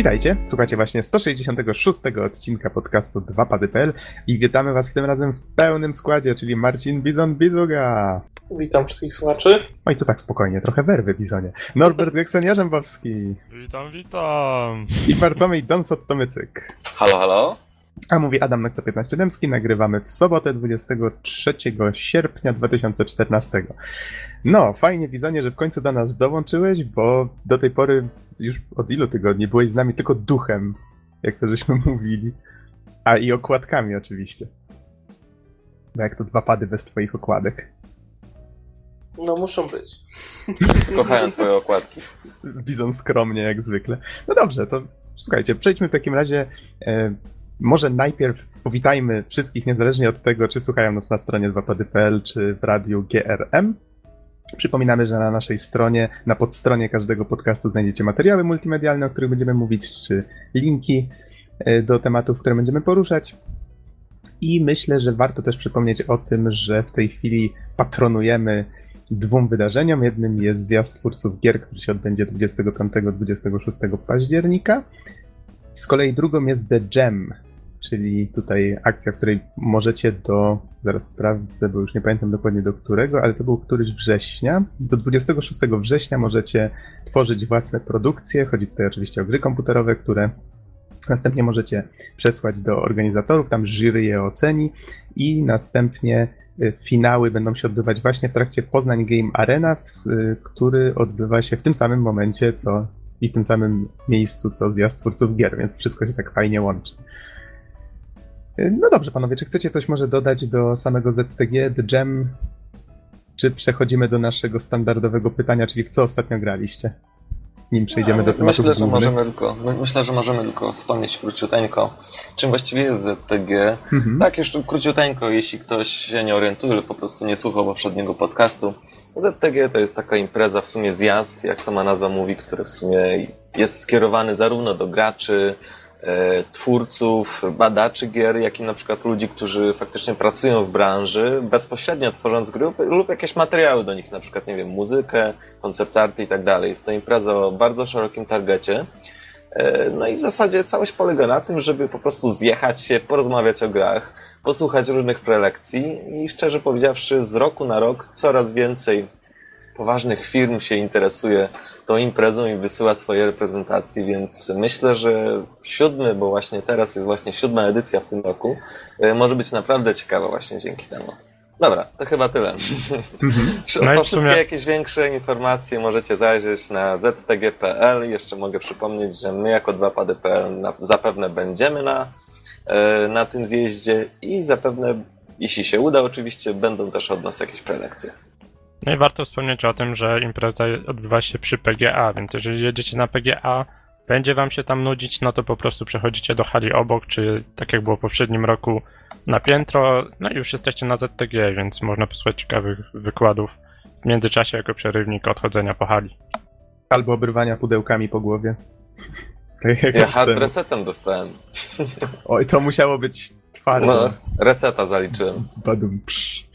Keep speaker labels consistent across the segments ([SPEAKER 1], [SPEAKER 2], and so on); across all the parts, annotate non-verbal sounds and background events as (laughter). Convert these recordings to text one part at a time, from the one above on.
[SPEAKER 1] Witajcie, słuchacie właśnie 166 odcinka podcastu 2pady.pl i witamy was tym razem w pełnym składzie, czyli Marcin Bizon Bizuga.
[SPEAKER 2] Witam wszystkich słuchaczy.
[SPEAKER 1] Oj, to tak spokojnie, trochę werwy Bizonie. Norbert Geksen-Jarzębowski
[SPEAKER 3] Witam, witam.
[SPEAKER 1] i Bartłomiej Donsot-Tomycyk.
[SPEAKER 4] Halo, halo?
[SPEAKER 1] A mówi Adam Nexo 15 Dębski, nagrywamy w sobotę 23 sierpnia 2014. No, fajnie Bizonie, że w końcu do nas dołączyłeś, bo do tej pory już od ilu tygodni byłeś z nami tylko duchem, jak to żeśmy (laughs) mówili. A i okładkami oczywiście. Bo jak to dwa pady bez twoich okładek.
[SPEAKER 2] No muszą być. (laughs)
[SPEAKER 4] Kochają twoje okładki.
[SPEAKER 1] Bizon skromnie jak zwykle. No dobrze, to słuchajcie, przejdźmy w takim razie. E, może najpierw powitajmy wszystkich, niezależnie od tego, czy słuchają nas na stronie 2pady.pl, czy w radiu GRM. Przypominamy, że na naszej stronie, na podstronie każdego podcastu znajdziecie materiały multimedialne, o których będziemy mówić, czy linki e, do tematów, które będziemy poruszać. I myślę, że warto też przypomnieć o tym, że w tej chwili patronujemy dwóm wydarzeniom. Jednym jest zjazd twórców gier, który się odbędzie 25-26 października. Z kolei drugą jest The Jam, czyli tutaj akcja, w której możecie do, zaraz sprawdzę, bo już nie pamiętam dokładnie do którego, ale to był któryś września. Do 26 września możecie tworzyć własne produkcje. Chodzi tutaj oczywiście o gry komputerowe, które następnie możecie przesłać do organizatorów, tam jury je oceni i następnie y, finały będą się odbywać właśnie w trakcie Poznań Game Arena, y, który odbywa się w tym samym momencie, co i w tym samym miejscu, co zjazd twórców gier, więc wszystko się tak fajnie łączy. Y, No dobrze, panowie, czy chcecie coś może dodać do samego ZTG, The Jam, czy przechodzimy do naszego standardowego pytania, czyli w co ostatnio graliście? Nim przejdziemy do tematów
[SPEAKER 4] Myślę, że
[SPEAKER 1] głównych.
[SPEAKER 4] możemy tylko, my- myślę, że możemy tylko wspomnieć króciuteńko, czym właściwie jest ZTG.
[SPEAKER 1] Mhm.
[SPEAKER 4] Tak, jeszcze króciuteńko, jeśli ktoś się nie orientuje lub po prostu nie słuchał poprzedniego podcastu. ZTG to jest taka impreza, w sumie zjazd, jak sama nazwa mówi, który w sumie jest skierowany zarówno do graczy, twórców, badaczy gier, jak i na przykład ludzi, którzy faktycznie pracują w branży, bezpośrednio tworząc gry lub jakieś materiały do nich, na przykład, nie wiem, muzykę, koncept arty i tak dalej. Jest to impreza o bardzo szerokim targecie. E, No i w zasadzie całość polega na tym, żeby po prostu zjechać się, porozmawiać o grach, posłuchać różnych prelekcji i szczerze powiedziawszy, z roku na rok coraz więcej poważnych firm się interesuje tą imprezą i wysyła swoje reprezentacje, więc myślę, że siódmy, bo właśnie teraz jest właśnie siódma edycja w tym roku, e, może być naprawdę ciekawa właśnie dzięki temu. Dobra, to chyba tyle.
[SPEAKER 1] Mhm. (laughs)
[SPEAKER 3] No
[SPEAKER 4] po
[SPEAKER 3] w sumie-
[SPEAKER 4] wszystkie jakieś większe informacje możecie zajrzeć na ztg.pl. Jeszcze mogę przypomnieć, że my jako 2pady.pl na- zapewne będziemy na, e, na tym zjeździe i zapewne, jeśli się uda oczywiście, będą też od nas jakieś prelekcje.
[SPEAKER 3] No i warto wspomnieć o tym, że impreza odbywa się przy PGA, więc jeżeli jedziecie na PGA, będzie wam się tam nudzić, no to po prostu przechodzicie do hali obok, czy tak jak było w poprzednim roku na piętro, no i już jesteście na ZTG, więc można posłuchać ciekawych wykładów w międzyczasie jako przerywnik odchodzenia po hali.
[SPEAKER 1] Albo obrywania pudełkami po głowie. (laughs) Tak
[SPEAKER 4] Ja hard resetem dostałem.
[SPEAKER 1] Oj, to musiało być twarde.
[SPEAKER 4] No, reseta zaliczyłem.
[SPEAKER 1] Badum, psz.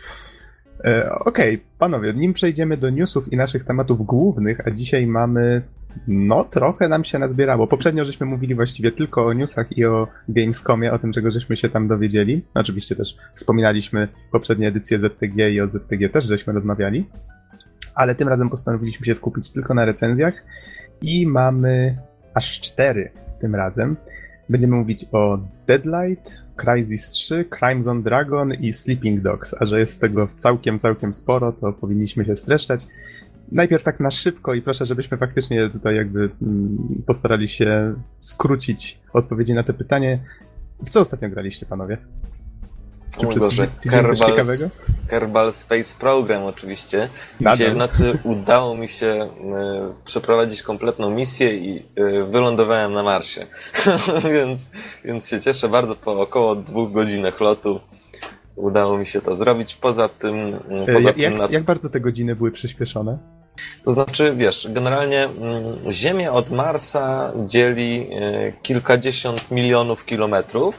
[SPEAKER 1] E, Okej, panowie, nim przejdziemy do newsów i naszych tematów głównych, a dzisiaj mamy. No, trochę nam się nazbierało. Poprzednio żeśmy mówili właściwie tylko o newsach i o Gamescomie, o tym, czego żeśmy się tam dowiedzieli. Oczywiście też wspominaliśmy poprzednie edycje ZTG i o ZTG też żeśmy rozmawiali. Ale tym razem postanowiliśmy się skupić tylko na recenzjach i mamy aż cztery tym razem. Będziemy mówić o Deadlight, Crysis 3, Crimes on Dragon i Sleeping Dogs, a że jest tego całkiem, całkiem sporo, to powinniśmy się streszczać. Najpierw tak na szybko i proszę, żebyśmy faktycznie tutaj jakby mm, postarali się skrócić odpowiedzi na te pytanie. W co ostatnio graliście, panowie?
[SPEAKER 4] O
[SPEAKER 1] Czy przez
[SPEAKER 4] Boże,
[SPEAKER 1] coś
[SPEAKER 4] Kerbal-
[SPEAKER 1] ciekawego?
[SPEAKER 4] Kerbal Space Program oczywiście.
[SPEAKER 1] Nadal.
[SPEAKER 4] Dzisiaj w nocy udało mi się e, przeprowadzić kompletną misję i e, wylądowałem na Marsie. (laughs) więc, więc się cieszę bardzo po około dwóch godzinach lotu. Udało mi się to zrobić. Poza tym,
[SPEAKER 1] E,
[SPEAKER 4] poza
[SPEAKER 1] Jak,
[SPEAKER 4] tym
[SPEAKER 1] jak,
[SPEAKER 4] na,
[SPEAKER 1] jak bardzo te godziny były przyspieszone?
[SPEAKER 4] to znaczy, wiesz, generalnie mm, Ziemię od Marsa dzieli kilkadziesiąt milionów kilometrów,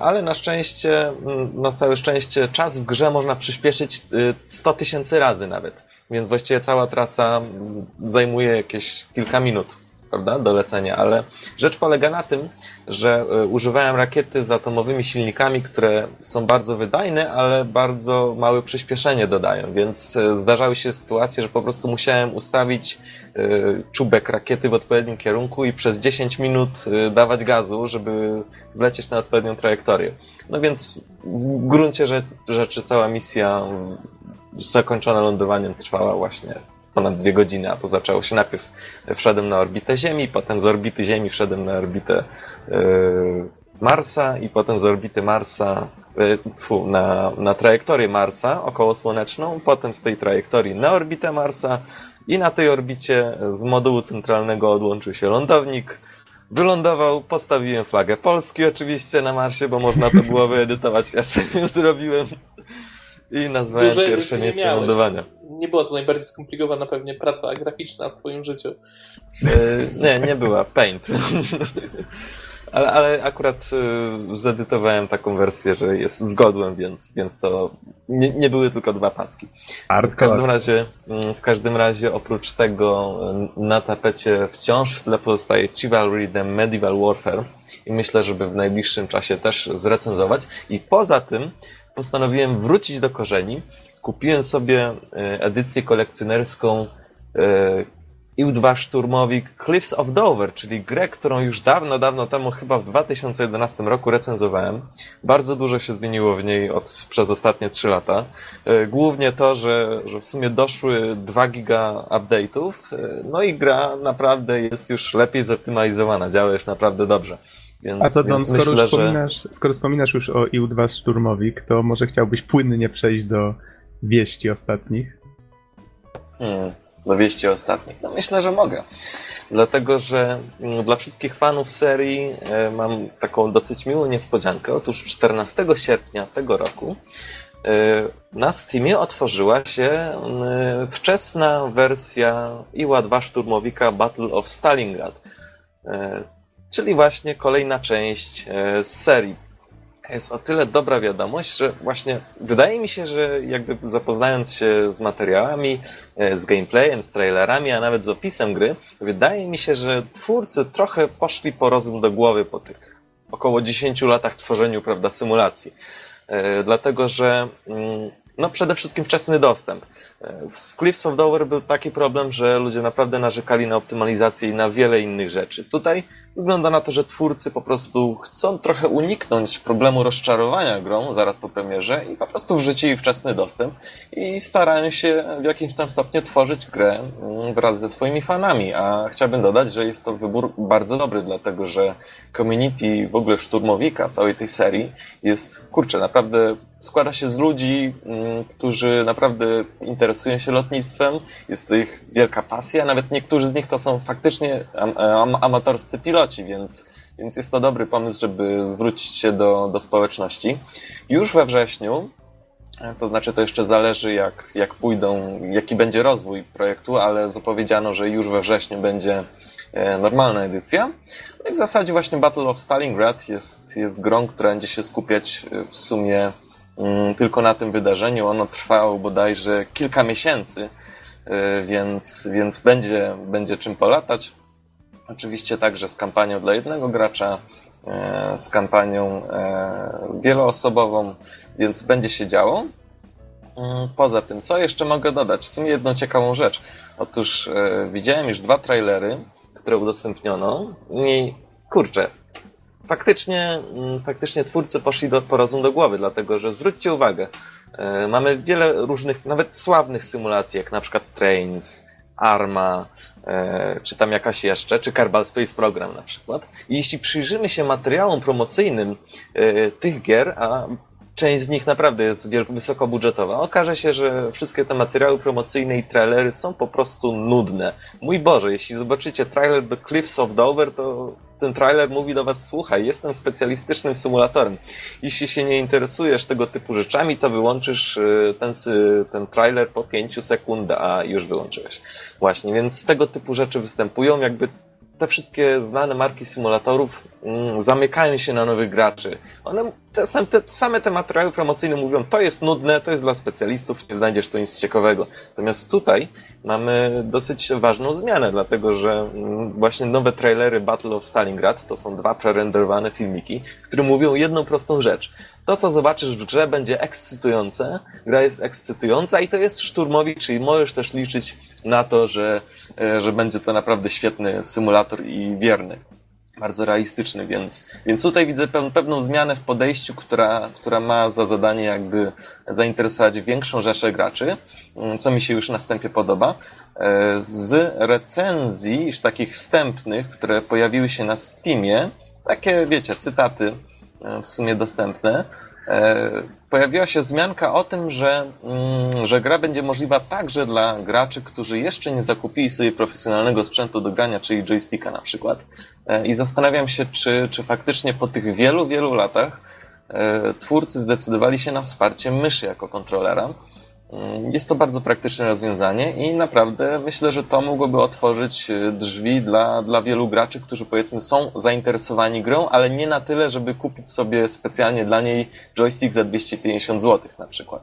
[SPEAKER 4] ale na szczęście, mm, na całe szczęście, czas w grze można przyspieszyć e, 100 tysięcy razy nawet. Więc właściwie cała trasa mm, zajmuje jakieś kilka minut. Prawda, do lecenia, ale rzecz polega na tym, że e, używałem rakiety z atomowymi silnikami, które są bardzo wydajne, ale bardzo małe przyspieszenie dodają, więc e, zdarzały się sytuacje, że po prostu musiałem ustawić e, czubek rakiety w odpowiednim kierunku i przez 10 minut dawać gazu, żeby wlecieć na odpowiednią trajektorię. No więc w gruncie rzeczy cała misja zakończona lądowaniem trwała właśnie ponad dwie godziny, a to zaczęło się najpierw wszedłem na orbitę Ziemi, potem z orbity Ziemi wszedłem na orbitę yy, Marsa i potem z orbity Marsa yy, fu, na, na trajektorię Marsa okołosłoneczną, potem z tej trajektorii na orbitę Marsa i na tej orbicie z modułu centralnego odłączył się lądownik, Wylądował, postawiłem flagę Polski oczywiście na Marsie, bo można to było (laughs) wyedytować. Ja sobie zrobiłem i nazwałem Duże pierwsze miejsce lądowania.
[SPEAKER 2] Nie była to najbardziej skomplikowana pewnie praca graficzna w twoim życiu.
[SPEAKER 4] E, nie, nie była. Paint. (laughs) ale, ale akurat y, zedytowałem taką wersję, że jest zgodłem, więc, więc to nie, nie były tylko dwa paski. W każdym razie, mm, w każdym razie oprócz tego y, na tapecie wciąż w tle pozostaje Chivalry The Medieval Warfare i myślę, żeby w najbliższym czasie też zrecenzować. I poza tym postanowiłem wrócić do korzeni. Kupiłem sobie e, edycję kolekcjonerską e, IU-2 szturmowik Cliffs of Dover, czyli grę, którą już dawno, dawno temu, chyba w 2011 roku recenzowałem. Bardzo dużo się zmieniło w niej od, przez ostatnie 3 lata. E, głównie to, że, że w sumie doszły 2 giga update'ów, no i gra naprawdę jest już lepiej zoptymalizowana, działa już naprawdę dobrze.
[SPEAKER 1] Więc, A to Don, skoro, myślę, wspominasz, że... skoro wspominasz już o IU-2 Szturmowik, to może chciałbyś płynnie przejść do wieści ostatnich?
[SPEAKER 4] Hmm, do wieści ostatnich? No myślę, że mogę. Dlatego, że mm, dla wszystkich fanów serii e, mam taką dosyć miłą niespodziankę. Otóż 14 sierpnia tego roku e, na Steamie otworzyła się e, wczesna wersja IWA-2 Szturmowika Battle of Stalingrad czyli właśnie kolejna część e, z serii. Jest o tyle dobra wiadomość, że właśnie wydaje mi się, że jakby zapoznając się z materiałami, e, z gameplayem, z trailerami, a nawet z opisem gry, wydaje mi się, że twórcy trochę poszli po rozum do głowy po tych około 10 latach tworzeniu, prawda, symulacji. E, dlatego, że mm, no przede wszystkim wczesny dostęp. Z Cliffs of Dover był taki problem, że ludzie naprawdę narzekali na optymalizację i na wiele innych rzeczy. Tutaj wygląda na to, że twórcy po prostu chcą trochę uniknąć problemu rozczarowania grą zaraz po premierze i po prostu wrzucili wczesny dostęp i starają się w jakimś tam stopniu tworzyć grę mm, wraz ze swoimi fanami. A chciałbym dodać, że jest to wybór bardzo dobry, dlatego że community w ogóle szturmowika całej tej serii jest, kurczę, naprawdę składa się z ludzi, mm, którzy naprawdę interesują się lotnictwem. Jest to ich wielka pasja. Nawet niektórzy z nich to są faktycznie am am amatorscy piloci, więc, więc jest to dobry pomysł, żeby zwrócić się do, do społeczności. Już we wrześniu, to znaczy to jeszcze zależy jak, jak pójdą, jaki będzie rozwój projektu, ale zapowiedziano, że już we wrześniu będzie e, normalna edycja. No i w zasadzie właśnie Battle of Stalingrad jest, jest grą, która będzie się skupiać e, w sumie tylko na tym wydarzeniu. Ono trwało bodajże kilka miesięcy, y, więc, więc będzie, będzie czym polatać. Oczywiście także z kampanią dla jednego gracza, y, z kampanią y, wieloosobową, więc będzie się działo. Poza tym, co jeszcze mogę dodać? W sumie jedną ciekawą rzecz. Otóż widziałem już dwa trailery, które udostępniono i kurczę, faktycznie, mm, faktycznie twórcy poszli do, po rozum do głowy, dlatego że zwróćcie uwagę, e, mamy wiele różnych, nawet sławnych symulacji, jak na przykład Trains, Arma, e, czy tam jakaś jeszcze, czy Kerbal Space Program na przykład. I jeśli przyjrzymy się materiałom promocyjnym e, tych gier, a część z nich naprawdę jest wysokobudżetowa. Okaże się, że wszystkie te materiały promocyjne i trailery są po prostu nudne. Mój Boże, jeśli zobaczycie trailer do Cliffs of Dover, to ten trailer mówi do was, słuchaj, jestem specjalistycznym symulatorem. Jeśli się nie interesujesz tego typu rzeczami, to wyłączysz y, ten, ten trailer po pięciu sekundach, a już wyłączyłeś. Właśnie, więc tego typu rzeczy występują, jakby te wszystkie znane marki symulatorów mm, zamykają się na nowych graczy. One, te, te, same te materiały promocyjne mówią, to jest nudne, to jest dla specjalistów, nie znajdziesz tu nic ciekawego. Natomiast tutaj mamy dosyć ważną zmianę, dlatego że mm, właśnie nowe trailery Battle of Stalingrad to są dwa prerenderowane filmiki, które mówią jedną prostą rzecz. To, co zobaczysz w grze, będzie ekscytujące, gra jest ekscytująca i to jest szturmowi, czyli możesz też liczyć na to, że, e, że będzie to naprawdę świetny symulator i wierny. Bardzo realistyczny, więc, więc tutaj widzę pewną zmianę w podejściu, która, która ma za zadanie jakby zainteresować większą rzeszę graczy, mm, co mi się już na podoba. E, z recenzji, już takich wstępnych, które pojawiły się na Steamie, takie, wiecie, cytaty w sumie dostępne, E, pojawiła się wzmianka o tym, że, mm, że gra będzie możliwa także dla graczy, którzy jeszcze nie zakupili sobie profesjonalnego sprzętu do grania, czyli joysticka na przykład. E, I zastanawiam się, czy, czy faktycznie po tych wielu, wielu latach e, twórcy zdecydowali się na wsparcie myszy jako kontrolera. Mm, jest to bardzo praktyczne rozwiązanie i naprawdę myślę, że to mogłoby otworzyć e, drzwi dla, dla wielu graczy, którzy powiedzmy są zainteresowani grą, ale nie na tyle, żeby kupić sobie specjalnie dla niej joystick za 250 zł na przykład.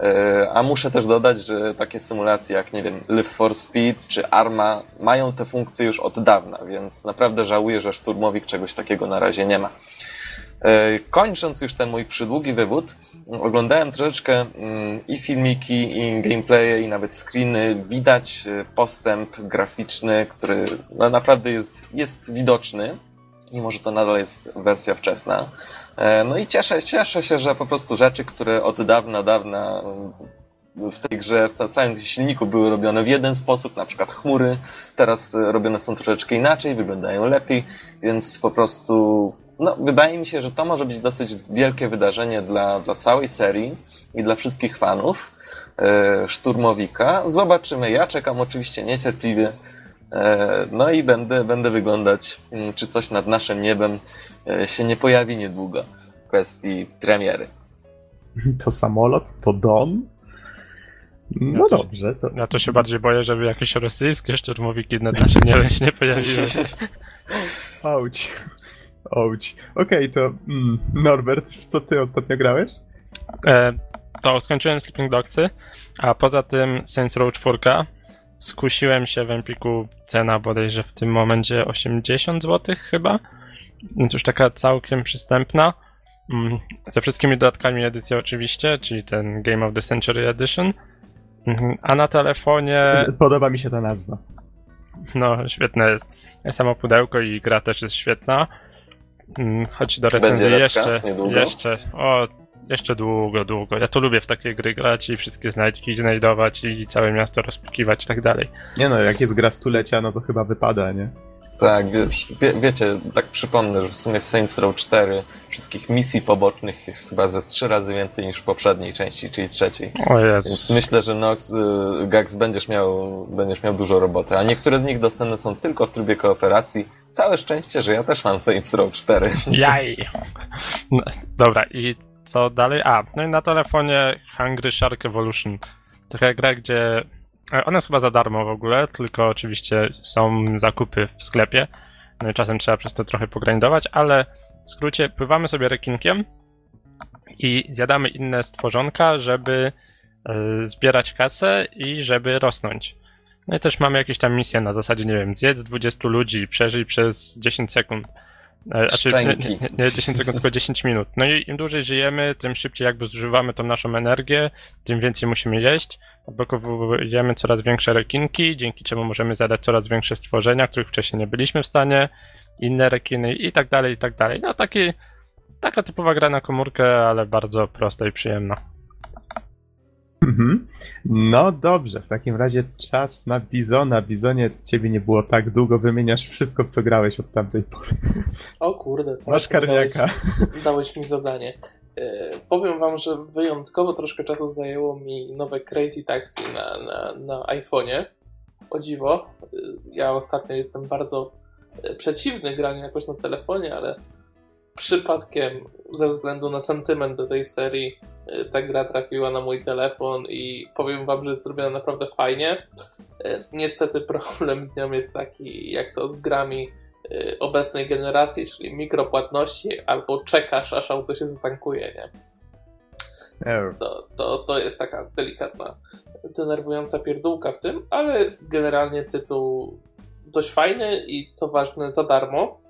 [SPEAKER 4] E, a muszę też dodać, że takie symulacje jak, nie wiem, Live for Speed czy Arma mają te funkcje już od dawna, więc naprawdę żałuję, że Szturmowik czegoś takiego na razie nie ma. E, kończąc już ten mój przydługi wywód, oglądałem troszeczkę mm, i filmiki, i gameplaye, i nawet screeny. Widać e, postęp graficzny, który no, naprawdę jest, jest widoczny, mimo że to nadal jest wersja wczesna. E, no i cieszę, cieszę się, że po prostu rzeczy, które od dawna, dawna w tej grze, w całym silniku były robione w jeden sposób, na przykład chmury, teraz robione są troszeczkę inaczej, wyglądają lepiej, więc po prostu no, wydaje mi się, że to może być dosyć wielkie wydarzenie dla, dla całej serii i dla wszystkich fanów e, Szturmowika. Zobaczymy. Ja czekam oczywiście niecierpliwie. E, no i będę, będę wyglądać, mm, czy coś nad naszym niebem e, się nie pojawi niedługo w kwestii premiery.
[SPEAKER 1] To samolot? To Don? No
[SPEAKER 3] ja to,
[SPEAKER 1] dobrze. To...
[SPEAKER 3] Ja to się bardziej boję, żeby jakieś rosyjskie szturmowiki nad naszym niebem się nie pojawiły. (laughs)
[SPEAKER 1] Auć. Ouch. Okej, okay, to mm, Norbert, w co ty ostatnio grałeś?
[SPEAKER 3] E, to skończyłem Sleeping Dogsy, a poza tym Saints Row 4 skusiłem się w Empiku, cena bodajże w tym momencie 80 zł chyba, więc już taka całkiem przystępna. Mm, ze wszystkimi dodatkami edycji oczywiście, czyli ten Game of the Century Edition. Mhm, a na telefonie...
[SPEAKER 1] Podoba mi się ta nazwa.
[SPEAKER 3] No, świetne jest. Samo pudełko i gra też jest świetna. Mm, chodź do recenzji
[SPEAKER 4] Będzie
[SPEAKER 3] jeszcze, jeszcze, o, jeszcze długo, długo. Ja to lubię w takie gry grać i wszystkie znajdźki znajdować i całe miasto rozpukiwać i tak dalej.
[SPEAKER 1] Nie no, jak jest gra stulecia, no to chyba wypada, nie?
[SPEAKER 4] Tak, wie, wiecie, tak przypomnę, że w sumie w Saints Row 4 wszystkich misji pobocznych jest chyba ze trzy razy więcej niż w poprzedniej części, czyli trzeciej.
[SPEAKER 3] O Jezus.
[SPEAKER 4] Więc myślę, że Nox, y, Gax będziesz miał, będziesz miał dużo roboty, a niektóre z nich dostępne są tylko w trybie kooperacji. Całe szczęście, że ja też mam Saints Row 4.
[SPEAKER 3] Jaj! No, dobra, i co dalej? A, no i na telefonie Hungry Shark Evolution. Taka gra, gdzie E, ona jest chyba za darmo w ogóle, tylko oczywiście są zakupy w sklepie. No i czasem trzeba przez to trochę pogrindować, ale w skrócie pływamy sobie rekinkiem i zjadamy inne stworzonka, żeby e, zbierać kasę i żeby rosnąć. No i też mamy jakieś tam misje na zasadzie, nie wiem, zjedz 20 ludzi i przeżyj przez 10 sekund.
[SPEAKER 4] Znaczy, nie,
[SPEAKER 3] nie, nie 10 sekund, tylko 10 minut. No i im dłużej żyjemy, tym szybciej jakby zużywamy tą naszą energię, tym więcej musimy jeść. Odblokowujemy coraz większe rekinki, dzięki czemu możemy zadać coraz większe stworzenia, których wcześniej nie byliśmy w stanie, inne rekiny i tak dalej, i tak dalej. No taki, taka typowa gra na komórkę, ale bardzo prosta i przyjemna.
[SPEAKER 1] Mhm. No dobrze, w takim razie czas na Bizona. Bizonie, ciebie nie było tak długo, wymieniasz wszystko, w co grałeś od tamtej pory.
[SPEAKER 2] O kurde,
[SPEAKER 1] Masz karniaka.
[SPEAKER 2] Dałeś, dałeś mi zadanie. E, powiem wam, że wyjątkowo troszkę czasu zajęło mi nowe Crazy Taxi na, na, na iPhone'ie. O dziwo. E, ja ostatnio jestem bardzo e, przeciwny graniu jakoś na telefonie, ale przypadkiem, ze względu na sentyment do tej serii, y, ta gra trafiła na mój telefon i powiem wam, że jest zrobiona naprawdę fajnie. E, niestety problem z nią jest taki, jak to z grami e, obecnej generacji, czyli mikropłatności, albo czekasz, aż auto się zatankuje, nie? To, to, to jest taka delikatna, denerwująca pierdółka w tym, ale generalnie tytuł dość fajny i co ważne za darmo.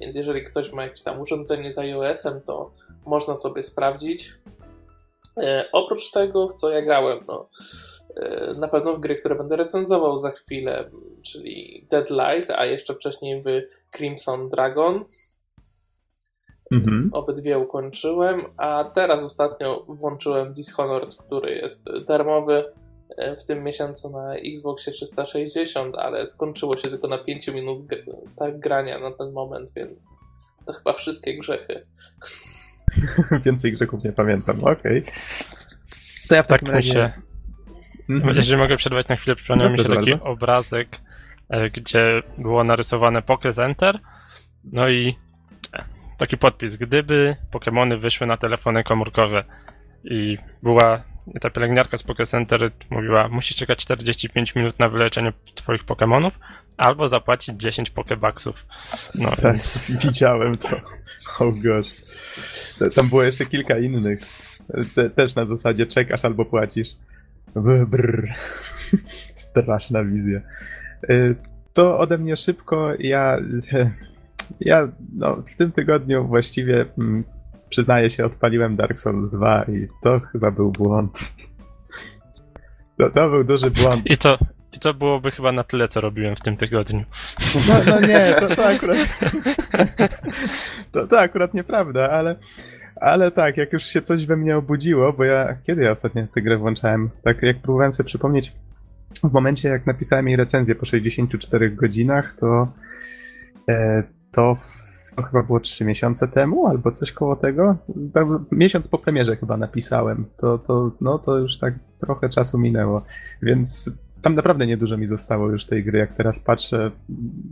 [SPEAKER 2] Więc jeżeli ktoś ma jakieś tam urządzenie z iOS-em, to można sobie sprawdzić. E, oprócz tego, w co ja grałem, no, e, na pewno w gry, które będę recenzował za chwilę, czyli Deadlight, a jeszcze wcześniej w Crimson Dragon. Mhm. Obydwie ukończyłem, a teraz ostatnio włączyłem Dishonored, który jest darmowy w tym miesiącu na Xboxie 360, ale skończyło się tylko na 5 minut tak grania na ten moment, więc to chyba wszystkie grzechy. (laughs)
[SPEAKER 1] Więcej grzechów nie pamiętam, okej. Okay. To ja w takim
[SPEAKER 3] tak razie... Się... Mhm. Jeżeli mogę przerwać na chwilę, przypomniał mi się taki bardzo. obrazek, e, gdzie było narysowane Poké Center, no i e, taki podpis, gdyby Pokémony wyszły na telefony komórkowe i była ta pielęgniarka z Poké Center mówiła, musisz czekać 45 minut na wyleczenie twoich Pokémonów, albo zapłacić 10 Pokébucksów.
[SPEAKER 1] No, (laughs) tak, więc... widziałem to. Oh gosh. Tam było jeszcze kilka innych. Te, też na zasadzie czekasz albo płacisz. Brr. (laughs) Straszna wizja. Y, to ode mnie szybko. Ja, (laughs) ja no, w tym tygodniu właściwie mm, przyznaję się, odpaliłem Dark Souls 2 i to chyba był błąd. To, to był duży błąd.
[SPEAKER 3] I to, i to byłoby chyba na tyle, co robiłem w tym tygodniu.
[SPEAKER 1] No, no nie, to, to akurat. (laughs) To, to akurat nieprawda, ale. Ale tak, jak już się coś we mnie obudziło, bo ja. Kiedy ja ostatnio tę grę włączałem? Tak, jak próbowałem sobie przypomnieć, w momencie jak napisałem jej recenzję po 64 godzinach, to. E, to to chyba było 3 miesiące temu, albo coś koło tego. Tak, miesiąc po premierze chyba napisałem. To, to, no, to już tak trochę czasu minęło, więc tam naprawdę niedużo mi zostało już tej gry. Jak teraz patrzę,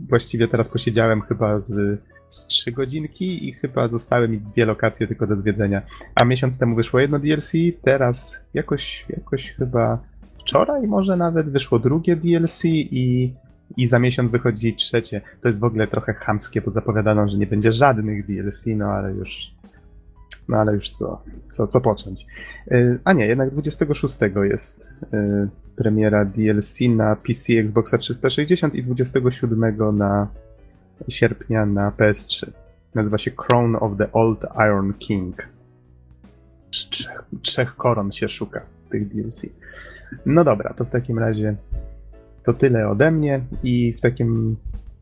[SPEAKER 1] właściwie teraz posiedziałem chyba z, z 3 godzinki i chyba zostały mi dwie lokacje tylko do zwiedzenia. A miesiąc temu wyszło jedno DLC, teraz jakoś, jakoś chyba wczoraj może nawet wyszło drugie DLC i i za miesiąc wychodzi trzecie. To jest w ogóle trochę chamskie, bo zapowiadano, że nie będzie żadnych DLC, no ale już. No ale już co? Co, co począć? Yy, a nie, jednak 26 jest yy, premiera DLC na PC Xboxa 360 i 27 na sierpnia na PS3. Nazywa się Crown of the Old Iron King. Trzech, trzech koron się szuka tych DLC. No dobra, to w takim razie to tyle ode mnie i w takim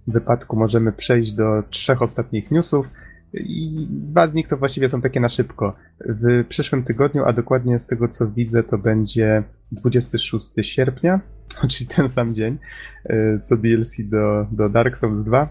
[SPEAKER 1] wypadku możemy przejść do trzech ostatnich newsów. I dwa z nich to właściwie są takie na szybko. W przyszłym tygodniu, a dokładnie z tego co widzę, to będzie 26 sierpnia, (laughs) czyli ten sam dzień, e, co DLC do, do Dark Souls 2.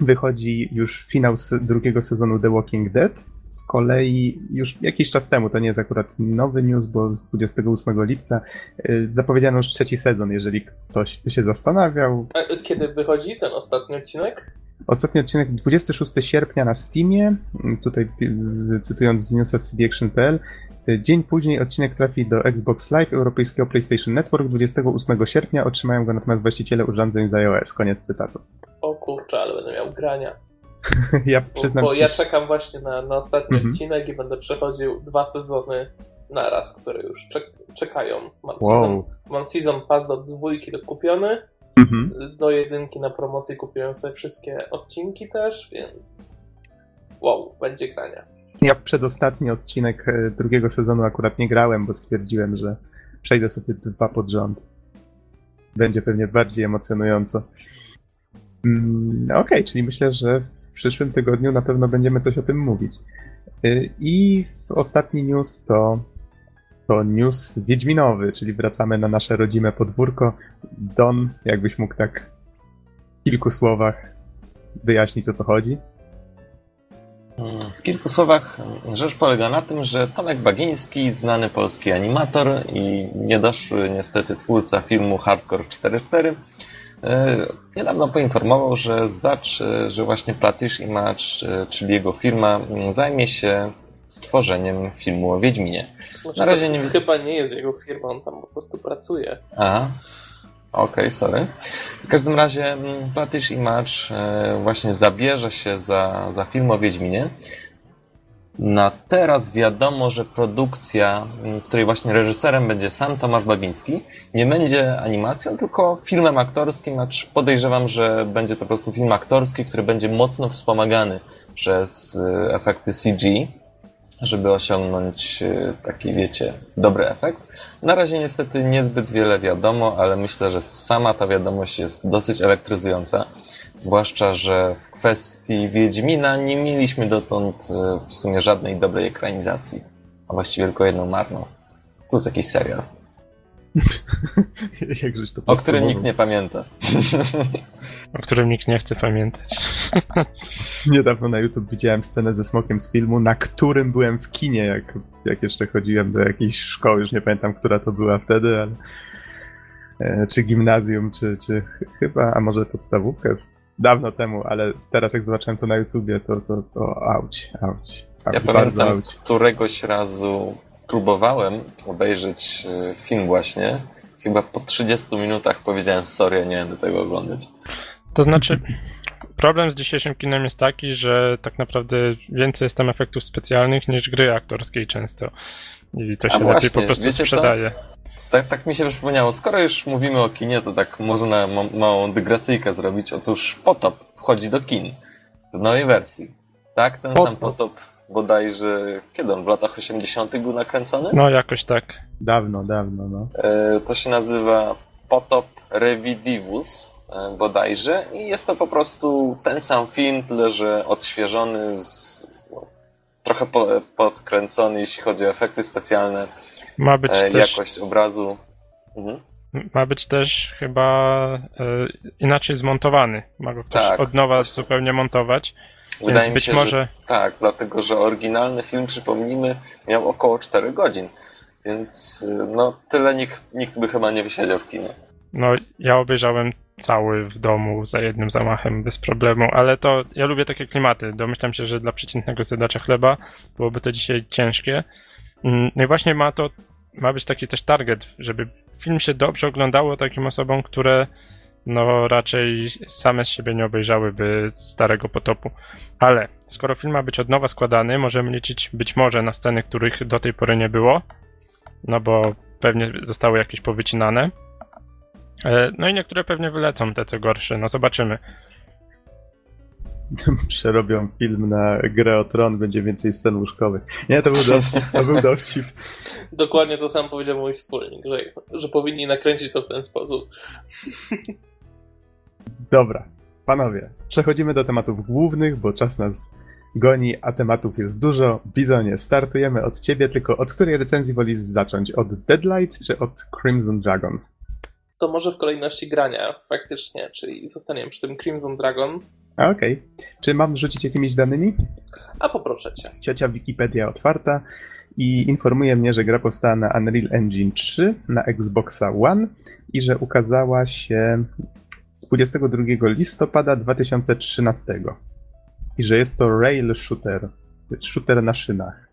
[SPEAKER 1] Wychodzi już finał drugiego sezonu The Walking Dead. Z kolei już jakiś czas temu, to nie jest akurat nowy news, bo z 28 lipca y, zapowiedziano już trzeci sezon, jeżeli ktoś by się zastanawiał.
[SPEAKER 2] A kiedy wychodzi ten ostatni odcinek?
[SPEAKER 1] Ostatni odcinek 26 sierpnia na Steamie, tutaj cytując z newsa cdaction.pl, Dzień później odcinek trafi do Xbox Live europejskiego PlayStation Network. 28 sierpnia otrzymają go natomiast właściciele urządzeń z iOS. Koniec cytatu.
[SPEAKER 2] O kurczę, ale będę miał grania. (laughs)
[SPEAKER 1] ja przyznam
[SPEAKER 2] Bo, bo ja czekam właśnie na, na ostatni mhm. odcinek i będę przechodził dwa sezony naraz, które już czek czekają. Mam, wow. season, mam season pass do dwójki kupiony. Mhm. Do jedynki na promocji kupiłem sobie wszystkie odcinki też, więc wow, będzie grania.
[SPEAKER 1] Ja w przedostatni odcinek e, drugiego sezonu akurat nie grałem, bo stwierdziłem, że przejdę sobie dwa pod rząd. Będzie pewnie bardziej emocjonująco. Mm, Okej, okay, czyli myślę, że przyszłym tygodniu na pewno będziemy coś o tym mówić. Y, I ostatni news to, to news wiedźminowy, czyli wracamy na nasze rodzime podwórko. Don, jakbyś mógł tak w kilku słowach wyjaśnić o co chodzi?
[SPEAKER 4] W kilku słowach rzecz polega na tym, że Tomek Bagiński, znany polski animator i niedoszły niestety twórca filmu Hardcore 4.4, E, niedawno poinformował, że Zacz, że właśnie Platish Image, czyli jego firma, zajmie się stworzeniem filmu o Wiedźminie.
[SPEAKER 2] Znaczy,
[SPEAKER 4] Na razie
[SPEAKER 2] to
[SPEAKER 4] nie-
[SPEAKER 2] Chyba nie jest jego firmą, on tam po prostu pracuje.
[SPEAKER 4] Aha. Okej, sorry. W każdym razie mm, British Image e, właśnie zabierze się za, za film o Wiedźminie. Na teraz wiadomo, że produkcja, której właśnie reżyserem będzie sam Tomasz Babiński, nie będzie animacją, tylko filmem aktorskim, acz podejrzewam, że będzie to po prostu film aktorski, który będzie mocno wspomagany przez e, efekty CG, żeby osiągnąć e, taki, wiecie, dobry efekt. Na razie niestety niezbyt wiele wiadomo, ale myślę, że sama ta wiadomość jest dosyć elektryzująca. Zwłaszcza, że kwestii Wiedźmina nie mieliśmy dotąd e, w sumie żadnej dobrej ekranizacji. A właściwie tylko jedną marną. Plus jakiś serial, (laughs)
[SPEAKER 1] Jakżeś to
[SPEAKER 4] o którym nikt nie pamięta. (laughs)
[SPEAKER 3] o którym nikt nie chce pamiętać. (laughs)
[SPEAKER 1] Niedawno na YouTube widziałem scenę ze smokiem z filmu, na którym byłem w kinie, jak, jak jeszcze chodziłem do jakiejś szkoły, już nie pamiętam, która to była wtedy, ale e, czy gimnazjum, czy, czy ch- chyba, a może podstawówkę, dawno temu, ale teraz jak zobaczyłem to na YouTubie, to, to, to auć, auć.
[SPEAKER 4] Ja
[SPEAKER 1] Auć,
[SPEAKER 4] pamiętam,
[SPEAKER 1] auć.
[SPEAKER 4] któregoś razu próbowałem obejrzeć e, film właśnie. Chyba po 30 minutach powiedziałem sorry, nie będę tego oglądać.
[SPEAKER 3] To znaczy, problem z dzisiejszym kinem jest taki, że tak naprawdę więcej jest tam efektów specjalnych niż gry aktorskiej często. I to
[SPEAKER 4] A
[SPEAKER 3] się lepiej
[SPEAKER 4] właśnie,
[SPEAKER 3] po prostu
[SPEAKER 4] wiecie co? Tak, tak mi się przypomniało, skoro już mówimy o kinie, to tak można ma małą dygresyjkę zrobić. Otóż Potop wchodzi do kin w nowej wersji. Tak, ten sam
[SPEAKER 1] Potop.
[SPEAKER 4] Potop bodajże, kiedy on, w latach 80. był nakręcony?
[SPEAKER 3] No jakoś tak.
[SPEAKER 1] Dawno, dawno, no.
[SPEAKER 4] E, to się nazywa Potop Revidivus e, bodajże i jest to po prostu ten sam film, tyle że odświeżony, z, no, trochę po, podkręcony, jeśli chodzi o efekty specjalne,
[SPEAKER 3] Ma być
[SPEAKER 4] e,
[SPEAKER 3] też,
[SPEAKER 4] jakość obrazu. Mhm.
[SPEAKER 3] ma być też chyba e, inaczej zmontowany. Ma go ktoś
[SPEAKER 4] Tak,
[SPEAKER 3] od nowa
[SPEAKER 4] właśnie.
[SPEAKER 3] zupełnie montować.
[SPEAKER 4] Wydaje
[SPEAKER 3] Więc
[SPEAKER 4] mi
[SPEAKER 3] być
[SPEAKER 4] się,
[SPEAKER 3] może
[SPEAKER 4] że tak, dlatego że oryginalny film, przypomnijmy, miał około 4 godzin. Więc y, no, tyle nikt, nikt by chyba nie wysiedział w kinie.
[SPEAKER 3] No, ja obejrzałem cały w domu za jednym zamachem bez problemu, ale to ja lubię takie klimaty. Domyślam się, że dla przeciętnego zjadacza chleba byłoby to dzisiaj ciężkie. Mm, No i właśnie ma to, ma być taki też target, żeby film się dobrze oglądało takim osobom, które no raczej same z siebie nie obejrzałyby starego potopu. Ale skoro film ma być od nowa składany, możemy liczyć być może na sceny, których do tej pory nie było, no bo pewnie zostały jakieś powycinane. E, No i niektóre pewnie wylecą, te co gorsze, no zobaczymy. (laughs)
[SPEAKER 1] Przerobią film na grę o tron, będzie więcej scen łóżkowych. Nie, to był dowcip, (laughs) to był dowcip.
[SPEAKER 2] Dokładnie to sam powiedział mój wspólnik, że, że powinni nakręcić to w ten sposób.
[SPEAKER 1] Dobra, panowie, przechodzimy do tematów głównych, bo czas nas goni, a tematów jest dużo. Bizonie, startujemy od ciebie, tylko od której recenzji wolisz zacząć? Od Deadlight czy od Crimson Dragon?
[SPEAKER 2] To może w kolejności grania, faktycznie, czyli zostaniemy przy tym Crimson Dragon.
[SPEAKER 1] Okej. Czy mam rzucić jakimiś danymi?
[SPEAKER 2] A poproszę cię.
[SPEAKER 1] Ciocia Wikipedia otwarta i informuje mnie, że gra powstała na Unreal Engine 3 na Xboxa One i że ukazała się 22 listopada 2013. I że jest to rail shooter. Shooter na szynach.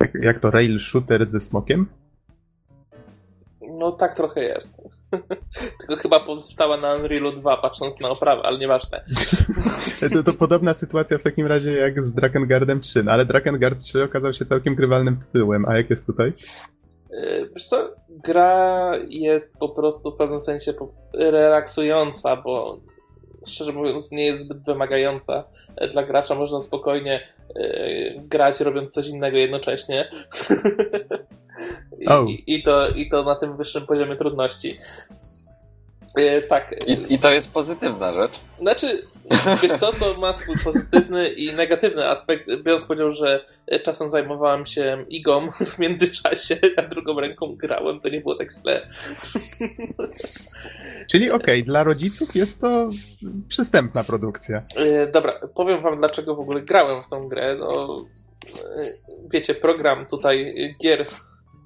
[SPEAKER 1] Jak, jak to rail shooter ze smokiem?
[SPEAKER 2] No tak trochę jest. (laughs) Tylko chyba powstała na Unrealu 2, patrząc na oprawę, ale nieważne. (laughs)
[SPEAKER 1] To, to podobna sytuacja w takim razie jak z Drakengardem 3, no ale Drakengard 3 okazał się całkiem grywalnym tytułem, a jak jest tutaj?
[SPEAKER 2] Yy, Wiesz co, gra jest po prostu w pewnym sensie relaksująca, bo szczerze mówiąc nie jest zbyt wymagająca E, dla gracza. Można spokojnie grać robiąc coś innego jednocześnie. (laughs) I,
[SPEAKER 1] Oh.
[SPEAKER 2] i, i, to, I to na tym wyższym poziomie trudności. Yy, tak.
[SPEAKER 4] I, I to jest pozytywna rzecz.
[SPEAKER 2] Znaczy, (laughs) wiesz co, to ma swój pozytywny i negatywny aspekt, biorąc pod uwagę, że czasem zajmowałem się igą (laughs) w międzyczasie, a drugą ręką grałem, to nie było tak źle. (laughs)
[SPEAKER 1] Czyli okej, dla rodziców jest to przystępna produkcja.
[SPEAKER 2] E, Dobra, powiem wam dlaczego w ogóle grałem w tą grę. No, e, wiecie, program tutaj gier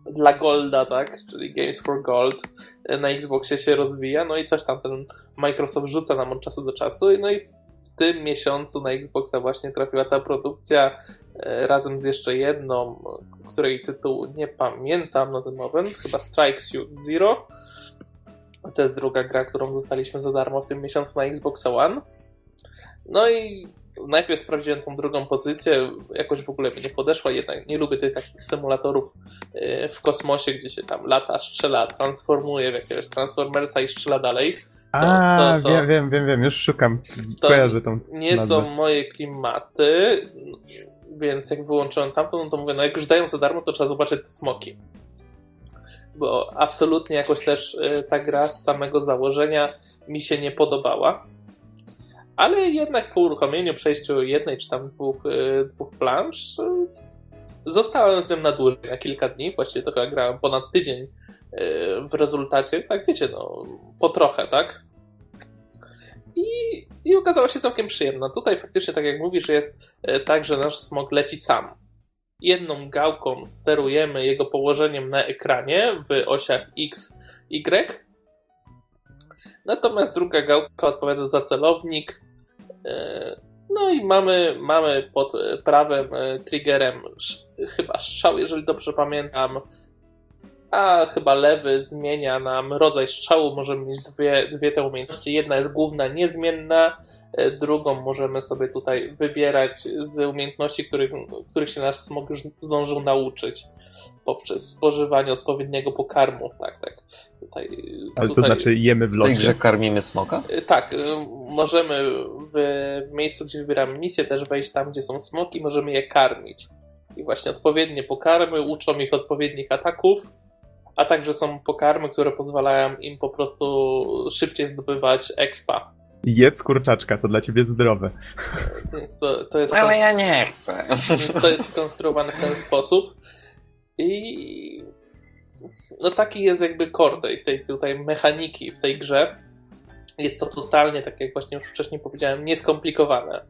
[SPEAKER 2] dla Golda, tak? Czyli Games for Gold e, na Xboxie się rozwija, no i coś tam ten Microsoft rzuca nam od czasu do czasu. No i w tym miesiącu na Xboxa właśnie trafiła ta produkcja e, razem z jeszcze jedną, której tytułu nie pamiętam na ten moment, chyba Strike Suit Zero. To jest druga gra, którą dostaliśmy za darmo w tym miesiącu na Xbox One. No i najpierw sprawdziłem tą drugą pozycję, jakoś w ogóle mi nie podeszła, jednak nie lubię tych takich symulatorów e, w kosmosie, gdzie się tam lata, strzela, transformuje w jakiegoś Transformersa i strzela dalej.
[SPEAKER 1] A, to, to, wiem, wiem, wiem, już szukam, kojarzę tą
[SPEAKER 2] Nie nazwę. są moje klimaty, więc jak wyłączyłem tamto, no to mówię, no jak już dają za darmo, to trzeba zobaczyć te smoki. Bo absolutnie jakoś też e, ta gra z samego założenia mi się nie podobała ale jednak po uruchomieniu, przejściu jednej czy tam dwóch, e, dwóch plansz, e, zostałem z tym na dłużej, na kilka dni, właściwie to chyba grałem ponad tydzień e, w rezultacie, tak wiecie, no, po trochę, tak? I, i okazała się całkiem przyjemna. Tutaj faktycznie, tak jak mówisz, jest tak, że nasz smog leci sam. Jedną gałką sterujemy jego położeniem na ekranie w osiach X, Y, Natomiast druga gałka odpowiada za celownik, no i mamy, mamy pod prawym e, triggerem chyba strzał, jeżeli dobrze pamiętam. A chyba lewy zmienia nam rodzaj strzału. Możemy mieć dwie, dwie te umiejętności. Jedna jest główna, niezmienna. E, drugą możemy sobie tutaj wybierać z umiejętności, których, których się nasz smog już zdążył nauczyć poprzez spożywanie odpowiedniego pokarmu. Tak, tak.
[SPEAKER 1] Tutaj, Ale to znaczy jemy w locie?
[SPEAKER 4] że karmimy smoka?
[SPEAKER 2] Y, tak, y, możemy w, w miejscu, gdzie wybieramy misję też wejść tam, gdzie są smoki, możemy je karmić. I właśnie odpowiednie pokarmy uczą ich odpowiednich ataków, a także są pokarmy, które pozwalają im po prostu szybciej zdobywać expa.
[SPEAKER 1] Jedz kurczaczka, to dla ciebie zdrowe.
[SPEAKER 2] Więc to, to jest
[SPEAKER 4] Ale ja nie chcę.
[SPEAKER 2] Więc to jest skonstruowane w ten sposób. I no taki jest jakby core tej, tutaj mechaniki w tej grze. Jest to totalnie, tak jak właśnie już wcześniej powiedziałem, nieskomplikowane,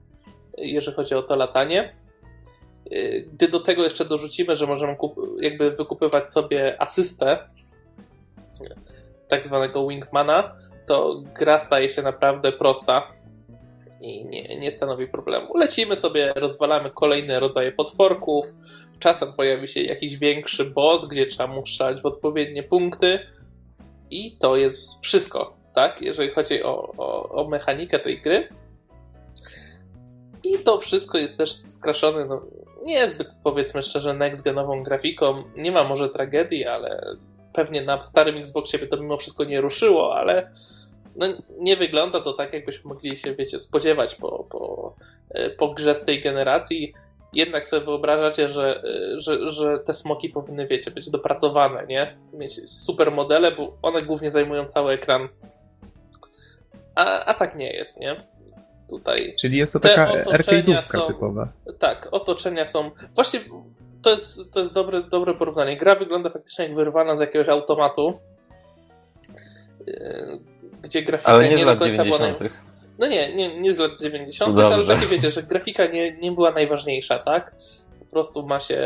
[SPEAKER 2] jeżeli chodzi o to latanie. Gdy do tego jeszcze dorzucimy, że możemy jakby wykupywać sobie asystę, tak zwanego wingmana, to gra staje się naprawdę prosta i nie, nie stanowi problemu. Lecimy sobie, rozwalamy kolejne rodzaje potworków, czasem pojawi się jakiś większy boss, gdzie trzeba mu strzelać w odpowiednie punkty i to jest wszystko, tak? Jeżeli chodzi o, o, o mechanikę tej gry. I to wszystko jest też skraszone, no, niezbyt powiedzmy szczerze next-genową grafiką. Nie ma może tragedii, ale pewnie na starym Xboxie by to mimo wszystko nie ruszyło, ale no, nie wygląda to tak, jakbyśmy mogli się, wiecie, spodziewać po, po, e, po grze z tej generacji jednak sobie wyobrażacie, że, y, że, że te smoki powinny, wiecie, być dopracowane, nie? Mieć super modele, bo one głównie zajmują cały ekran. A, a tak nie jest, nie? Tutaj.
[SPEAKER 1] Czyli jest to taka arcade'ówka typowa.
[SPEAKER 2] Tak, otoczenia są. Właśnie to jest, to jest dobre, dobre porównanie. Gra wygląda faktycznie jak wyrwana z jakiegoś automatu. Y, gdzie grafika
[SPEAKER 4] Ale nie,
[SPEAKER 2] nie
[SPEAKER 4] do końca 90. była.
[SPEAKER 2] No nie, nie, nie z lat 90., ale takie wiecie, że grafika nie, nie była najważniejsza, tak? Po prostu ma się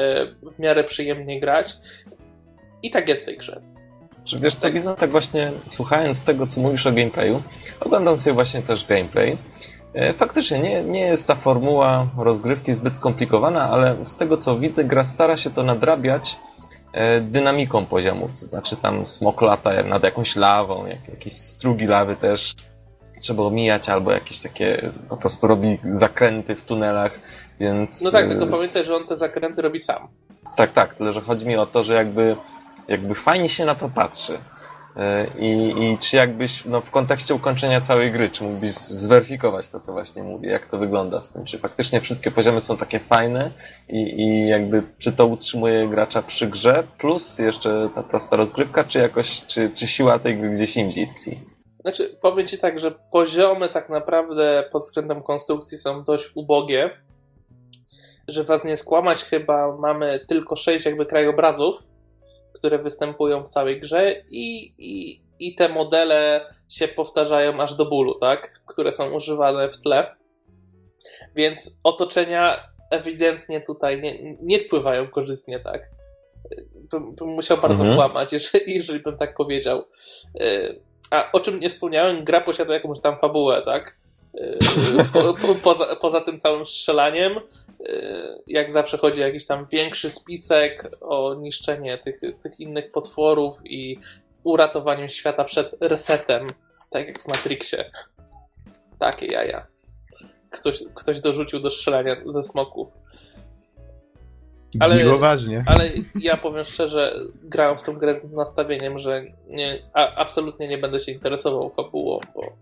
[SPEAKER 2] w miarę przyjemnie grać. I tak jest w tej grze.
[SPEAKER 4] Czy wiesz co, Giza, tak właśnie słuchając tego, co mówisz o gameplayu, oglądam sobie właśnie też gameplay. E, faktycznie nie, nie jest ta formuła rozgrywki zbyt skomplikowana, ale z tego co widzę, gra stara się to nadrabiać e, dynamiką poziomów. To znaczy tam smok lata nad jakąś lawą, jakieś strugi lawy też trzeba omijać, albo jakieś takie po prostu robi zakręty w tunelach, więc...
[SPEAKER 2] No tak, tylko pamiętaj, że on te zakręty robi sam.
[SPEAKER 4] Tak, tak, tyle że chodzi mi o to, że jakby, jakby fajnie się na to patrzy. E, I, I czy jakbyś, no w kontekście ukończenia całej gry, czy mógłbyś zweryfikować to, co właśnie mówię, jak to wygląda z tym, czy faktycznie wszystkie poziomy są takie fajne i, i jakby, czy to utrzymuje gracza przy grze, plus jeszcze ta prosta rozgrywka, czy jakoś, czy, czy siła tej gry gdzieś indziej tkwi?
[SPEAKER 2] Znaczy, powiem Ci tak, że poziomy tak naprawdę pod względem konstrukcji są dość ubogie. Że Was nie skłamać, chyba mamy tylko sześć jakby krajobrazów, które występują w całej grze i, i, i te modele się powtarzają aż do bólu, tak? Które są używane w tle. Więc otoczenia ewidentnie tutaj nie, nie wpływają korzystnie, tak? Bym, bym musiał bardzo mhm. kłamać, jeżeli, jeżeli bym tak powiedział. Y, a o czym nie wspomniałem, gra posiada jakąś tam fabułę, tak? Yy, po, po, poza, poza tym całym strzelaniem, yy, jak zawsze chodzi jakiś tam większy spisek, o niszczenie tych, tych innych potworów i uratowaniem świata przed resetem, tak jak w Matrixie. Takie jaja. Ktoś, ktoś dorzucił do strzelania ze smoków.
[SPEAKER 1] Ale, Brzmi poważnie.
[SPEAKER 2] Ale ja powiem szczerze, grałem w tą grę z nastawieniem, że nie, a, absolutnie nie będę się interesował fabułą, bo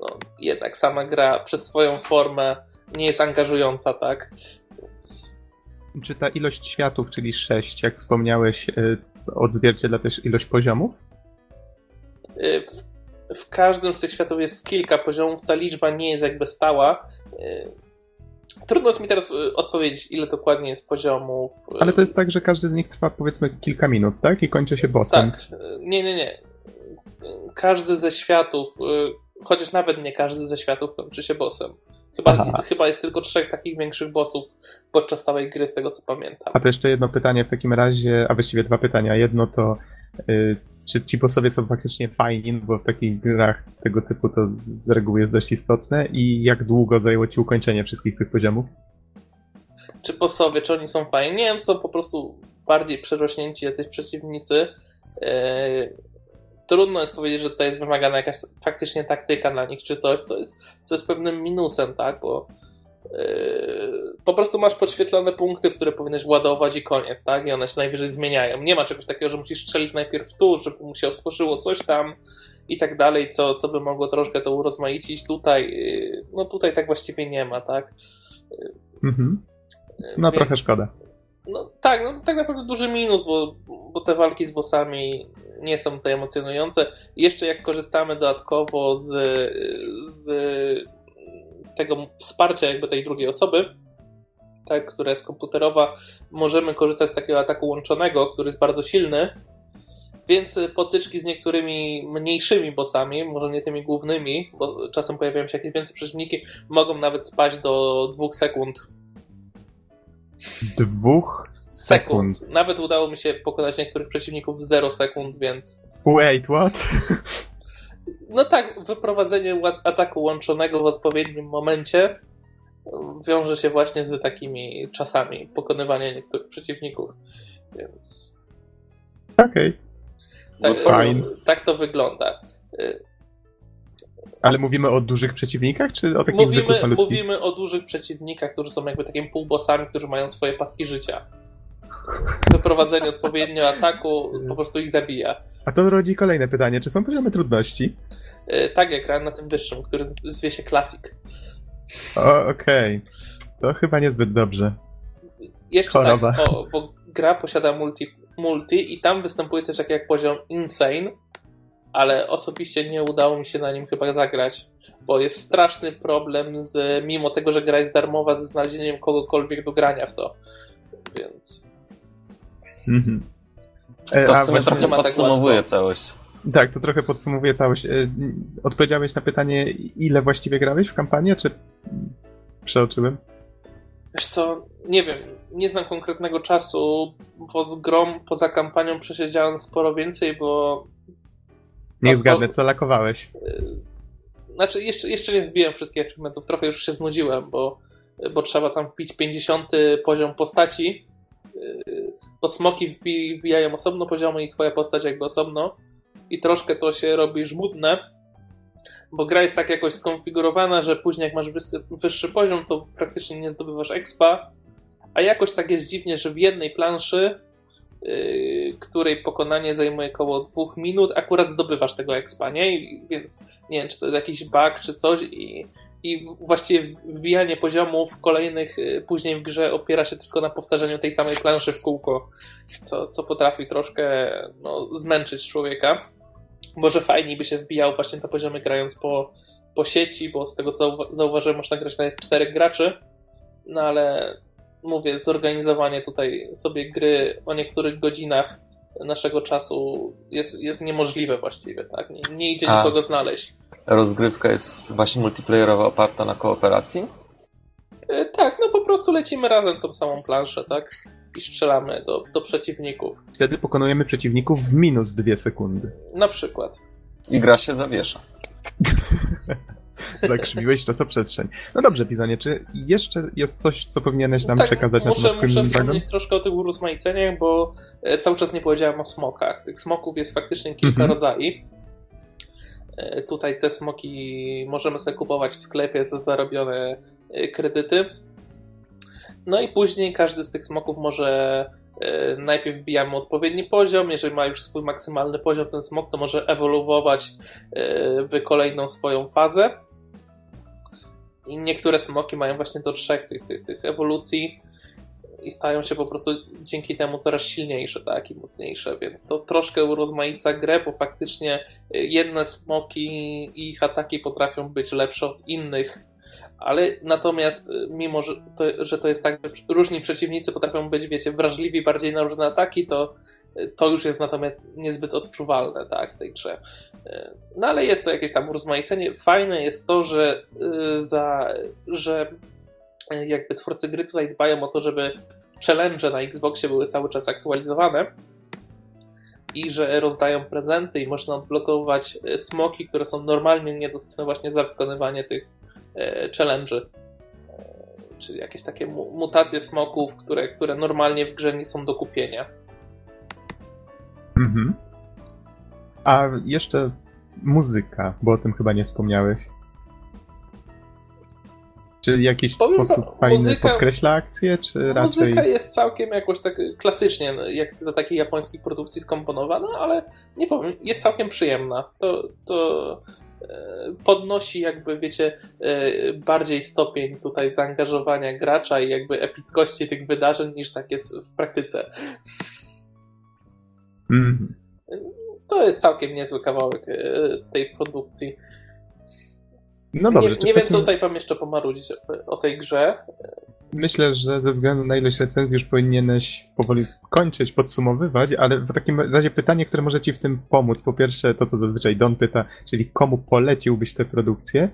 [SPEAKER 2] no, jednak sama gra przez swoją formę nie jest angażująca, tak? Więc...
[SPEAKER 1] Czy ta ilość światów, czyli 6, jak wspomniałeś, y, odzwierciedla też ilość poziomów?
[SPEAKER 2] Y, w, w każdym z tych światów jest kilka poziomów, ta liczba nie jest jakby stała y, Trudno jest mi teraz y, odpowiedzieć, ile dokładnie jest poziomów.
[SPEAKER 1] Y, Ale to jest tak, że każdy z nich trwa powiedzmy kilka minut, tak? I kończy się bossem.
[SPEAKER 2] Tak. Nie, nie, nie. Każdy ze światów, y, chociaż nawet nie każdy ze światów kończy się bossem. Chyba, chyba jest tylko trzech takich większych bossów podczas całej gry, z tego co pamiętam.
[SPEAKER 1] A to jeszcze jedno pytanie w takim razie, a właściwie dwa pytania. Jedno to, czy ci bossowie są faktycznie fajni, bo w takich grach tego typu to z reguły jest dość istotne i jak długo zajęło ci ukończenie wszystkich tych poziomów?
[SPEAKER 2] Czy bossowie, czy oni są fajni? Nie, są po prostu bardziej przerośnięci jacyś przeciwnicy. Yy, trudno jest powiedzieć, że tutaj jest wymagana jakaś faktycznie taktyka na nich, czy coś, co jest, co jest pewnym minusem, tak, bo po prostu masz podświetlone punkty, w które powinieneś ładować i koniec, tak? I one się najwyżej zmieniają. Nie ma czegoś takiego, że musisz strzelić najpierw tu, żeby mu się otworzyło coś tam i tak dalej, co, co by mogło troszkę to urozmaicić. Tutaj, yy, no tutaj tak właściwie nie ma, tak?
[SPEAKER 1] Mhm. No Więc, trochę szkoda.
[SPEAKER 2] No tak, no tak naprawdę duży minus, bo, bo te walki z bossami nie są tutaj emocjonujące. jeszcze jak korzystamy dodatkowo z, z tego wsparcia jakby tej drugiej osoby, tak, która jest komputerowa, możemy korzystać z takiego ataku łączonego, który jest bardzo silny, więc potyczki z niektórymi mniejszymi bossami, może nie tymi głównymi, bo czasem pojawiają się jakieś więcej przeciwniki, mogą nawet spać do dwóch sekund.
[SPEAKER 1] Dwóch sekund. sekund.
[SPEAKER 2] Nawet udało mi się pokonać niektórych przeciwników w 0 sekund, więc.
[SPEAKER 1] Wait, what? (laughs)
[SPEAKER 2] No tak, wyprowadzenie ataku łączonego w odpowiednim momencie wiąże się właśnie z takimi czasami pokonywania niektórych przeciwników, więc...
[SPEAKER 1] Okej.
[SPEAKER 2] Okay. Tak, tak to wygląda.
[SPEAKER 1] Ale mówimy o dużych przeciwnikach, czy o takich
[SPEAKER 2] mówimy,
[SPEAKER 1] zwykłych
[SPEAKER 2] Mówimy o dużych przeciwnikach, którzy są jakby takimi półbossami, którzy mają swoje paski życia. (laughs) Wyprowadzenie odpowiednio ataku po prostu ich zabija.
[SPEAKER 1] A to rodzi kolejne pytanie, czy są poziomy trudności?
[SPEAKER 2] Yy, tak, jak grałem na tym wyższym, który zwie się Classic.
[SPEAKER 1] Okej. Okay. To chyba niezbyt dobrze.
[SPEAKER 2] Jeszcze Choroba. tak, bo, bo gra posiada multi, multi i tam występuje coś takiego jak poziom Insane, ale osobiście nie udało mi się na nim chyba zagrać, bo jest straszny problem z, mimo tego, że gra jest darmowa, ze znalezieniem kogokolwiek do grania w to. Więc.
[SPEAKER 4] Mhm. E, to w sumie trochę tak podsumowuje tak całość.
[SPEAKER 1] Tak, to trochę podsumowuje całość. E, odpowiedziałeś na pytanie, ile właściwie grałeś w kampanię, czy przeoczyłem?
[SPEAKER 2] Wiesz co, nie wiem, nie znam konkretnego czasu, bo z grom poza kampanią przesiedziałem sporo więcej, bo...
[SPEAKER 1] Nie zgadnę, co lakowałeś? E,
[SPEAKER 2] znaczy, jeszcze, jeszcze nie wbiłem wszystkich achievementów, trochę już się znudziłem, bo, bo trzeba tam wbić 50 poziom postaci, bo smoki wbijają osobno poziomy i twoja postać jakby osobno i troszkę to się robi żmudne, bo gra jest tak jakoś skonfigurowana, że później jak masz wyższy, wyższy poziom, to praktycznie nie zdobywasz expa, a jakoś tak jest dziwnie, że w jednej planszy, yy, której pokonanie zajmuje około dwóch minut, akurat zdobywasz tego expa, nie? I, więc nie wiem, czy to jest jakiś bug, czy coś i i właściwie wbijanie poziomów kolejnych y, później w grze opiera się tylko na powtarzaniu tej samej planszy w kółko, co, co potrafi troszkę no, zmęczyć człowieka. Może fajniej by się wbijał właśnie te poziomy grając po, po sieci, bo z tego co zauważyłem można grać na czterech graczy, no ale mówię, zorganizowanie tutaj sobie gry o niektórych godzinach naszego czasu jest, jest niemożliwe właściwie, tak? Nie, nie idzie A. nikogo znaleźć
[SPEAKER 4] rozgrywka jest właśnie multiplayerowa, oparta na kooperacji?
[SPEAKER 2] E, tak, no po prostu lecimy razem tą samą planszę, tak? I strzelamy do, do przeciwników.
[SPEAKER 1] Wtedy pokonujemy przeciwników w minus dwie sekundy.
[SPEAKER 2] Na przykład.
[SPEAKER 4] I gra się zawiesza. (laughs)
[SPEAKER 1] Zakrzywiłeś czasoprzestrzeń. No dobrze, Bizonie, czy jeszcze jest coś, co powinieneś nam
[SPEAKER 2] tak,
[SPEAKER 1] przekazać
[SPEAKER 2] muszę,
[SPEAKER 1] na temat
[SPEAKER 2] Muszę wspomnieć troszkę o tych urozmaiceniach, bo e, cały czas nie powiedziałem o smokach. Tych smoków jest faktycznie kilka
[SPEAKER 1] Mhm.
[SPEAKER 2] rodzajów. E, Tutaj te smoki możemy sobie kupować w sklepie za zarobione e, kredyty. No i później każdy z tych smoków może e, najpierw wbijamy odpowiedni poziom. Jeżeli ma już swój maksymalny poziom, ten smok to może ewoluować w kolejną swoją fazę. I niektóre smoki mają właśnie do trzech tych, tych, tych ewolucji i stają się po prostu dzięki temu coraz silniejsze, tak, i mocniejsze, więc to troszkę urozmaica grę, bo faktycznie y, jedne smoki i ich ataki potrafią być lepsze od innych, ale natomiast y, mimo, że to, że to jest tak, że różni przeciwnicy potrafią być, wiecie, wrażliwi bardziej na różne ataki, to y, to już jest natomiast niezbyt odczuwalne, tak, w tej grze. No ale jest to jakieś tam urozmaicenie. Fajne jest to, że za, że jakby twórcy gry tutaj dbają o to, żeby challenge na Xboxie były cały czas aktualizowane i że rozdają prezenty i można odblokować y, smoki, które są normalnie niedostępne właśnie za wykonywanie tych y, challenge'y. Czyli jakieś takie mu- mutacje smoków, które, które normalnie w grze nie są do kupienia.
[SPEAKER 1] Mhm. A jeszcze muzyka, bo o tym chyba nie wspomniałeś. Czy jakiś
[SPEAKER 2] Powiem
[SPEAKER 1] sposób
[SPEAKER 2] wam,
[SPEAKER 1] fajny
[SPEAKER 2] muzyka-
[SPEAKER 1] podkreśla akcję, czy raczej...
[SPEAKER 2] Muzyka jest całkiem jakoś tak klasycznie, jak do takiej japońskiej produkcji skomponowana, ale nie powiem, jest całkiem przyjemna. To, to e, podnosi jakby, wiecie, e, bardziej stopień tutaj zaangażowania gracza i jakby epickości tych wydarzeń niż tak jest w praktyce.
[SPEAKER 1] Mhm.
[SPEAKER 2] To jest całkiem niezły kawałek e, tej produkcji.
[SPEAKER 1] No dobrze,
[SPEAKER 2] nie nie wiem,
[SPEAKER 1] takim-
[SPEAKER 2] co tutaj wam jeszcze pomarudzić o- o tej grze.
[SPEAKER 1] Myślę, że ze względu na ilość recenzji już powinieneś powoli kończyć, podsumowywać, ale w takim razie pytanie, które może ci w tym pomóc. Po pierwsze, to co zazwyczaj Don pyta, czyli komu poleciłbyś tę produkcję,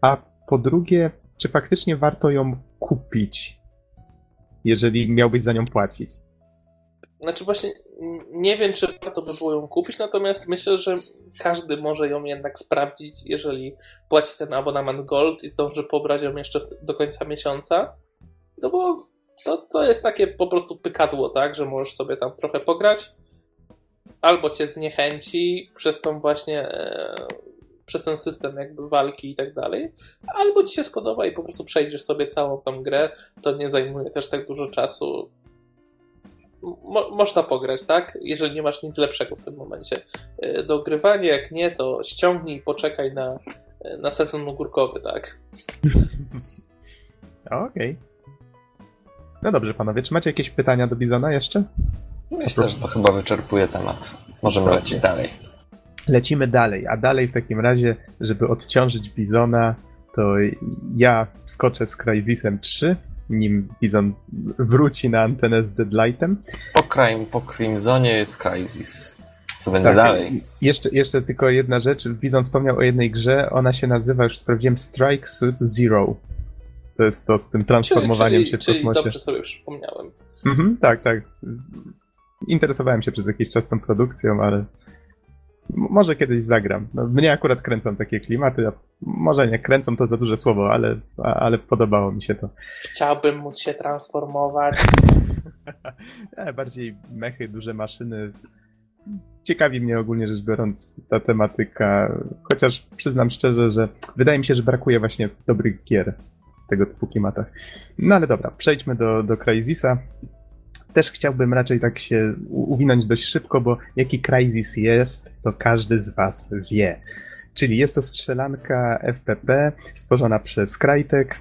[SPEAKER 1] a po drugie, czy faktycznie warto ją kupić, jeżeli miałbyś za nią płacić?
[SPEAKER 2] Znaczy właśnie nie wiem, czy warto by było ją kupić, natomiast myślę, że każdy może ją jednak sprawdzić, jeżeli płaci ten abonament Gold i zdąży pobrać ją jeszcze do końca miesiąca. No bo to, to jest takie po prostu pykadło, tak, że możesz sobie tam trochę pograć, albo cię zniechęci przez tą właśnie e, przez ten system jakby walki i tak dalej, albo ci się spodoba i po prostu przejdziesz sobie całą tą grę, to nie zajmuje też tak dużo czasu mo- można pograć, tak? Jeżeli nie masz nic lepszego w tym momencie e, do ogrywania, jak nie, to ściągnij i poczekaj na, e, na sezon ogórkowy, tak? (laughs)
[SPEAKER 1] Okej. No dobrze, panowie, czy macie jakieś pytania do Bizona jeszcze?
[SPEAKER 4] Myślę, że to chyba wyczerpuje temat. Możemy lecieć dalej.
[SPEAKER 1] Lecimy dalej, a dalej w takim razie, żeby odciążyć Bizona, to ja skoczę z Crysisem 3, nim Bizon wróci na antenę z Deadlightem.
[SPEAKER 4] Po, crime, po Crimsonie jest Crisis. Co będzie
[SPEAKER 1] Tak,
[SPEAKER 4] dalej?
[SPEAKER 1] Jeszcze, jeszcze tylko jedna rzecz. Bizon wspomniał o jednej grze, ona się nazywa, już sprawdziłem, Strike Suit Zero. To jest to z tym transformowaniem
[SPEAKER 2] czyli,
[SPEAKER 1] się w
[SPEAKER 2] czyli
[SPEAKER 1] kosmosie.
[SPEAKER 2] dobrze sobie przypomniałem.
[SPEAKER 1] Mhm, tak, tak. Interesowałem się przez jakiś czas tą produkcją, ale może kiedyś zagram. No, mnie akurat kręcą takie klimaty, a może nie kręcą to za duże słowo, ale, ale podobało mi się to.
[SPEAKER 2] Chciałbym móc się transformować. (laughs)
[SPEAKER 1] E, bardziej mechy, duże maszyny. Ciekawi mnie ogólnie rzecz biorąc ta tematyka, chociaż przyznam szczerze, że wydaje mi się, że brakuje właśnie dobrych gier w tego typu klimatach. No ale dobra, przejdźmy do, do Crysisa. Też chciałbym raczej tak się uwinąć dość szybko, bo jaki Crysis jest, to każdy z was wie. Czyli jest to strzelanka FPP stworzona przez Crytek,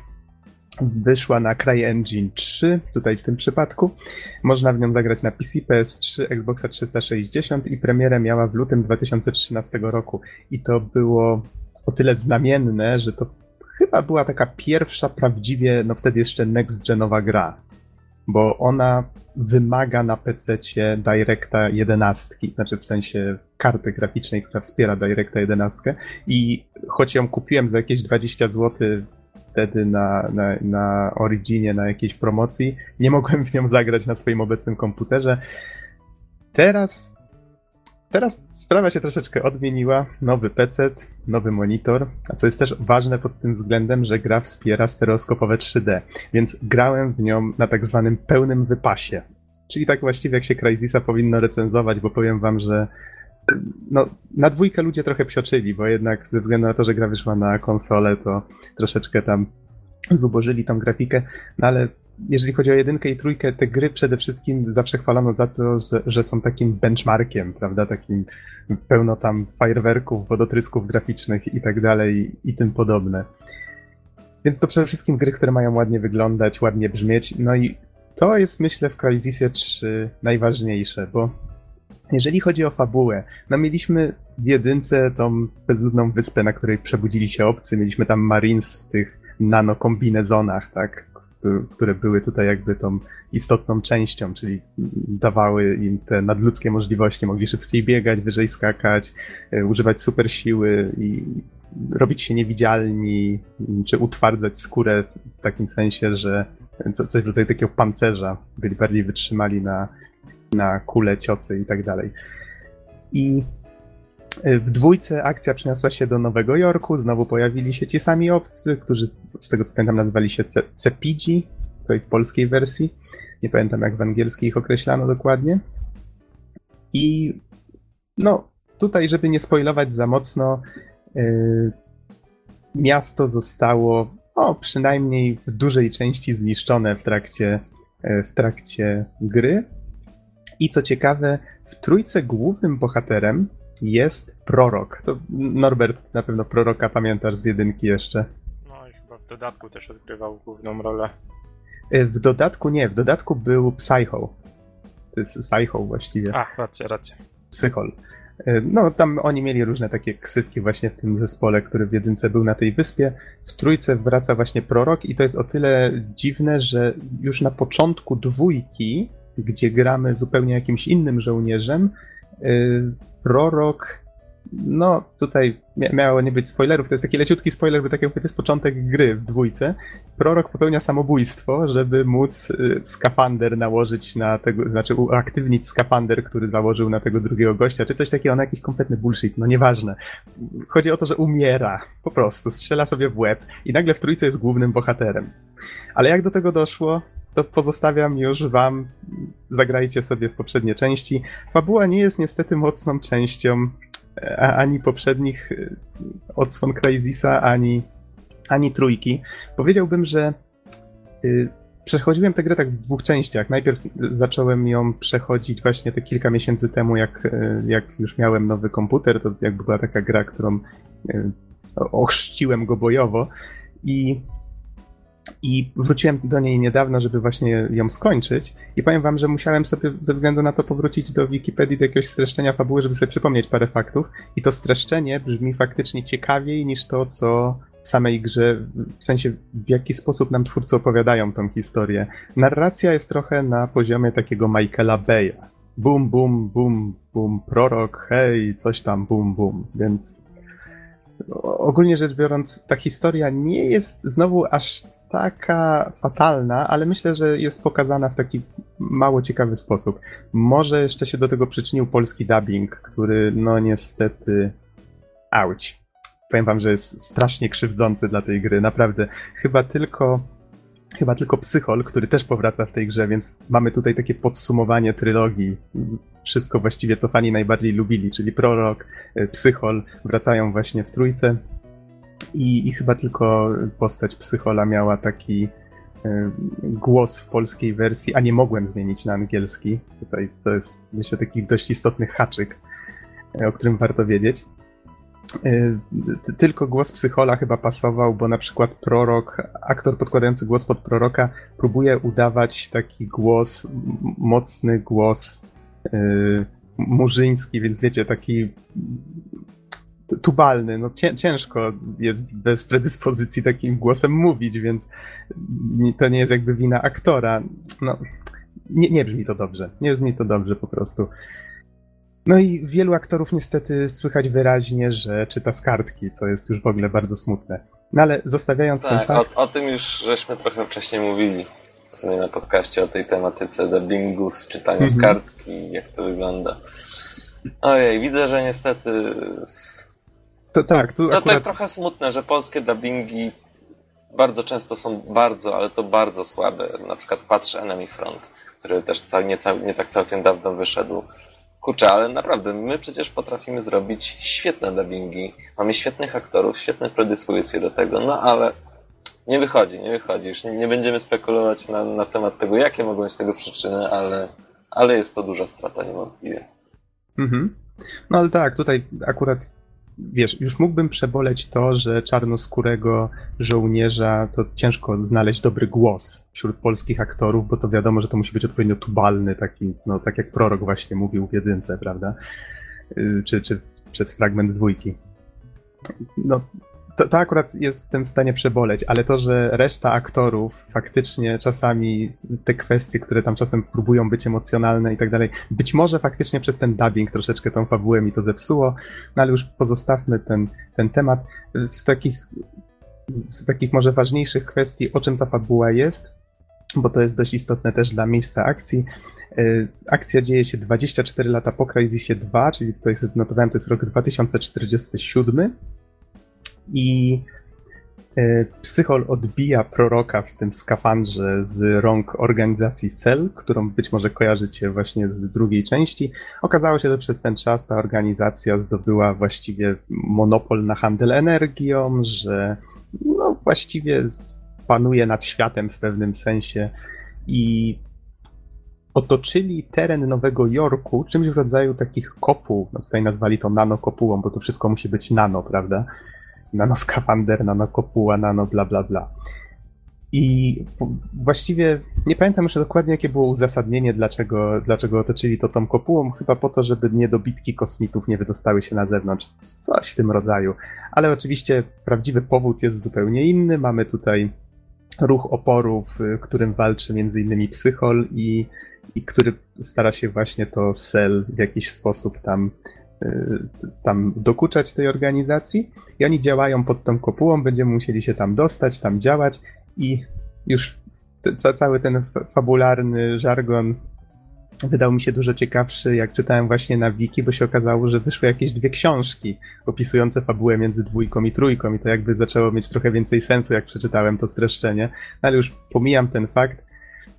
[SPEAKER 1] wyszła na CryEngine 3, tutaj w tym przypadku. Można w nią zagrać na PC, PS3, Xboxa 360 i premierę miała w lutym 2013 roku. I to było o tyle znamienne, że to chyba była taka pierwsza prawdziwie, no wtedy jeszcze next-genowa gra. Bo ona wymaga na PC Directa 11, znaczy w sensie karty graficznej, która wspiera Directa 11. I choć ją kupiłem za jakieś 20 zł wtedy na, na, na Originie, na jakiejś promocji, nie mogłem w nią zagrać na swoim obecnym komputerze. Teraz teraz sprawa się troszeczkę odmieniła. Nowy PC, nowy monitor, a co jest też ważne pod tym względem, że gra wspiera stereoskopowe 3D, więc grałem w nią na tak zwanym pełnym wypasie. Czyli tak właściwie jak się Crysisa powinno recenzować, bo powiem wam, że no, na dwójkę ludzie trochę psioczyli, bo jednak ze względu na to, że gra wyszła na konsolę, to troszeczkę tam zubożyli tą grafikę, no ale jeżeli chodzi o jedynkę i trójkę, te gry przede wszystkim zawsze chwalono za to, że, że są takim benchmarkiem, prawda, takim pełno tam fajerwerków, wodotrysków graficznych i tak dalej i tym podobne. Więc to przede wszystkim gry, które mają ładnie wyglądać, ładnie brzmieć, no i to jest myślę w Crysisie 3 najważniejsze, bo jeżeli chodzi o fabułę, no mieliśmy w jedynce tą bezludną wyspę, na której przebudzili się obcy, mieliśmy tam Marines w tych nanokombinezonach, tak, które były tutaj jakby tą istotną częścią, czyli dawały im te nadludzkie możliwości, mogli szybciej biegać, wyżej skakać, e, używać super siły i robić się niewidzialni, czy utwardzać skórę w takim sensie, że coś rodzaju takiego pancerza, byli bardziej wytrzymali na, na kule, ciosy i tak dalej. I w dwójce akcja przeniosła się do Nowego Jorku, znowu pojawili się ci sami obcy, którzy z tego co pamiętam nazywali się Cepidzi, tutaj w polskiej wersji. Nie pamiętam jak w angielskiej ich określano dokładnie. I no, tutaj, żeby nie spoilować za mocno, yy, miasto zostało o, przynajmniej w dużej części zniszczone w trakcie, yy, w trakcie gry. I co ciekawe, w trójce głównym bohaterem jest prorok. To Norbert, na pewno proroka pamiętasz z jedynki jeszcze.
[SPEAKER 3] No i chyba w dodatku też odgrywał główną rolę.
[SPEAKER 1] E, w dodatku nie, w dodatku był Psycho. To jest Psycho właściwie.
[SPEAKER 3] Ach, racja, racja.
[SPEAKER 1] Psychol. E, no, tam oni mieli różne takie ksywki właśnie w tym zespole, który w jedynce był na tej wyspie. W trójce wraca właśnie prorok i to jest o tyle dziwne, że już na początku dwójki, gdzie gramy zupełnie jakimś innym żołnierzem, prorok no, tutaj miało nie być spoilerów, to jest taki leciutki spoiler, bo tak jak mówię, to jest początek gry w dwójce. Prorok popełnia samobójstwo, żeby móc y, skafander nałożyć na tego, znaczy uaktywnić skafander, który założył na tego drugiego gościa, czy coś takiego, na jakiś kompletny bullshit, no nieważne. Chodzi o to, że umiera, po prostu, strzela sobie w łeb i nagle w trójce jest głównym bohaterem. Ale jak do tego doszło, to pozostawiam już wam, zagrajcie sobie w poprzednie części. Fabuła nie jest niestety mocną częścią ani poprzednich y, odsłon Crysisa, ani, ani trójki. Powiedziałbym, że y, przechodziłem tę grę tak w dwóch częściach. Najpierw zacząłem ją przechodzić właśnie te kilka miesięcy temu, jak, y, jak już miałem nowy komputer. To jakby była taka gra, którą ochrzciłem go bojowo. I i wróciłem do niej niedawno, żeby właśnie ją skończyć. I powiem wam, że musiałem sobie ze względu na to powrócić do Wikipedii, do jakiegoś streszczenia fabuły, żeby sobie przypomnieć parę faktów. I to streszczenie brzmi faktycznie ciekawiej niż to, co w samej grze, w sensie w jaki sposób nam twórcy opowiadają tą historię. Narracja jest trochę na poziomie takiego Michaela Beya. Bum, bum, bum, bum, prorok, hej, coś tam, bum, bum. Więc ogólnie rzecz biorąc, ta historia nie jest znowu aż taka fatalna, ale myślę, że jest pokazana w taki mało ciekawy sposób. Może jeszcze się do tego przyczynił polski dubbing, który no niestety auć. Powiem wam, że jest strasznie krzywdzący dla tej gry, naprawdę. Chyba tylko chyba tylko Psychol, który też powraca w tej grze, więc mamy tutaj takie podsumowanie trylogii. Wszystko właściwie, co fani najbardziej lubili, czyli Prorok, Psychol wracają właśnie w trójce. I, I chyba tylko postać Psychola miała taki y, głos w polskiej wersji, a nie mogłem zmienić na angielski. Tutaj to jest myślę taki dość istotny haczyk, e, o którym warto wiedzieć. Y, tylko głos Psychola chyba pasował, bo na przykład prorok, aktor podkładający głos pod proroka próbuje udawać taki głos, mocny głos y, murzyński, więc wiecie, taki tubalny. No ciężko jest bez predyspozycji takim głosem mówić, więc to nie jest jakby wina aktora. No, nie, nie brzmi to dobrze. Nie brzmi to dobrze po prostu. No i wielu aktorów niestety słychać wyraźnie, że czyta z kartki, co jest już w ogóle bardzo smutne. No ale zostawiając
[SPEAKER 4] tak,
[SPEAKER 1] ten fakt...
[SPEAKER 4] O, o tym już żeśmy trochę wcześniej mówili. W sumie na podcaście o tej tematyce dubbingów, czytania z mhm. kartki, jak to wygląda. Ojej, widzę, że niestety
[SPEAKER 1] To tak,
[SPEAKER 4] To, to
[SPEAKER 1] akurat...
[SPEAKER 4] jest trochę smutne, że polskie dubbingi bardzo często są bardzo, ale to bardzo słabe. Na przykład patrzę Enemy Front, który też cał, nie, cał, nie tak całkiem dawno wyszedł. Kurczę, ale naprawdę, my przecież potrafimy zrobić świetne dubbingi. Mamy świetnych aktorów, świetne predyspozycje do tego, no ale nie wychodzi, nie wychodzi. Już nie, nie będziemy spekulować na, na temat tego, jakie mogą być tego przyczyny, ale, ale jest to duża strata niewątpliwie.
[SPEAKER 1] Mhm. No ale tak, tutaj akurat wiesz, już mógłbym przeboleć to, że czarnoskórego żołnierza to ciężko znaleźć dobry głos wśród polskich aktorów, bo to wiadomo, że to musi być odpowiednio tubalny, taki, no tak jak prorok właśnie mówił w jedynce, prawda? Y, Czy, czy przez fragment dwójki. No, to, to akurat jestem w stanie przeboleć, ale to, że reszta aktorów faktycznie czasami te kwestie, które tam czasem próbują być emocjonalne i tak dalej, być może faktycznie przez ten dubbing troszeczkę tą fabułę mi to zepsuło, no ale już pozostawmy ten, ten temat. W takich, w takich może ważniejszych kwestii, o czym ta fabuła jest, bo to jest dość istotne też dla miejsca akcji. Y, Akcja dzieje się 24 lata po Crysisie 2, czyli to jest, notowałem, to jest rok 2047 i e, Psychol odbija proroka w tym skafandrze z rąk organizacji Cell, którą być może kojarzycie właśnie z drugiej części. Okazało się, że przez ten czas ta organizacja zdobyła właściwie monopol na handel energią, że no właściwie panuje nad światem w pewnym sensie i otoczyli teren Nowego Jorku czymś w rodzaju takich kopuł. No tutaj nazwali to nanokopułą, bo to wszystko musi być nano, prawda? Nanoskafander, nanokopuła, nano bla bla bla. I właściwie nie pamiętam już dokładnie, jakie było uzasadnienie, dlaczego, dlaczego otoczyli to tą kopułą. Chyba po to, żeby niedobitki kosmitów nie wydostały się na zewnątrz. Coś w tym rodzaju. Ale oczywiście prawdziwy powód jest zupełnie inny. Mamy tutaj ruch oporów, y, którym walczy innymi Psychol i, i który stara się właśnie to Cell w jakiś sposób tam tam dokuczać tej organizacji i oni działają pod tą kopułą, będziemy musieli się tam dostać, tam działać i już te, ca, cały ten fa- fabularny żargon wydał mi się dużo ciekawszy, jak czytałem właśnie na wiki, bo się okazało, że wyszły jakieś dwie książki opisujące fabułę między dwójką i trójką i to jakby zaczęło mieć trochę więcej sensu, jak przeczytałem to streszczenie, no, ale już pomijam ten fakt.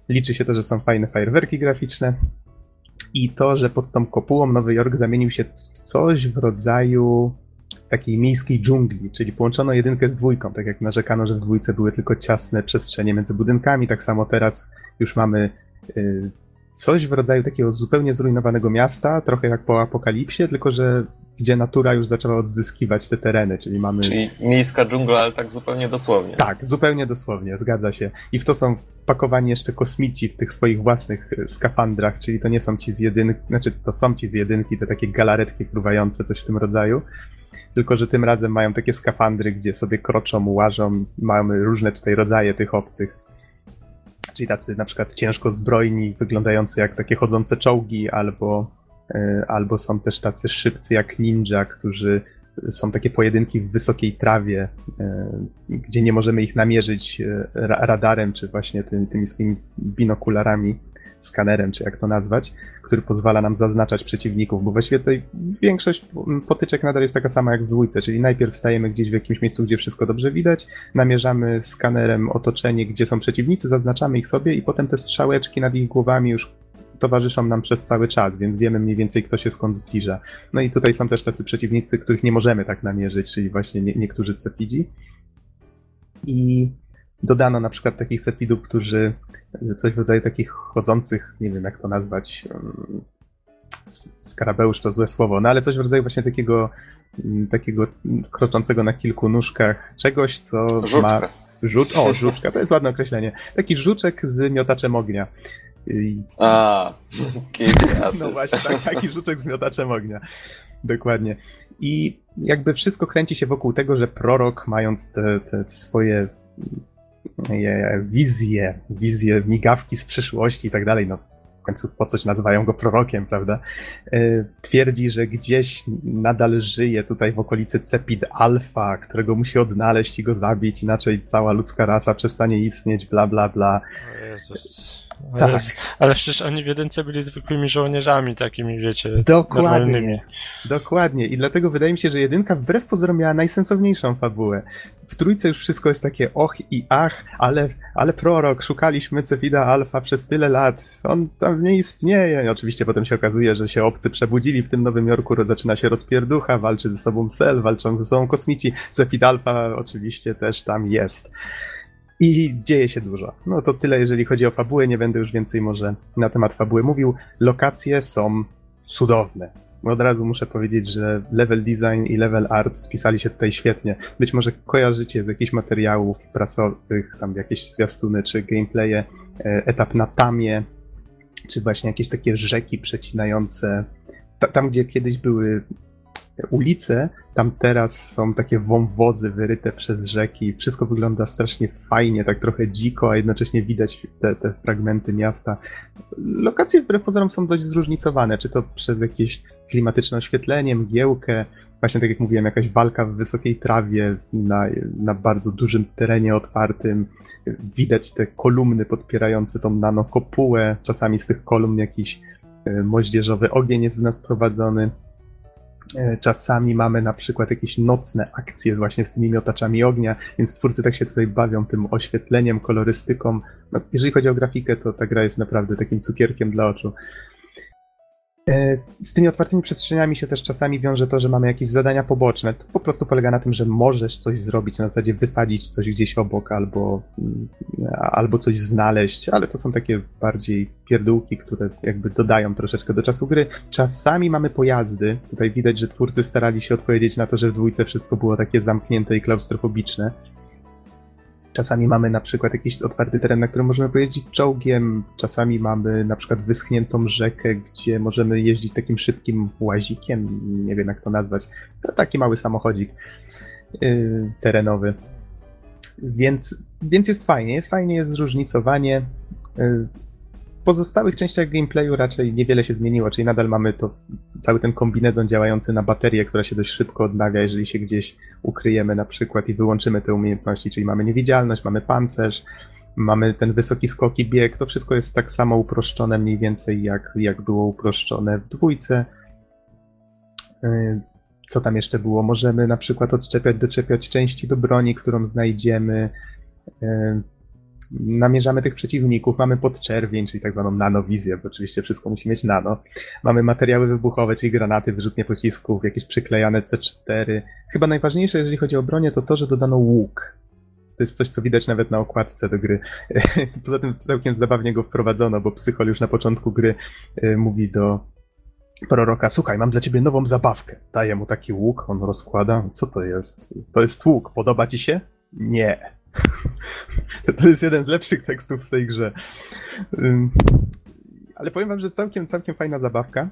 [SPEAKER 1] Liczy się to, że są fajne fajerwerki graficzne, i to, że pod tą kopułą Nowy Jork zamienił się w coś w rodzaju takiej miejskiej dżungli, czyli połączono jedynkę z dwójką, tak jak narzekano, że w dwójce były tylko ciasne przestrzenie między budynkami, tak samo teraz już mamy y, coś w rodzaju takiego zupełnie zrujnowanego miasta, trochę jak po apokalipsie, tylko że gdzie natura już zaczęła odzyskiwać te tereny, czyli mamy...
[SPEAKER 4] Czyli miejska dżungla, ale tak zupełnie dosłownie.
[SPEAKER 1] Tak, zupełnie dosłownie, zgadza się. I w to są pakowani jeszcze kosmici w tych swoich własnych e, skafandrach, czyli to nie są ci z jedynki, znaczy to są ci z jedynki, te takie galaretki fruwające, coś w tym rodzaju. Tylko, że tym razem mają takie skafandry, gdzie sobie kroczą, łażą, mamy różne tutaj rodzaje tych obcych. Czyli tacy na przykład ciężko zbrojni, wyglądający jak takie chodzące czołgi, albo, e, albo są też tacy szybcy jak ninja, którzy są takie pojedynki w wysokiej trawie, e, gdzie nie możemy ich namierzyć e, ra- radarem, czy właśnie tymi, tymi swoimi binokularami, skanerem, czy jak to nazwać, który pozwala nam zaznaczać przeciwników, bo właściwie tutaj większość potyczek nadal jest taka sama jak w dwójce, czyli najpierw stajemy gdzieś w jakimś miejscu, gdzie wszystko dobrze widać, namierzamy skanerem otoczenie, gdzie są przeciwnicy, zaznaczamy ich sobie i potem te strzałeczki nad ich głowami już towarzyszą nam przez cały czas, więc wiemy mniej więcej, kto się skąd zbliża. No i tutaj są też tacy przeciwnicy, których nie możemy tak namierzyć, czyli właśnie nie, niektórzy cepidzi. I dodano na przykład takich cepidów, którzy coś w rodzaju takich chodzących, nie wiem jak to nazwać, s- skarabeusz to złe słowo, no ale coś w rodzaju właśnie takiego mm, takiego kroczącego na kilku nóżkach czegoś, co ma...
[SPEAKER 4] Żuczka.
[SPEAKER 1] Żucz, o, żuczka, to jest ładne określenie. Taki żuczek z miotaczem ognia. I
[SPEAKER 4] A, (laughs)
[SPEAKER 1] no właśnie, tak, taki żuczek z miotaczem ognia. Dokładnie. I jakby wszystko kręci się wokół tego, że prorok, mając te, te swoje wizje, wizje, migawki z przyszłości i tak dalej, no w końcu po coś nazywają go prorokiem, prawda? E, Twierdzi, że gdzieś nadal żyje tutaj w okolicy Cepid Alpha, którego musi odnaleźć i go zabić, inaczej cała ludzka rasa przestanie istnieć, bla, bla, bla.
[SPEAKER 3] O Jezus. Ale,
[SPEAKER 1] Tak.
[SPEAKER 3] ale przecież oni w jedynce byli zwykłymi żołnierzami, takimi wiecie.
[SPEAKER 1] Dokładnie.
[SPEAKER 3] normalnymi.
[SPEAKER 1] Dokładnie. I dlatego wydaje mi się, że jedynka wbrew pozorom miała najsensowniejszą fabułę. W trójce już wszystko jest takie och i ach, ale, ale prorok, szukaliśmy Cefida Alfa przez tyle lat. On tam nie istnieje. I oczywiście potem się okazuje, że się obcy przebudzili w tym Nowym Jorku, zaczyna się rozpierducha, walczy ze sobą Cell, walczą ze sobą kosmici. Cefid Alfa oczywiście też tam jest. I dzieje się dużo. No to tyle, jeżeli chodzi o fabułę. Nie będę już więcej może na temat fabuły mówił. Lokacje są cudowne. Od razu muszę powiedzieć, że level design i level art spisali się tutaj świetnie. Być może kojarzycie z jakichś materiałów prasowych, tam jakieś zwiastuny czy gameplaye, e, etap na Tamie, czy właśnie jakieś takie rzeki przecinające. Ta, tam, gdzie kiedyś były ulice, tam teraz są takie wąwozy wyryte przez rzeki. Wszystko wygląda strasznie fajnie, tak trochę dziko, a jednocześnie widać te, te fragmenty miasta. Lokacje wbrew pozorom są dość zróżnicowane, czy to przez jakieś klimatyczne oświetlenie, mgiełkę, właśnie tak jak mówiłem, jakaś walka w wysokiej trawie na, na bardzo dużym terenie otwartym. Widać te kolumny podpierające tą nanokopułę, czasami z tych kolumn jakiś e, moździerzowy ogień jest w nas prowadzony. E, Czasami mamy na przykład jakieś nocne akcje właśnie z tymi miotaczami ognia, więc twórcy tak się tutaj bawią tym oświetleniem, kolorystyką. No, jeżeli chodzi o grafikę, to ta gra jest naprawdę takim cukierkiem dla oczu. E, Z tymi otwartymi przestrzeniami się też czasami wiąże to, że mamy jakieś zadania poboczne. To po prostu polega na tym, że możesz coś zrobić, na zasadzie wysadzić coś gdzieś obok albo, mm, albo coś znaleźć, ale to są takie bardziej pierdółki, które jakby dodają troszeczkę do czasu gry. Czasami mamy pojazdy. Tutaj widać, że twórcy starali się odpowiedzieć na to, że w dwójce wszystko było takie zamknięte i klaustrofobiczne. Czasami mamy na przykład jakiś otwarty teren, na którym możemy pojeździć czołgiem, czasami mamy na przykład wyschniętą rzekę, gdzie możemy jeździć takim szybkim łazikiem, nie wiem jak to nazwać, to taki mały samochodzik yy, terenowy. Więc, więc jest fajnie, jest fajnie, jest zróżnicowanie. Yy, pozostałych częściach gameplayu raczej niewiele się zmieniło, czyli nadal mamy to cały ten kombinezon działający na baterię, która się dość szybko odnawia, jeżeli się gdzieś ukryjemy na przykład i wyłączymy te umiejętności, czyli mamy niewidzialność, mamy pancerz, mamy ten wysoki skok i bieg, to wszystko jest tak samo uproszczone mniej więcej jak, jak było uproszczone w dwójce. Yy, Co tam jeszcze było? Możemy na przykład odczepiać, doczepiać części do broni, którą znajdziemy. Namierzamy tych przeciwników, mamy podczerwień, czyli tak zwaną nanowizję, bo oczywiście wszystko musi mieć nano. Mamy materiały wybuchowe, czyli granaty, wyrzutnie pocisków, jakieś przyklejane C4. Chyba najważniejsze, jeżeli chodzi o bronię, to to, że dodano łuk. To jest coś, co widać nawet na okładce do gry. (laughs) Poza tym całkiem zabawnie go wprowadzono, bo psychol już na początku gry y, mówi do proroka, słuchaj, mam dla ciebie nową zabawkę. Daje mu taki łuk, on rozkłada. Co to jest? To jest łuk. Podoba ci się? Nie. (laughs) To jest jeden z lepszych tekstów w tej grze. Ale powiem wam, że całkiem, całkiem fajna zabawka,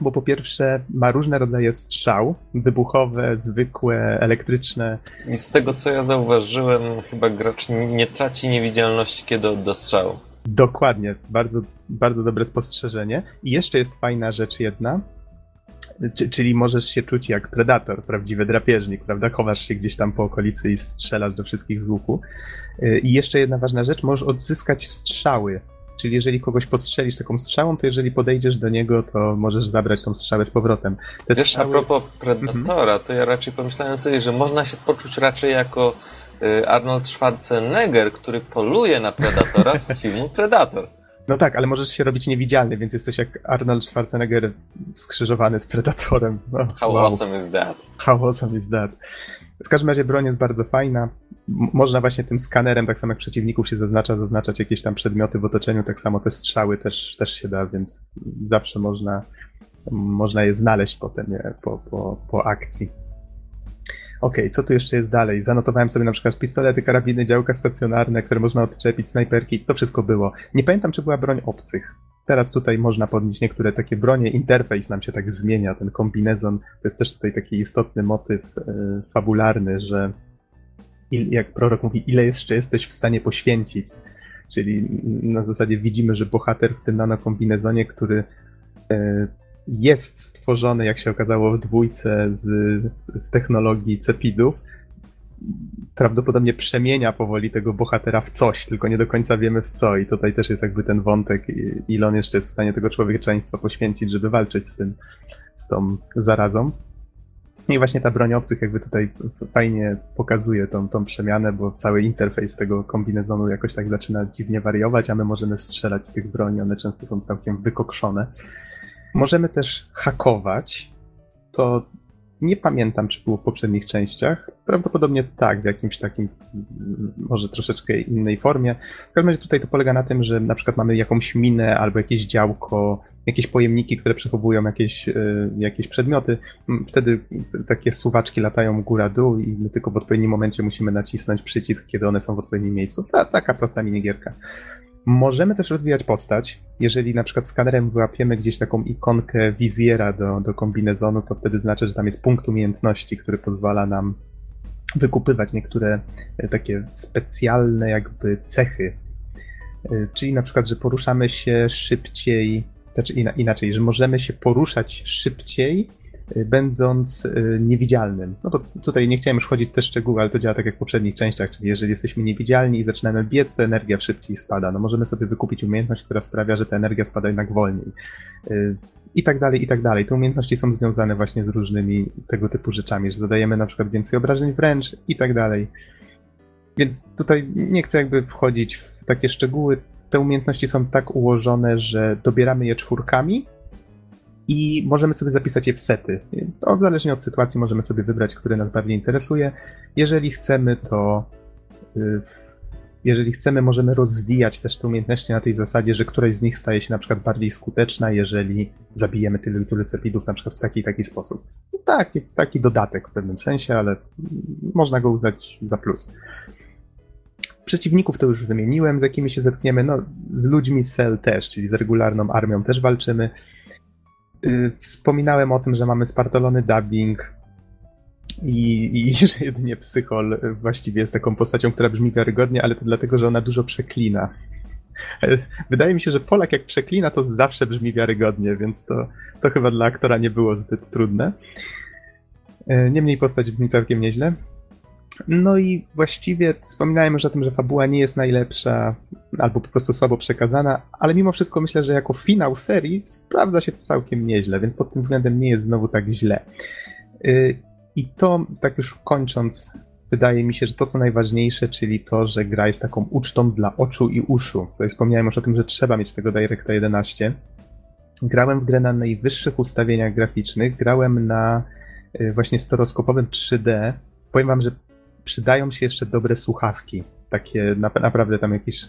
[SPEAKER 1] bo po pierwsze ma różne rodzaje strzał, wybuchowe, zwykłe, elektryczne.
[SPEAKER 4] I z tego co ja zauważyłem, chyba gracz nie, traci niewidzialności, kiedy odda strzał.
[SPEAKER 1] Dokładnie, bardzo, bardzo dobre spostrzeżenie. I jeszcze jest fajna rzecz jedna, czyli możesz się czuć jak predator, prawdziwy drapieżnik, prawda? Chowasz się gdzieś tam po okolicy i strzelasz do wszystkich z łuku. Y, I jeszcze jedna ważna rzecz, możesz odzyskać strzały. Czyli jeżeli kogoś postrzelisz taką strzałą, to jeżeli podejdziesz do niego, to możesz zabrać tą strzałę z powrotem. Te
[SPEAKER 4] Wiesz, a
[SPEAKER 1] strzały-
[SPEAKER 4] propos Predatora, to ja raczej pomyślałem sobie, że można się poczuć raczej jako y, Arnold Schwarzenegger, który poluje na Predatora z (laughs) filmu Predator.
[SPEAKER 1] No tak, ale możesz się robić niewidzialny, więc jesteś jak Arnold Schwarzenegger skrzyżowany z Predatorem. No,
[SPEAKER 4] How
[SPEAKER 1] wow.
[SPEAKER 4] awesome is that?
[SPEAKER 1] How awesome is that? W każdym razie broń jest bardzo fajna. Można właśnie tym skanerem, tak samo jak przeciwników się zaznacza, zaznaczać jakieś tam przedmioty w otoczeniu, tak samo te strzały też, też się da, więc zawsze można, można je znaleźć potem nie, po, po, po akcji. Okej, co tu jeszcze jest dalej? Zanotowałem sobie na przykład pistolety, karabiny, działka stacjonarne, które można odczepić, snajperki, to wszystko było. Nie pamiętam, czy była broń obcych. Teraz tutaj można podnieść niektóre takie bronie, interfejs nam się tak zmienia, ten kombinezon, to jest też tutaj taki istotny motyw e, fabularny, że il, jak prorok mówi, ile jeszcze jesteś w stanie poświęcić. Czyli na zasadzie widzimy, że bohater w tym nanokombinezonie, który e, jest stworzony, jak się okazało w dwójce, z, z technologii cepidów, prawdopodobnie przemienia powoli tego bohatera w coś, tylko nie do końca wiemy w co. I tutaj też jest jakby ten wątek, ile on jeszcze jest w stanie tego człowieczeństwa poświęcić, żeby walczyć z tym, z tą zarazą. I właśnie ta broń obcych jakby tutaj fajnie pokazuje tą, tą przemianę, bo cały interfejs tego kombinezonu jakoś tak zaczyna dziwnie wariować, a my możemy strzelać z tych broni, one często są całkiem wykokszone. Możemy też hakować. To nie pamiętam, czy było w poprzednich częściach. Prawdopodobnie tak, w jakimś takim, może troszeczkę innej formie. W każdym razie tutaj to polega na tym, że na przykład mamy jakąś minę albo jakieś działko, jakieś pojemniki, które przechowują jakieś, e, jakieś przedmioty. Wtedy takie suwaczki latają góra-dół i my tylko w odpowiednim momencie musimy nacisnąć przycisk, kiedy one są w odpowiednim miejscu. Ta, taka prosta minigierka. Możemy też rozwijać postać. Jeżeli na przykład skanerem wyłapiemy gdzieś taką ikonkę wizjera do, do kombinezonu, to wtedy znaczy, że tam jest punkt umiejętności, który pozwala nam wykupywać niektóre e, takie specjalne jakby cechy. E, czyli na przykład, że poruszamy się szybciej, znaczy inaczej, że możemy się poruszać szybciej będąc y, niewidzialnym. No to tutaj nie chciałem już wchodzić w te szczegóły, ale to działa tak jak w poprzednich częściach, czyli jeżeli jesteśmy niewidzialni i zaczynamy biec, to energia szybciej spada. No możemy sobie wykupić umiejętność, która sprawia, że ta energia spada jednak wolniej. Y, I tak dalej, i tak dalej. Te umiejętności są związane właśnie z różnymi tego typu rzeczami, że zadajemy na przykład więcej obrażeń wręcz i tak dalej. Więc tutaj nie chcę jakby wchodzić w takie szczegóły. Te umiejętności są tak ułożone, że dobieramy je czwórkami, i możemy sobie zapisać je w sety. To zależnie od sytuacji możemy sobie wybrać, który nas bardziej interesuje. Jeżeli chcemy, to y, jeżeli chcemy, możemy rozwijać też te umiejętności na tej zasadzie, że któraś z nich staje się na przykład bardziej skuteczna, jeżeli zabijemy tylu i tylu cepidów na przykład w taki taki sposób. Taki, taki dodatek w pewnym sensie, ale można go uznać za plus. Przeciwników to już wymieniłem, z jakimi się zetkniemy. No, z ludźmi z Cell też, czyli z regularną armią też walczymy. Y, wspominałem o tym, że mamy spartolony dubbing i, i (laughs) że jedynie psychol właściwie jest taką postacią, która brzmi wiarygodnie, ale to dlatego, że ona dużo przeklina. (laughs) Wydaje mi się, że Polak jak przeklina, to zawsze brzmi wiarygodnie, więc to, to chyba dla aktora nie było zbyt trudne. Y, niemniej postać brzmi całkiem nieźle. No i właściwie wspominałem już o tym, że fabuła nie jest najlepsza, albo po prostu słabo przekazana, ale mimo wszystko myślę, że jako finał serii sprawdza się całkiem nieźle, więc pod tym względem nie jest znowu tak źle. Y, I to, tak już kończąc, wydaje mi się, że to co najważniejsze, czyli to, że gra jest taką ucztą dla oczu i uszu. Tutaj wspomniałem już o tym, że trzeba mieć tego Directa 11. Grałem w grę na najwyższych ustawieniach graficznych, grałem na y, właśnie stereoskopowym 3D. Powiem wam, że przydają się jeszcze dobre słuchawki. Takie naprawdę tam jakieś,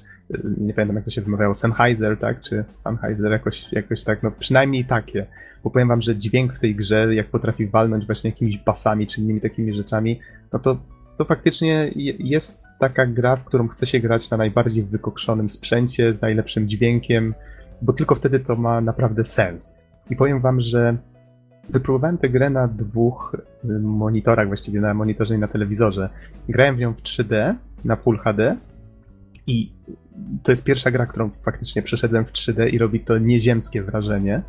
[SPEAKER 1] nie pamiętam jak to się wymawiało, Sennheiser, tak? Czy Sennheiser, jakoś, jakoś tak, no przynajmniej takie. Bo powiem wam, że dźwięk w tej grze, jak potrafi walnąć właśnie jakimiś basami czy innymi takimi rzeczami, no to, to faktycznie jest taka gra, w którą chce się grać na najbardziej wykokszonym sprzęcie, z najlepszym dźwiękiem, bo tylko wtedy to ma naprawdę sens. I powiem wam, że Wypróbowałem tę grę na dwóch y, monitorach, właściwie na monitorze i na telewizorze. Grałem w nią w 3D, na Full HD i to jest pierwsza gra, którą faktycznie przeszedłem w 3D i robi to nieziemskie wrażenie.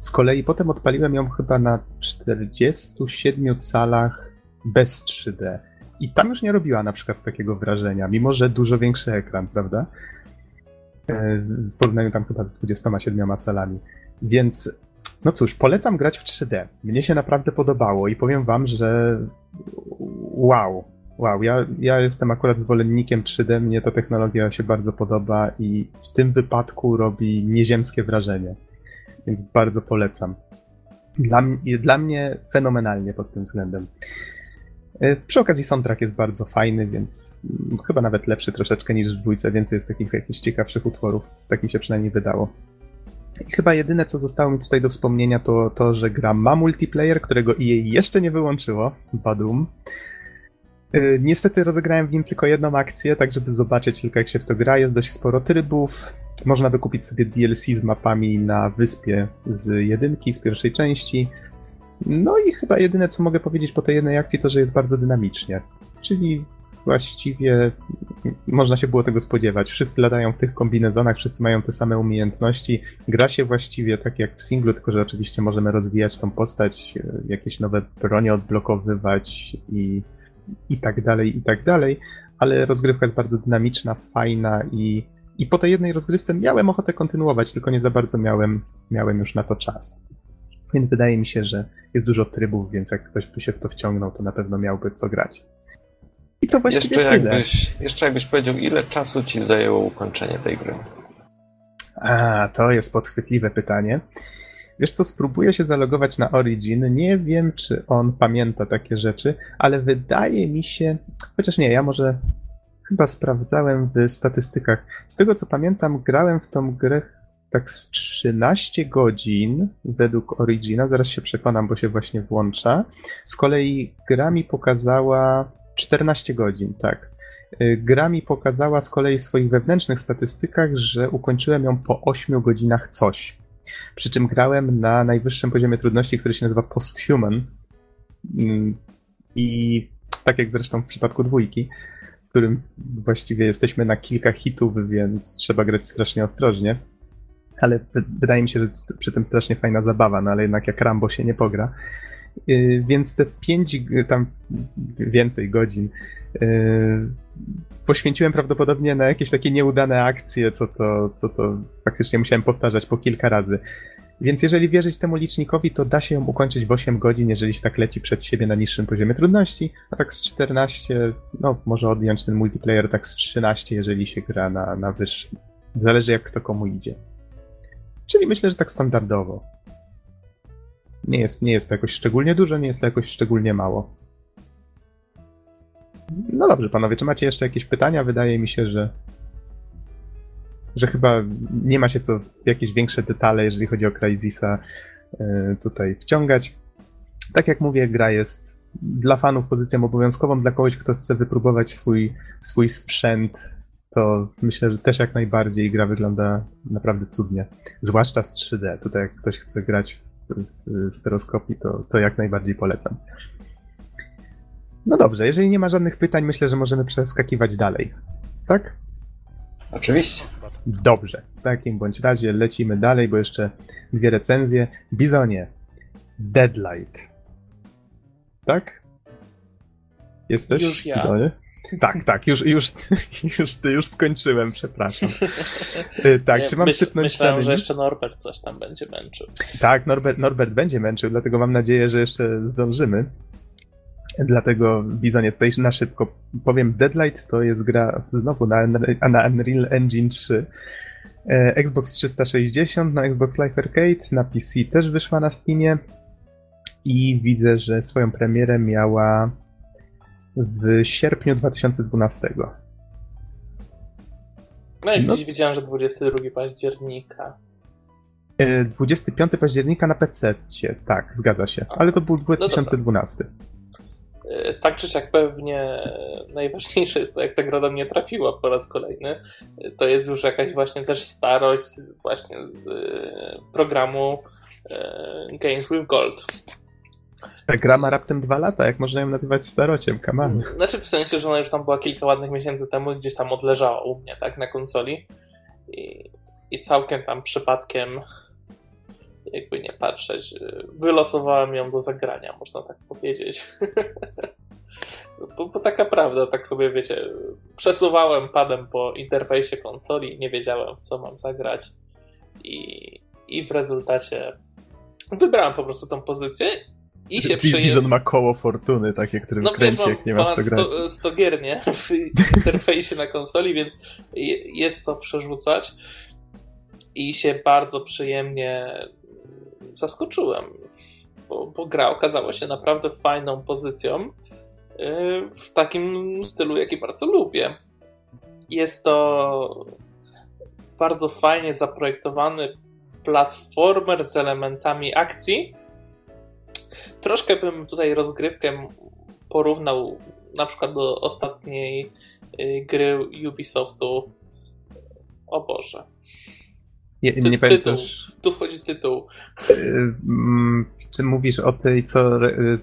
[SPEAKER 1] Z kolei potem odpaliłem ją chyba na 47 calach bez 3D. I tam już nie robiła na przykład takiego wrażenia, mimo że dużo większy ekran, prawda? E, w porównaniu tam chyba z 27 calami. Więc no cóż, polecam grać w 3D. Mnie się naprawdę podobało i powiem wam, że wow, wow, ja, ja jestem akurat zwolennikiem 3D, mnie ta technologia się bardzo podoba i w tym wypadku robi nieziemskie wrażenie. Więc bardzo polecam. Dla, dla mnie fenomenalnie pod tym względem. E, przy okazji soundtrack jest bardzo fajny, więc chyba nawet lepszy troszeczkę niż w dwójce. Więcej jest takich jakichś ciekawszych utworów. Tak mi się przynajmniej wydało. I chyba jedyne, co zostało mi tutaj do wspomnienia, to to, że gra ma multiplayer, którego EA jeszcze nie wyłączyło. Badum. Yy, niestety rozegrałem w nim tylko jedną akcję, tak żeby zobaczyć tylko jak się w to gra. Jest dość sporo trybów. Można dokupić sobie DLC z mapami na wyspie z jedynki, z pierwszej części. No i chyba jedyne, co mogę powiedzieć po tej jednej akcji, to, że jest bardzo dynamicznie. Czyli właściwie można się było tego spodziewać. Wszyscy latają w tych kombinezonach, wszyscy mają te same umiejętności. Gra się właściwie tak jak w singlu, tylko że oczywiście możemy rozwijać tą postać, e, jakieś nowe bronie odblokowywać i i tak dalej, i tak dalej, ale rozgrywka jest bardzo dynamiczna, fajna i, i po tej jednej rozgrywce miałem ochotę kontynuować, tylko nie za bardzo miałem, miałem już na to czas. Więc wydaje mi się, że jest dużo trybów, więc jak ktoś by się w to wciągnął, to na pewno miałby co grać. I to właściwie
[SPEAKER 4] Jeszcze
[SPEAKER 1] tyle.
[SPEAKER 4] jakbyś, jeszcze jakbyś powiedział, ile czasu ci zajęło ukończenie tej gry?
[SPEAKER 1] A, to jest podchwytliwe pytanie. Wiesz co, spróbuję się zalogować na Origin. Nie wiem, czy on pamięta takie rzeczy, ale wydaje mi się. Chociaż nie, ja może chyba sprawdzałem w statystykach. Z tego co pamiętam, grałem w tą grę tak z 13 godzin według Origina. Zaraz się przekonam, bo się właśnie włącza. Z kolei gra mi pokazała 14 godzin, tak. Y, Gra mi pokazała z kolei w swoich wewnętrznych statystykach, że ukończyłem ją po 8 godzinach coś. Przy czym grałem na najwyższym poziomie trudności, który się nazywa Posthuman. Mm, I tak jak zresztą w przypadku dwójki, w którym właściwie jesteśmy na kilka hitów, więc trzeba grać strasznie ostrożnie. Ale wy- wydaje mi się, że przy tym strasznie fajna zabawa, no ale jednak jak Rambo się nie pogra. Yy, Więc te 5, tam więcej godzin yy, poświęciłem prawdopodobnie na jakieś takie nieudane akcje, co to, co to faktycznie musiałem powtarzać po kilka razy. Więc jeżeli wierzyć temu licznikowi, to da się ją ukończyć w 8 godzin, jeżeli się tak leci przed siebie na niższym poziomie trudności, a tak z 14, no może odjąć ten multiplayer, tak z 13, jeżeli się gra na, na wyższym. Zależy jak kto komu idzie. Czyli myślę, że tak standardowo. Nie jest, nie jest to jakoś szczególnie dużo, nie jest to jakoś szczególnie mało. No dobrze, panowie, czy macie jeszcze jakieś pytania? Wydaje mi się, że że chyba nie ma się co jakieś większe detale, jeżeli chodzi o Crysisa y, tutaj wciągać. Tak jak mówię, gra jest dla fanów pozycją obowiązkową, dla kogoś, kto chce wypróbować swój, swój sprzęt, to myślę, że też jak najbardziej gra wygląda naprawdę cudnie. Zwłaszcza z 3D. Tutaj jak ktoś chce grać stereoskopii, to, to jak najbardziej polecam. No dobrze, jeżeli nie ma żadnych pytań, myślę, że możemy przeskakiwać dalej. Tak?
[SPEAKER 4] Oczywiście.
[SPEAKER 1] Dobrze. W takim bądź razie lecimy dalej, bo jeszcze dwie recenzje. Bizonie. Deadlight. Tak? Jesteś?
[SPEAKER 2] Już ja.
[SPEAKER 1] Bizonie? Tak, tak, już, już, (laughs) już, już skończyłem, przepraszam. Y, tak,
[SPEAKER 2] Nie,
[SPEAKER 1] czy mam
[SPEAKER 2] myśl-
[SPEAKER 1] sypnąć
[SPEAKER 2] Myślałem,
[SPEAKER 1] ślady?
[SPEAKER 2] że jeszcze Norbert coś tam będzie męczył.
[SPEAKER 1] Tak, Norbert, Norbert będzie męczył, dlatego mam nadzieję, że jeszcze zdążymy. Dlatego Bizonie tutaj na szybko powiem. Deadlight to jest gra znowu na, na Unreal Engine 3. E, Xbox 360, na Xbox Live Arcade, na PC też wyszła na Steamie i widzę, że swoją premierę miała w sierpniu 2012.
[SPEAKER 2] No i
[SPEAKER 1] No.
[SPEAKER 2] dziś widziałem, że 22 października.
[SPEAKER 1] E, 25 października na PC, tak, zgadza się, ale to był
[SPEAKER 2] dobra.
[SPEAKER 1] 2012.
[SPEAKER 2] E, Tak czy siak pewnie najważniejsze jest to, jak ta gra do mnie trafiła po raz kolejny. E, To jest już jakaś właśnie też starość właśnie z e, programu e, Games with Gold.
[SPEAKER 1] Ta gra ma raptem dwa lata, jak można ją nazywać starociem, on.
[SPEAKER 2] Znaczy w sensie, że ona już tam była kilka ładnych miesięcy temu, gdzieś tam odleżała u mnie, tak, na konsoli. I, i całkiem tam przypadkiem, jakby nie patrzeć, y, wylosowałem ją do zagrania, można tak powiedzieć. (laughs) Bo, bo taka prawda, tak sobie wiecie, przesuwałem padem po interfejsie konsoli, nie wiedziałem w co mam zagrać i, i w rezultacie wybrałem po prostu tą pozycję i się przyjęłem.
[SPEAKER 1] Bizon ma koło fortuny, takie, którym
[SPEAKER 2] No
[SPEAKER 1] kręci, jak nie ma co grać.
[SPEAKER 2] 100, 100 gier, nie? (laughs) W interfejsie na konsoli, więc je- jest co przerzucać. I się bardzo przyjemnie zaskoczyłem, bo, bo gra okazała się naprawdę fajną pozycją yy, w takim stylu, jaki bardzo lubię. Jest to bardzo fajnie zaprojektowany platformer z elementami akcji, Troszkę bym tutaj rozgrywkę porównał na przykład do ostatniej y, gry Ubisoftu. O Boże.
[SPEAKER 1] Nie, nie pamiętasz,
[SPEAKER 2] Tu wchodzi tytuł.
[SPEAKER 1] y, mm, czy mówisz o tej, co,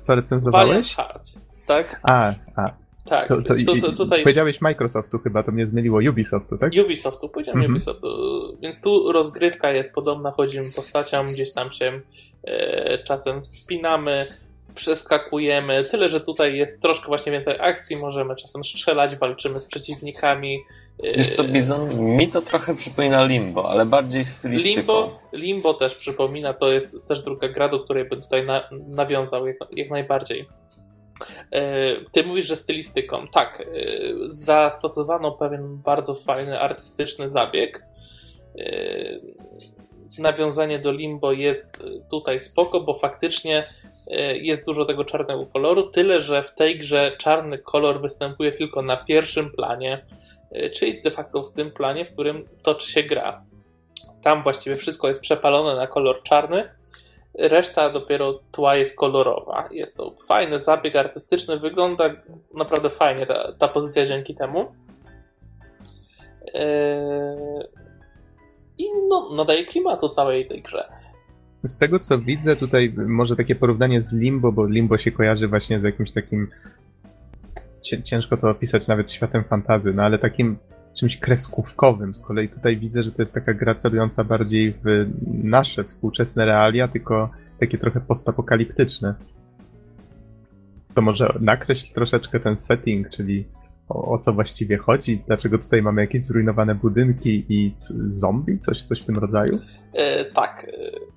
[SPEAKER 1] co recenzowałeś?
[SPEAKER 2] Valiant Hearts. Tak?
[SPEAKER 1] A, a
[SPEAKER 2] Tak.
[SPEAKER 1] to, to,
[SPEAKER 2] tu- tutaj
[SPEAKER 1] powiedziałeś Microsoftu chyba, to mnie zmyliło, Ubisoftu, tak?
[SPEAKER 2] Ubisoftu, powiedziałem
[SPEAKER 1] Mhm.
[SPEAKER 2] Ubisoftu, więc tu rozgrywka jest podobna, chodzimy postacią, gdzieś tam się e, czasem wspinamy, przeskakujemy. Tyle, że tutaj jest troszkę właśnie więcej akcji, możemy czasem strzelać, walczymy z przeciwnikami.
[SPEAKER 4] Wiesz co, Bizon, mi to trochę przypomina Limbo, ale bardziej stylistyką.
[SPEAKER 2] Limbo, Limbo też przypomina, to jest też druga gra, do której bym tutaj na, nawiązał jak, jak najbardziej. E, ty mówisz, że stylistyką. Tak, e, zastosowano pewien bardzo fajny artystyczny zabieg. E, nawiązanie do Limbo jest tutaj spoko, bo faktycznie jest dużo tego czarnego koloru, tyle że w tej grze czarny kolor występuje tylko na pierwszym planie, czyli de facto w tym planie, w którym toczy się gra. Tam właściwie wszystko jest przepalone na kolor czarny, Reszta dopiero tła jest kolorowa. Jest to fajny zabieg artystyczny, wygląda naprawdę fajnie ta, ta pozycja dzięki temu. Eee, I no, nadaje klimatu całej tej grze.
[SPEAKER 1] Z tego co widzę, tutaj może takie porównanie z Limbo, bo Limbo się kojarzy właśnie z jakimś takim. Ciężko to opisać nawet światem fantazy, no ale takim czymś kreskówkowym. Z kolei tutaj widzę, że to jest taka gra celująca bardziej w nasze współczesne realia, tylko takie trochę postapokaliptyczne. To może nakreśl troszeczkę ten setting, czyli o, o, co właściwie chodzi, dlaczego tutaj mamy jakieś zrujnowane budynki i zombie, coś, coś w tym rodzaju?
[SPEAKER 2] E, tak. E,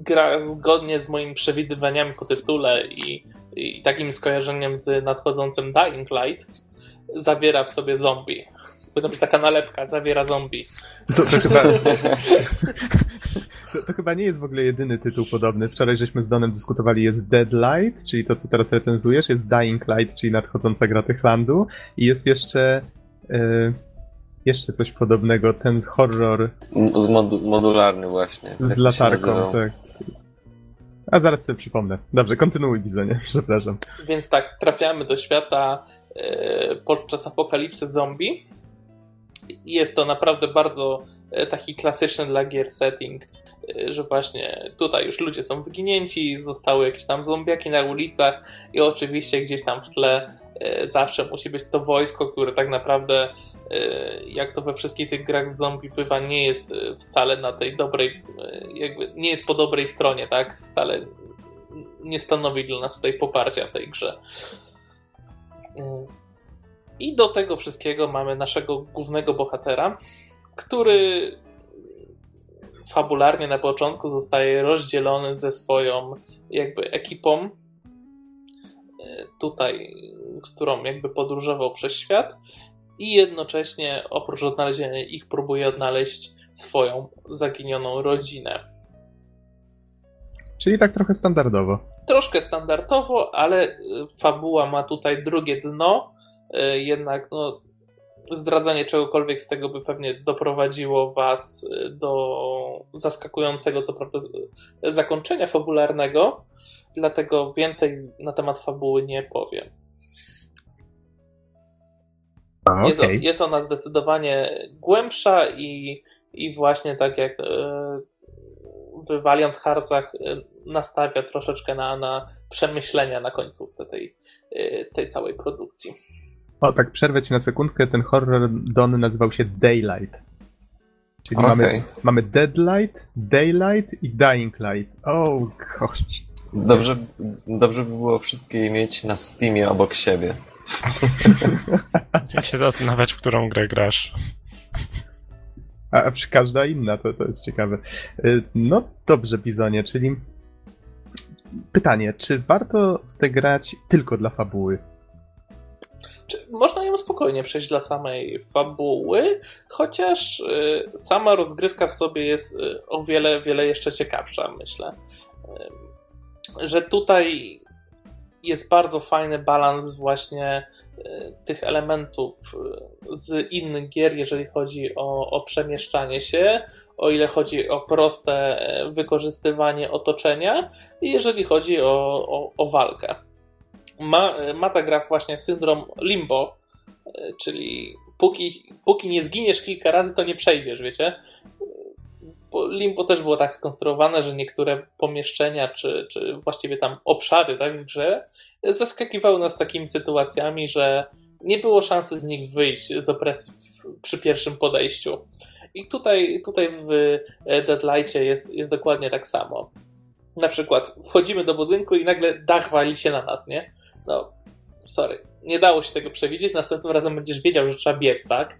[SPEAKER 2] gra zgodnie z moimi przewidywaniami po tytule i, i takim skojarzeniem z nadchodzącym Dying Light zawiera w sobie zombie. Powinna być taka nalepka, zawiera zombie.
[SPEAKER 1] To, to chyba... (laughs) To, to, chyba nie jest w ogóle jedyny tytuł podobny. Wczoraj żeśmy z Donem dyskutowali, jest Deadlight, czyli to, co teraz recenzujesz, jest Dying Light, czyli nadchodząca gra Techlandu i jest jeszcze yy, jeszcze coś podobnego, ten horror...
[SPEAKER 4] Z modu modularny właśnie.
[SPEAKER 1] Z latarką, tak. A zaraz sobie przypomnę. Dobrze, kontynuuj Bizonie, (laughs) przepraszam.
[SPEAKER 2] Więc tak, trafiamy do świata yy, podczas apokalipsy zombie jest to naprawdę bardzo e, taki klasyczny dla gier setting, e, że właśnie tutaj już ludzie są wyginięci, zostały jakieś tam zombiaki na ulicach i oczywiście gdzieś tam w tle e, zawsze musi być to wojsko, które tak naprawdę jak to we wszystkich tych grach zombie bywa, nie jest wcale na tej dobrej, jakby nie jest po dobrej stronie, tak? Wcale nie stanowi dla nas tej poparcia w tej grze. I do tego wszystkiego mamy naszego głównego bohatera, który fabularnie na początku zostaje rozdzielony ze swoją jakby ekipą, e, tutaj, z którą jakby podróżował przez świat i jednocześnie oprócz odnalezienia ich próbuje odnaleźć swoją zaginioną rodzinę.
[SPEAKER 1] Czyli tak trochę standardowo.
[SPEAKER 2] Troszkę standardowo, ale fabuła ma tutaj drugie dno, E, jednak no, zdradzanie czegokolwiek z tego by pewnie doprowadziło Was e, do zaskakującego, co prawda, zakończenia fabularnego, dlatego więcej na temat fabuły nie powiem.
[SPEAKER 1] A,
[SPEAKER 2] jest, jest, ona zdecydowanie głębsza i, i właśnie tak jak e, w Valiant Heartsach nastawia troszeczkę na, na przemyślenia na końcówce tej, tej całej produkcji.
[SPEAKER 1] O, tak przerwę ci na sekundkę. Ten horror Don nazywał się Daylight. Czyli okay. mamy, mamy Deadlight, Daylight i Dying Light. Oh gosh.
[SPEAKER 4] Dobrze, dobrze by było wszystkie mieć na Steamie obok siebie.
[SPEAKER 3] Jak się zastanawiać, w którą grę grasz.
[SPEAKER 1] A, a każda inna, to, to jest ciekawe. Y, no dobrze, Bizonie, czyli pytanie, czy warto w tę grać tylko dla fabuły?
[SPEAKER 2] Można ją spokojnie przejść dla samej fabuły, chociaż y, sama rozgrywka w sobie jest y, o wiele, wiele jeszcze ciekawsza, myślę. Y, że tutaj jest bardzo fajny balans właśnie tych elementów z innych gier, jeżeli chodzi o, o przemieszczanie się, o ile chodzi o proste wykorzystywanie otoczenia i jeżeli chodzi o, o, o walkę ma, ma ta gra właśnie syndrom limbo, e, czyli póki, póki nie zginiesz kilka razy, to nie przejdziesz, wiecie? Bo limbo też było tak skonstruowane, że niektóre pomieszczenia, czy, czy właściwie tam obszary tak, w grze zaskakiwały nas takimi sytuacjami, że nie było szansy z nich wyjść z opresji w, przy pierwszym podejściu. I tutaj, tutaj w Deadlightie jest, jest dokładnie tak samo. na przykład wchodzimy do budynku i nagle dach wali się na nas, nie? No, sorry, nie dało się tego przewidzieć, następnym razem będziesz wiedział, że trzeba biec, tak?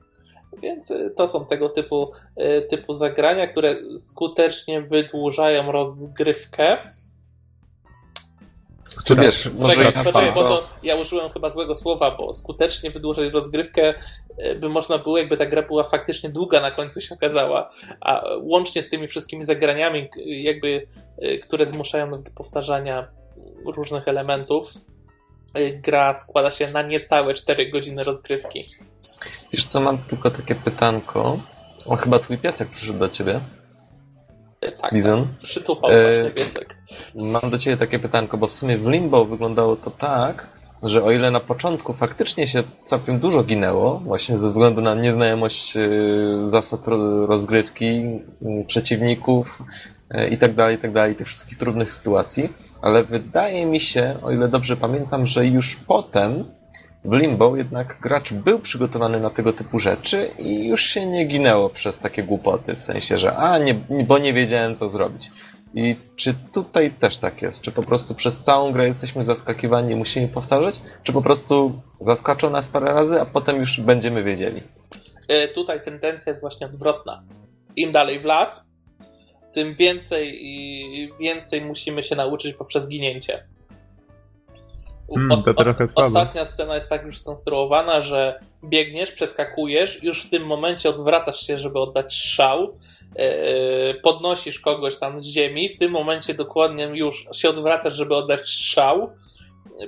[SPEAKER 2] Więc y, to są tego typu, y, typu zagrania, które skutecznie wydłużają rozgrywkę.
[SPEAKER 4] Czy wiesz, może
[SPEAKER 2] Czekaj,
[SPEAKER 4] ja
[SPEAKER 2] poczekaj, bo
[SPEAKER 4] to-
[SPEAKER 2] to ja użyłem chyba złego słowa, bo skutecznie wydłużać rozgrywkę y, by można było, jakby ta gra była faktycznie długa na końcu się okazała, a łącznie z tymi wszystkimi zagraniami, jakby, które zmuszają nas do powtarzania różnych elementów, gra składa się na niecałe 4 godziny rozgrywki.
[SPEAKER 4] Wiesz co, mam tylko takie pytanko. O, chyba twój piesek przyszedł do ciebie,
[SPEAKER 2] Y, Tak,
[SPEAKER 4] Bizon.
[SPEAKER 2] tak, przytupał
[SPEAKER 4] E,
[SPEAKER 2] właśnie piesek.
[SPEAKER 4] Mam do ciebie takie pytanko, bo w sumie w Limbo wyglądało to tak, że o ile na początku faktycznie się całkiem dużo ginęło, właśnie ze względu na nieznajomość y, zasad ro- rozgrywki, y, przeciwników y, i tak dalej, i tak dalej, tych wszystkich trudnych sytuacji, ale wydaje mi się, o ile dobrze pamiętam, że już potem w Limbo jednak gracz był przygotowany na tego typu rzeczy i już się nie ginęło przez takie głupoty, w sensie, że a, nie, bo nie wiedziałem co zrobić. I czy tutaj też tak jest? Czy po prostu przez całą grę jesteśmy zaskakiwani i musimy powtarzać? Czy po prostu zaskaczą nas parę razy, a potem już będziemy wiedzieli?
[SPEAKER 2] Y, Tutaj tendencja jest właśnie odwrotna. Im dalej w las, tym więcej i więcej musimy się nauczyć poprzez ginięcie. U-
[SPEAKER 1] Mm, to trochę słabo.
[SPEAKER 2] Ostatnia scena jest tak już skonstruowana, że biegniesz, przeskakujesz, już w tym momencie odwracasz się, żeby oddać strzał, yy, podnosisz kogoś tam z ziemi, w tym momencie dokładnie już się odwracasz, żeby oddać strzał,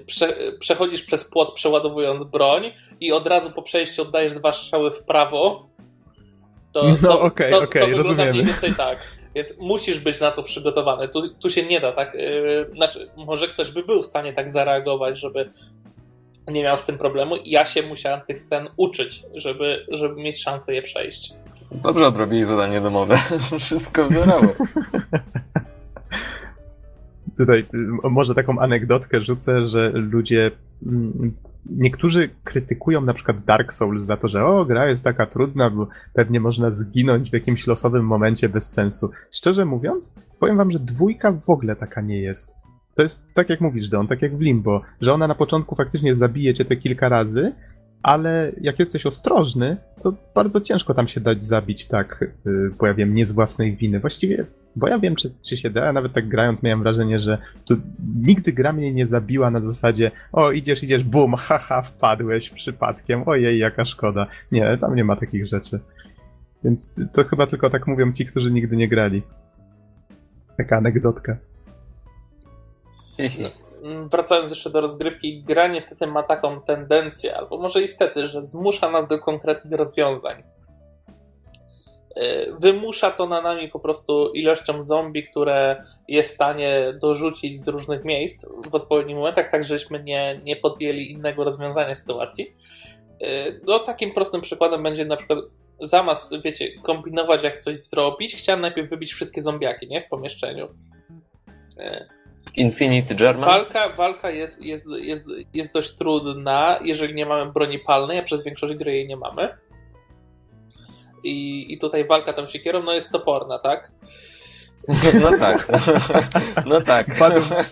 [SPEAKER 2] prze, przechodzisz przez płot przeładowując broń i od razu po przejściu oddajesz dwa strzały w prawo. To,
[SPEAKER 1] No, okej, okej,
[SPEAKER 2] to wygląda
[SPEAKER 1] rozumiemy.
[SPEAKER 2] mniej więcej tak. (laughs) Więc musisz być na to przygotowany. Tu, tu się nie da tak. Yy, znaczy, może ktoś by był w stanie tak zareagować, żeby nie miał z tym problemu. Ja się musiałem tych scen uczyć, żeby, żeby mieć szansę je przejść.
[SPEAKER 4] Dobrze odrobili zadanie domowe. (laughs) Wszystko wzorało. (laughs)
[SPEAKER 1] Tutaj y, może taką anegdotkę rzucę, że ludzie. mm, Niektórzy krytykują na przykład Dark Souls za to, że o, gra jest taka trudna, bo pewnie można zginąć w jakimś losowym momencie bez sensu. Szczerze mówiąc, powiem wam, że dwójka w ogóle taka nie jest. To jest tak jak mówisz, Don, tak jak w Limbo, że ona na początku faktycznie zabije cię te kilka razy, ale jak jesteś ostrożny, to bardzo ciężko tam się dać zabić tak, yy, bo ja wiem, nie z własnej winy. Właściwie bo ja wiem, czy, czy się da, nawet tak grając miałem wrażenie, że tu nigdy gra mnie nie zabiła na zasadzie o, idziesz, idziesz, bum, haha, wpadłeś przypadkiem, ojej, jaka szkoda. Nie, tam nie ma takich rzeczy. Więc to chyba tylko tak mówią ci, którzy nigdy nie grali. Taka anegdotka.
[SPEAKER 2] Mm, Wracając jeszcze do rozgrywki, gra niestety ma taką tendencję, albo może istety, że zmusza nas do konkretnych rozwiązań. Yy, Wymusza to na nami po prostu ilością zombie, które jest w stanie dorzucić z różnych miejsc w odpowiednich momentach, tak żeśmy nie, nie podjęli innego rozwiązania sytuacji. Yy, No, takim prostym przykładem będzie na przykład zamiast, wiecie, kombinować jak coś zrobić, chciałem najpierw wybić wszystkie zombiaki, nie, w pomieszczeniu. Yy,
[SPEAKER 4] Infinity German?
[SPEAKER 2] Walka, walka jest, jest, jest, jest dość trudna, jeżeli nie mamy broni palnej, a przez większość gry jej nie mamy. I, I tutaj walka tą siekierą no jest toporna, tak? (laughs)
[SPEAKER 4] No tak. No tak.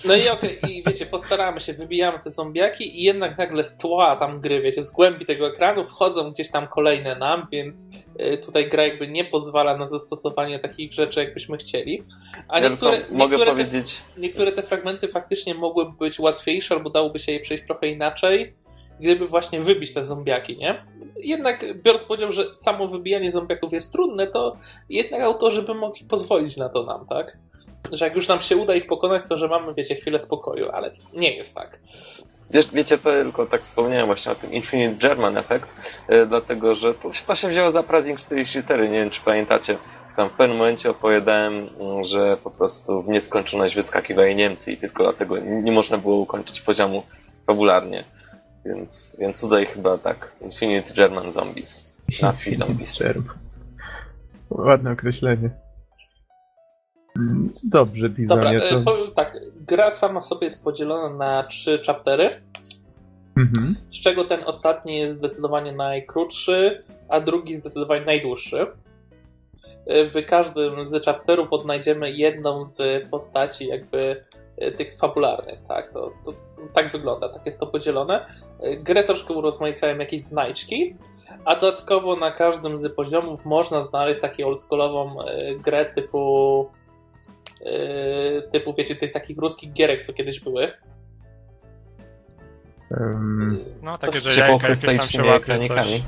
[SPEAKER 2] No i okej, i wiecie, postaramy się, wybijamy te zombiaki i jednak nagle z tła tam gry, wiecie, z głębi tego ekranu wchodzą gdzieś tam kolejne nam, więc y, tutaj gra jakby nie pozwala na zastosowanie takich rzeczy, jakbyśmy chcieli. A
[SPEAKER 4] Ja
[SPEAKER 2] niektóre, niektóre, te,
[SPEAKER 4] powiedzieć,
[SPEAKER 2] niektóre te fragmenty faktycznie mogłyby być łatwiejsze, albo dałoby się je przejść trochę inaczej, gdyby właśnie wybić te zombiaki, nie? Jednak biorąc pod uwagę, że samo wybijanie zombiaków jest trudne, to jednak autorzy by mogli pozwolić na to nam, tak? Że jak już nam się uda ich pokonać, to że mamy, wiecie, chwilę spokoju, ale nie jest tak.
[SPEAKER 4] Wiesz, wiecie co, tylko tak wspomniałem właśnie o tym Infinite German Effect, e, dlatego że to, to się wzięło za Prazing 44, nie wiem czy pamiętacie. Tam w pewnym momencie opowiadałem, mm, że po prostu w nieskończoność wyskakiwali Niemcy i tylko dlatego nie można było ukończyć poziomu fabularnie. Więc, więc tutaj chyba tak, Infinite German Zombies. Nazi Zombies.
[SPEAKER 1] German. Ładne określenie. Mm, Dobrze,
[SPEAKER 2] Dobra,
[SPEAKER 1] Bizonie,
[SPEAKER 2] e,
[SPEAKER 1] to...
[SPEAKER 2] powiem tak, gra sama w sobie jest podzielona na trzy chaptery,
[SPEAKER 1] Mhm.
[SPEAKER 2] z czego ten ostatni jest zdecydowanie najkrótszy, a drugi zdecydowanie najdłuższy. y, w każdym z chapterów odnajdziemy jedną z postaci jakby y, tych fabularnych, tak? To, to tak wygląda, tak jest to podzielone. Y, grę troszkę urozmaicałem jakieś znajdźki, a dodatkowo na każdym z poziomów można znaleźć taką oldschoolową grę typu typu, wiecie, tych takich ruskich gierek, co kiedyś były.
[SPEAKER 1] Um,
[SPEAKER 3] No, takie,
[SPEAKER 2] To
[SPEAKER 3] że jajka jakieś tam się łapie, coś.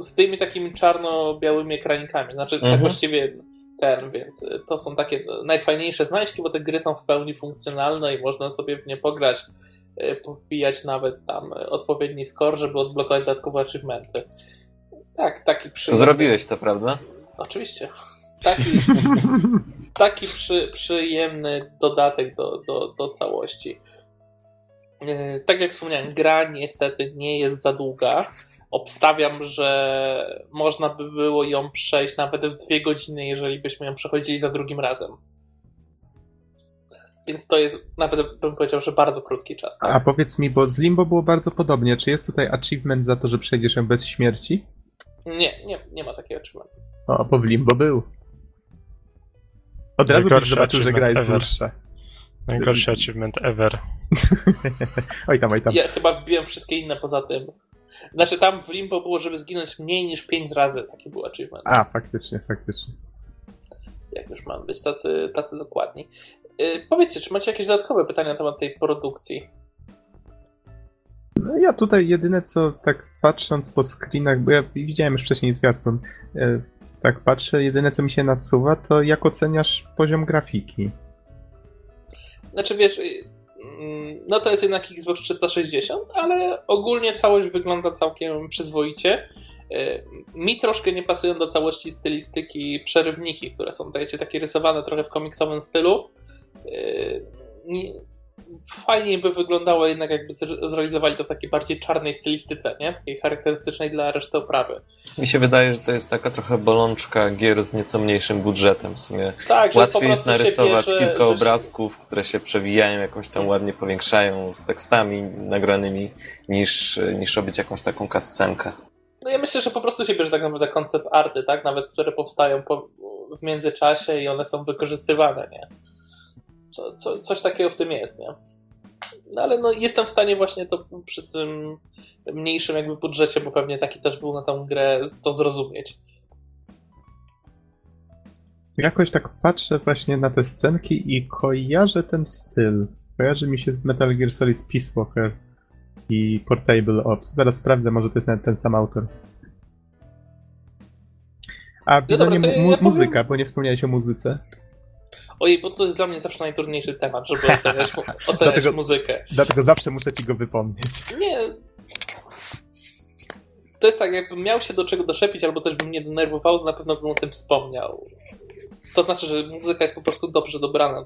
[SPEAKER 2] z tymi takimi czarno-białymi ekranikami. Znaczy, tak
[SPEAKER 4] Mhm.
[SPEAKER 2] właściwie ten, więc to są takie najfajniejsze znajdźki, bo te gry są w pełni funkcjonalne i można sobie w nie pograć, e, powbijać nawet tam odpowiedni score, żeby odblokować dodatkowe achievementy. Tak, taki przy...
[SPEAKER 4] Zrobiłeś to, prawda?
[SPEAKER 2] Oczywiście. Taki, (laughs) taki przy, przyjemny dodatek do, do, do całości. Tak jak wspomniałem, gra niestety nie jest za długa. Obstawiam, że można by było ją przejść nawet w dwie godziny, jeżeli byśmy ją przechodzili za drugim razem. Więc to jest nawet bym powiedział, że bardzo krótki czas. Tak?
[SPEAKER 1] a powiedz mi, bo z Limbo było bardzo podobnie. Czy jest tutaj achievement za to, że przejdziesz ją bez śmierci?
[SPEAKER 2] Nie, nie, nie ma takiego achievementu.
[SPEAKER 1] O, bo w Limbo był. Od razu byś zobaczył, że gra jest
[SPEAKER 3] achievement
[SPEAKER 1] dłuższa.
[SPEAKER 3] Najgorszy achievement ever. (laughs)
[SPEAKER 1] oj tam, oj tam.
[SPEAKER 2] Ja chyba wbiłem wszystkie inne poza tym. Znaczy tam w Limbo było, żeby zginąć mniej niż 5 razy. Taki był achievement.
[SPEAKER 1] A, faktycznie, faktycznie.
[SPEAKER 2] jak już mam być tacy, tacy dokładni. Yy, powiedzcie, czy macie jakieś dodatkowe pytania na temat tej produkcji?
[SPEAKER 1] No ja tutaj jedyne co tak patrząc po screenach, bo ja widziałem już wcześniej zwiastun, e, tak patrzę, jedyne co mi się nasuwa, to jak oceniasz poziom grafiki?
[SPEAKER 2] Znaczy wiesz, yy, mm, no to jest jednak Xbox 360, ale ogólnie całość wygląda całkiem przyzwoicie. Yy, Mi troszkę nie pasują do całości stylistyki przerywniki, które są wiecie, takie rysowane trochę w komiksowym stylu. Yy, nie- Fajnie by wyglądało jednak jakby zre- zrealizowali to w takiej bardziej czarnej stylistyce, nie? Takiej charakterystycznej dla reszty oprawy.
[SPEAKER 4] Mi się wydaje, że to jest taka trochę bolączka gier z nieco mniejszym budżetem w sumie.
[SPEAKER 2] Tak,
[SPEAKER 4] Łatwiej jest narysować
[SPEAKER 2] bierze,
[SPEAKER 4] kilka
[SPEAKER 2] że
[SPEAKER 4] obrazków, które się przewijają, jakoś tam ładnie powiększają z tekstami nagranymi, niż, niż robić jakąś taką kascenkę.
[SPEAKER 2] No ja myślę, że po prostu się bierze tak naprawdę koncept arty, tak? Nawet które powstają po, w międzyczasie i one są wykorzystywane, nie? Co, co, coś takiego w tym jest, nie? No ale no jestem w stanie właśnie to przy tym mniejszym jakby budżecie, bo pewnie taki też był na tą grę, to zrozumieć.
[SPEAKER 1] Jakoś tak patrzę właśnie na te scenki i kojarzę ten styl. Kojarzy mi się z Metal Gear Solid Peace Walker i Portable Ops. Zaraz sprawdzę, może to jest nawet ten sam autor. A
[SPEAKER 2] No dobra,
[SPEAKER 1] mu-
[SPEAKER 2] ja
[SPEAKER 1] mu-
[SPEAKER 2] powiem-
[SPEAKER 1] muzyka, bo nie wspomniałeś o muzyce.
[SPEAKER 2] Ojej, bo to jest dla mnie zawsze najtrudniejszy temat, żeby oceniać, (laughs) oceniać
[SPEAKER 1] Dlatego-
[SPEAKER 2] muzykę.
[SPEAKER 1] Dlatego zawsze muszę ci go wypomnieć.
[SPEAKER 2] Nie. To jest tak, jakbym miał się do czego doszepić albo coś by mnie denerwowało, to na pewno bym o tym wspomniał. To znaczy, że muzyka jest po prostu dobrze dobrana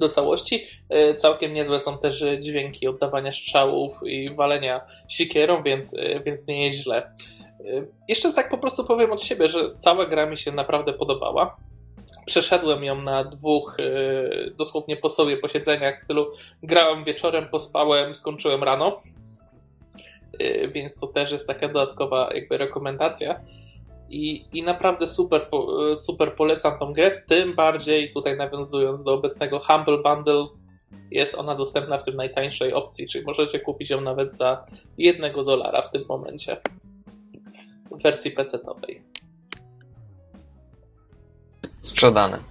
[SPEAKER 2] do całości. E, Całkiem niezłe są też e, dźwięki oddawania strzałów i walenia sikierą, więc, e, więc nie jest źle. Jeszcze tak po prostu powiem od siebie, że cała gra mi się naprawdę podobała. Przeszedłem ją na dwóch e, dosłownie po sobie posiedzeniach w stylu grałem wieczorem, pospałem, skończyłem rano. Yy, Więc to też jest taka dodatkowa jakby rekomendacja. I, I naprawdę super, yy, super polecam tą grę, tym bardziej tutaj nawiązując do obecnego Humble Bundle, jest ona dostępna w tym najtańszej opcji, czyli możecie kupić ją nawet za jednego dolara w tym momencie w wersji PC-towej.
[SPEAKER 4] Sprzedane. (laughs)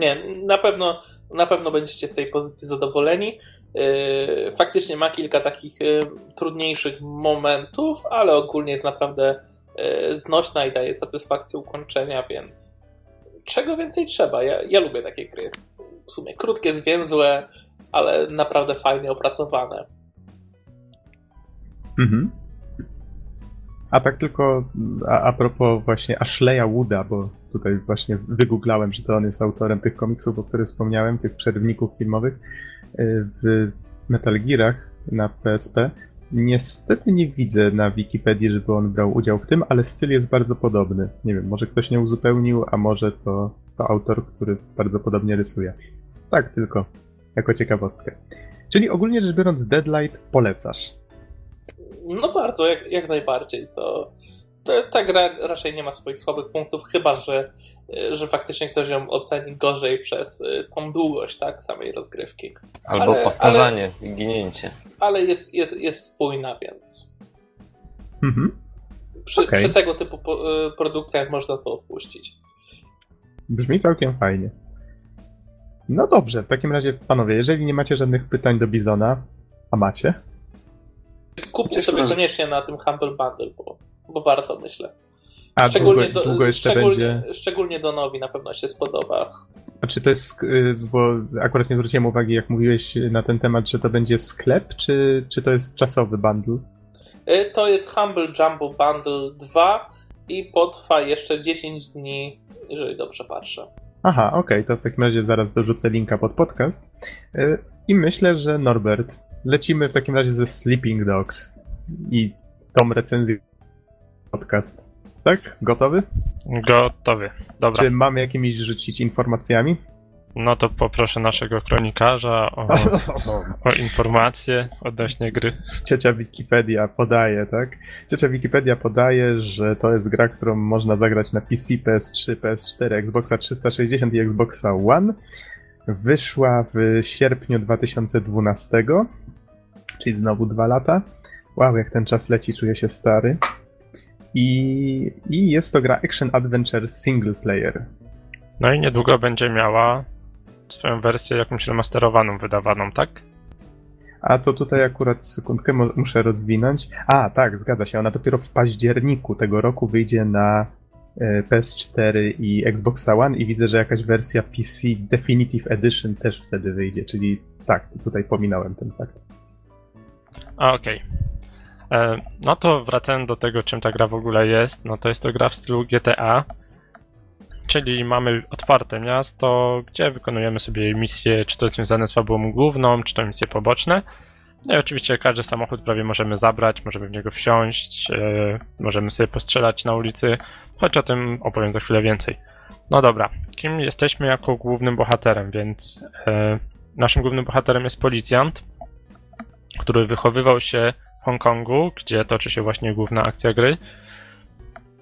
[SPEAKER 2] Nie, na pewno, na pewno będziecie z tej pozycji zadowoleni. Yy, Faktycznie ma kilka takich yy, trudniejszych momentów, ale ogólnie jest naprawdę yy, znośna i daje satysfakcję ukończenia, więc czego więcej trzeba? Ja, ja lubię takie gry. W sumie krótkie, zwięzłe, ale naprawdę fajnie opracowane.
[SPEAKER 1] Mhm. A tak tylko a, a propos właśnie Ashleya Wooda, bo tutaj właśnie wygooglałem, że to on jest autorem tych komiksów, o których wspomniałem, tych przerywników filmowych y, w Metal Gearach na PSP. Niestety nie widzę na Wikipedii, żeby on brał udział w tym, ale styl jest bardzo podobny. Nie wiem, może ktoś nie uzupełnił, a może to, to autor, który bardzo podobnie rysuje. Tak, tylko jako ciekawostkę. Czyli ogólnie rzecz biorąc, Deadlight polecasz.
[SPEAKER 2] No bardzo, jak, jak najbardziej. To, ta gra raczej nie ma swoich słabych punktów, chyba że, że faktycznie ktoś ją oceni gorzej przez tą długość tak, samej rozgrywki.
[SPEAKER 4] Albo ale, powtarzanie ale, i ginięcie.
[SPEAKER 2] Ale jest, jest, jest spójna, więc.
[SPEAKER 1] Mhm.
[SPEAKER 2] Przy, okay. przy tego typu produkcjach można to odpuścić.
[SPEAKER 1] Brzmi całkiem fajnie. No dobrze, w takim razie, panowie, jeżeli nie macie żadnych pytań do Bizona, a macie?
[SPEAKER 2] Kupcie sobie koniecznie na tym Humble Bundle, bo, bo warto, myślę.
[SPEAKER 1] A szczególnie długo, długo jeszcze
[SPEAKER 2] szczególnie,
[SPEAKER 1] będzie...
[SPEAKER 2] Szczególnie do nowi na pewno się spodoba.
[SPEAKER 1] A czy to jest, y, bo akurat nie zwróciłem uwagi, jak mówiłeś na ten temat, że to będzie sklep, czy, czy to jest czasowy bundle?
[SPEAKER 2] Y, to jest Humble Jumbo Bundle 2 i potrwa jeszcze 10 dni, jeżeli dobrze patrzę.
[SPEAKER 1] Aha, okej, okay, to w takim razie zaraz dorzucę linka pod podcast. Y, I myślę, że Norbert, lecimy w takim razie ze Sleeping Dogs i tą recenzją podcast. Tak? Gotowy?
[SPEAKER 3] Gotowy, dobra.
[SPEAKER 1] Czy mamy jakimiś rzucić informacjami?
[SPEAKER 3] No to poproszę naszego kronikarza o, (laughs) o informacje odnośnie gry.
[SPEAKER 1] Ciocia Wikipedia podaje, tak? Ciocia Wikipedia podaje, że to jest gra, którą można zagrać na PC, PS3, PS4, Xboxa 360 i Xboxa One. Wyszła w sierpniu 2012, czyli znowu dwa lata. Wow, jak ten czas leci, czuję się stary. I, i jest to gra Action Adventure Single Player.
[SPEAKER 3] No i niedługo będzie miała swoją wersję jakąś remasterowaną, wydawaną, tak?
[SPEAKER 1] A to tutaj akurat sekundkę muszę rozwinąć. A, tak, zgadza się. Ona dopiero w październiku tego roku wyjdzie na e, PS4 i Xbox One i widzę, że jakaś wersja PC Definitive Edition też wtedy wyjdzie, czyli tak, tutaj pominąłem ten fakt.
[SPEAKER 3] Okej. Okay. E, no to wracając do tego, czym ta gra w ogóle jest, no to jest to gra w stylu GTA, czyli mamy otwarte miasto, gdzie wykonujemy sobie misje, czy to związane z fabułą główną, czy to misje poboczne. No i oczywiście każdy samochód prawie możemy zabrać, możemy w niego wsiąść, yy, możemy sobie postrzelać na ulicy, choć o tym opowiem za chwilę więcej. No dobra, kim jesteśmy jako głównym bohaterem, więc yy, naszym głównym bohaterem jest policjant, który wychowywał się w Hongkongu, gdzie toczy się właśnie główna akcja gry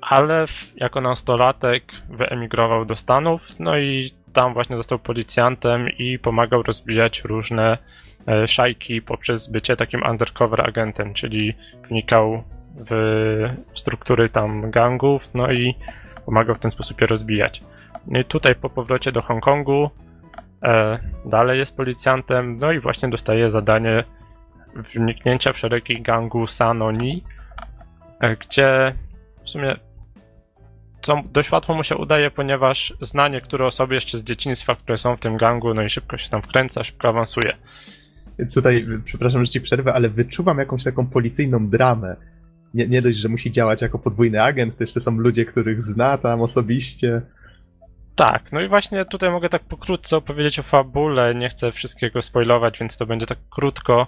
[SPEAKER 3] ale jako nastolatek wyemigrował do Stanów, no i tam właśnie został policjantem i pomagał rozbijać różne e, szajki poprzez bycie takim undercover agentem, czyli wnikał w struktury tam gangów, no i pomagał w ten sposób je rozbijać. No i tutaj po powrocie do Hongkongu e, dalej jest policjantem, no i właśnie dostaje zadanie wniknięcia w szeregi gangu Sanoni, e, gdzie w sumie co dość łatwo mu się udaje, ponieważ zna niektóre osoby jeszcze z dzieciństwa, które są w tym gangu, no i szybko się tam wkręca, szybko awansuje.
[SPEAKER 1] Tutaj, przepraszam, że ci przerwę, ale wyczuwam jakąś taką policyjną dramę. Nie, nie dość, że musi działać jako podwójny agent, to jeszcze są ludzie, których zna tam osobiście.
[SPEAKER 3] Tak, no i właśnie tutaj mogę tak pokrótce opowiedzieć o fabule, nie chcę wszystkiego spoilować, więc to będzie tak krótko,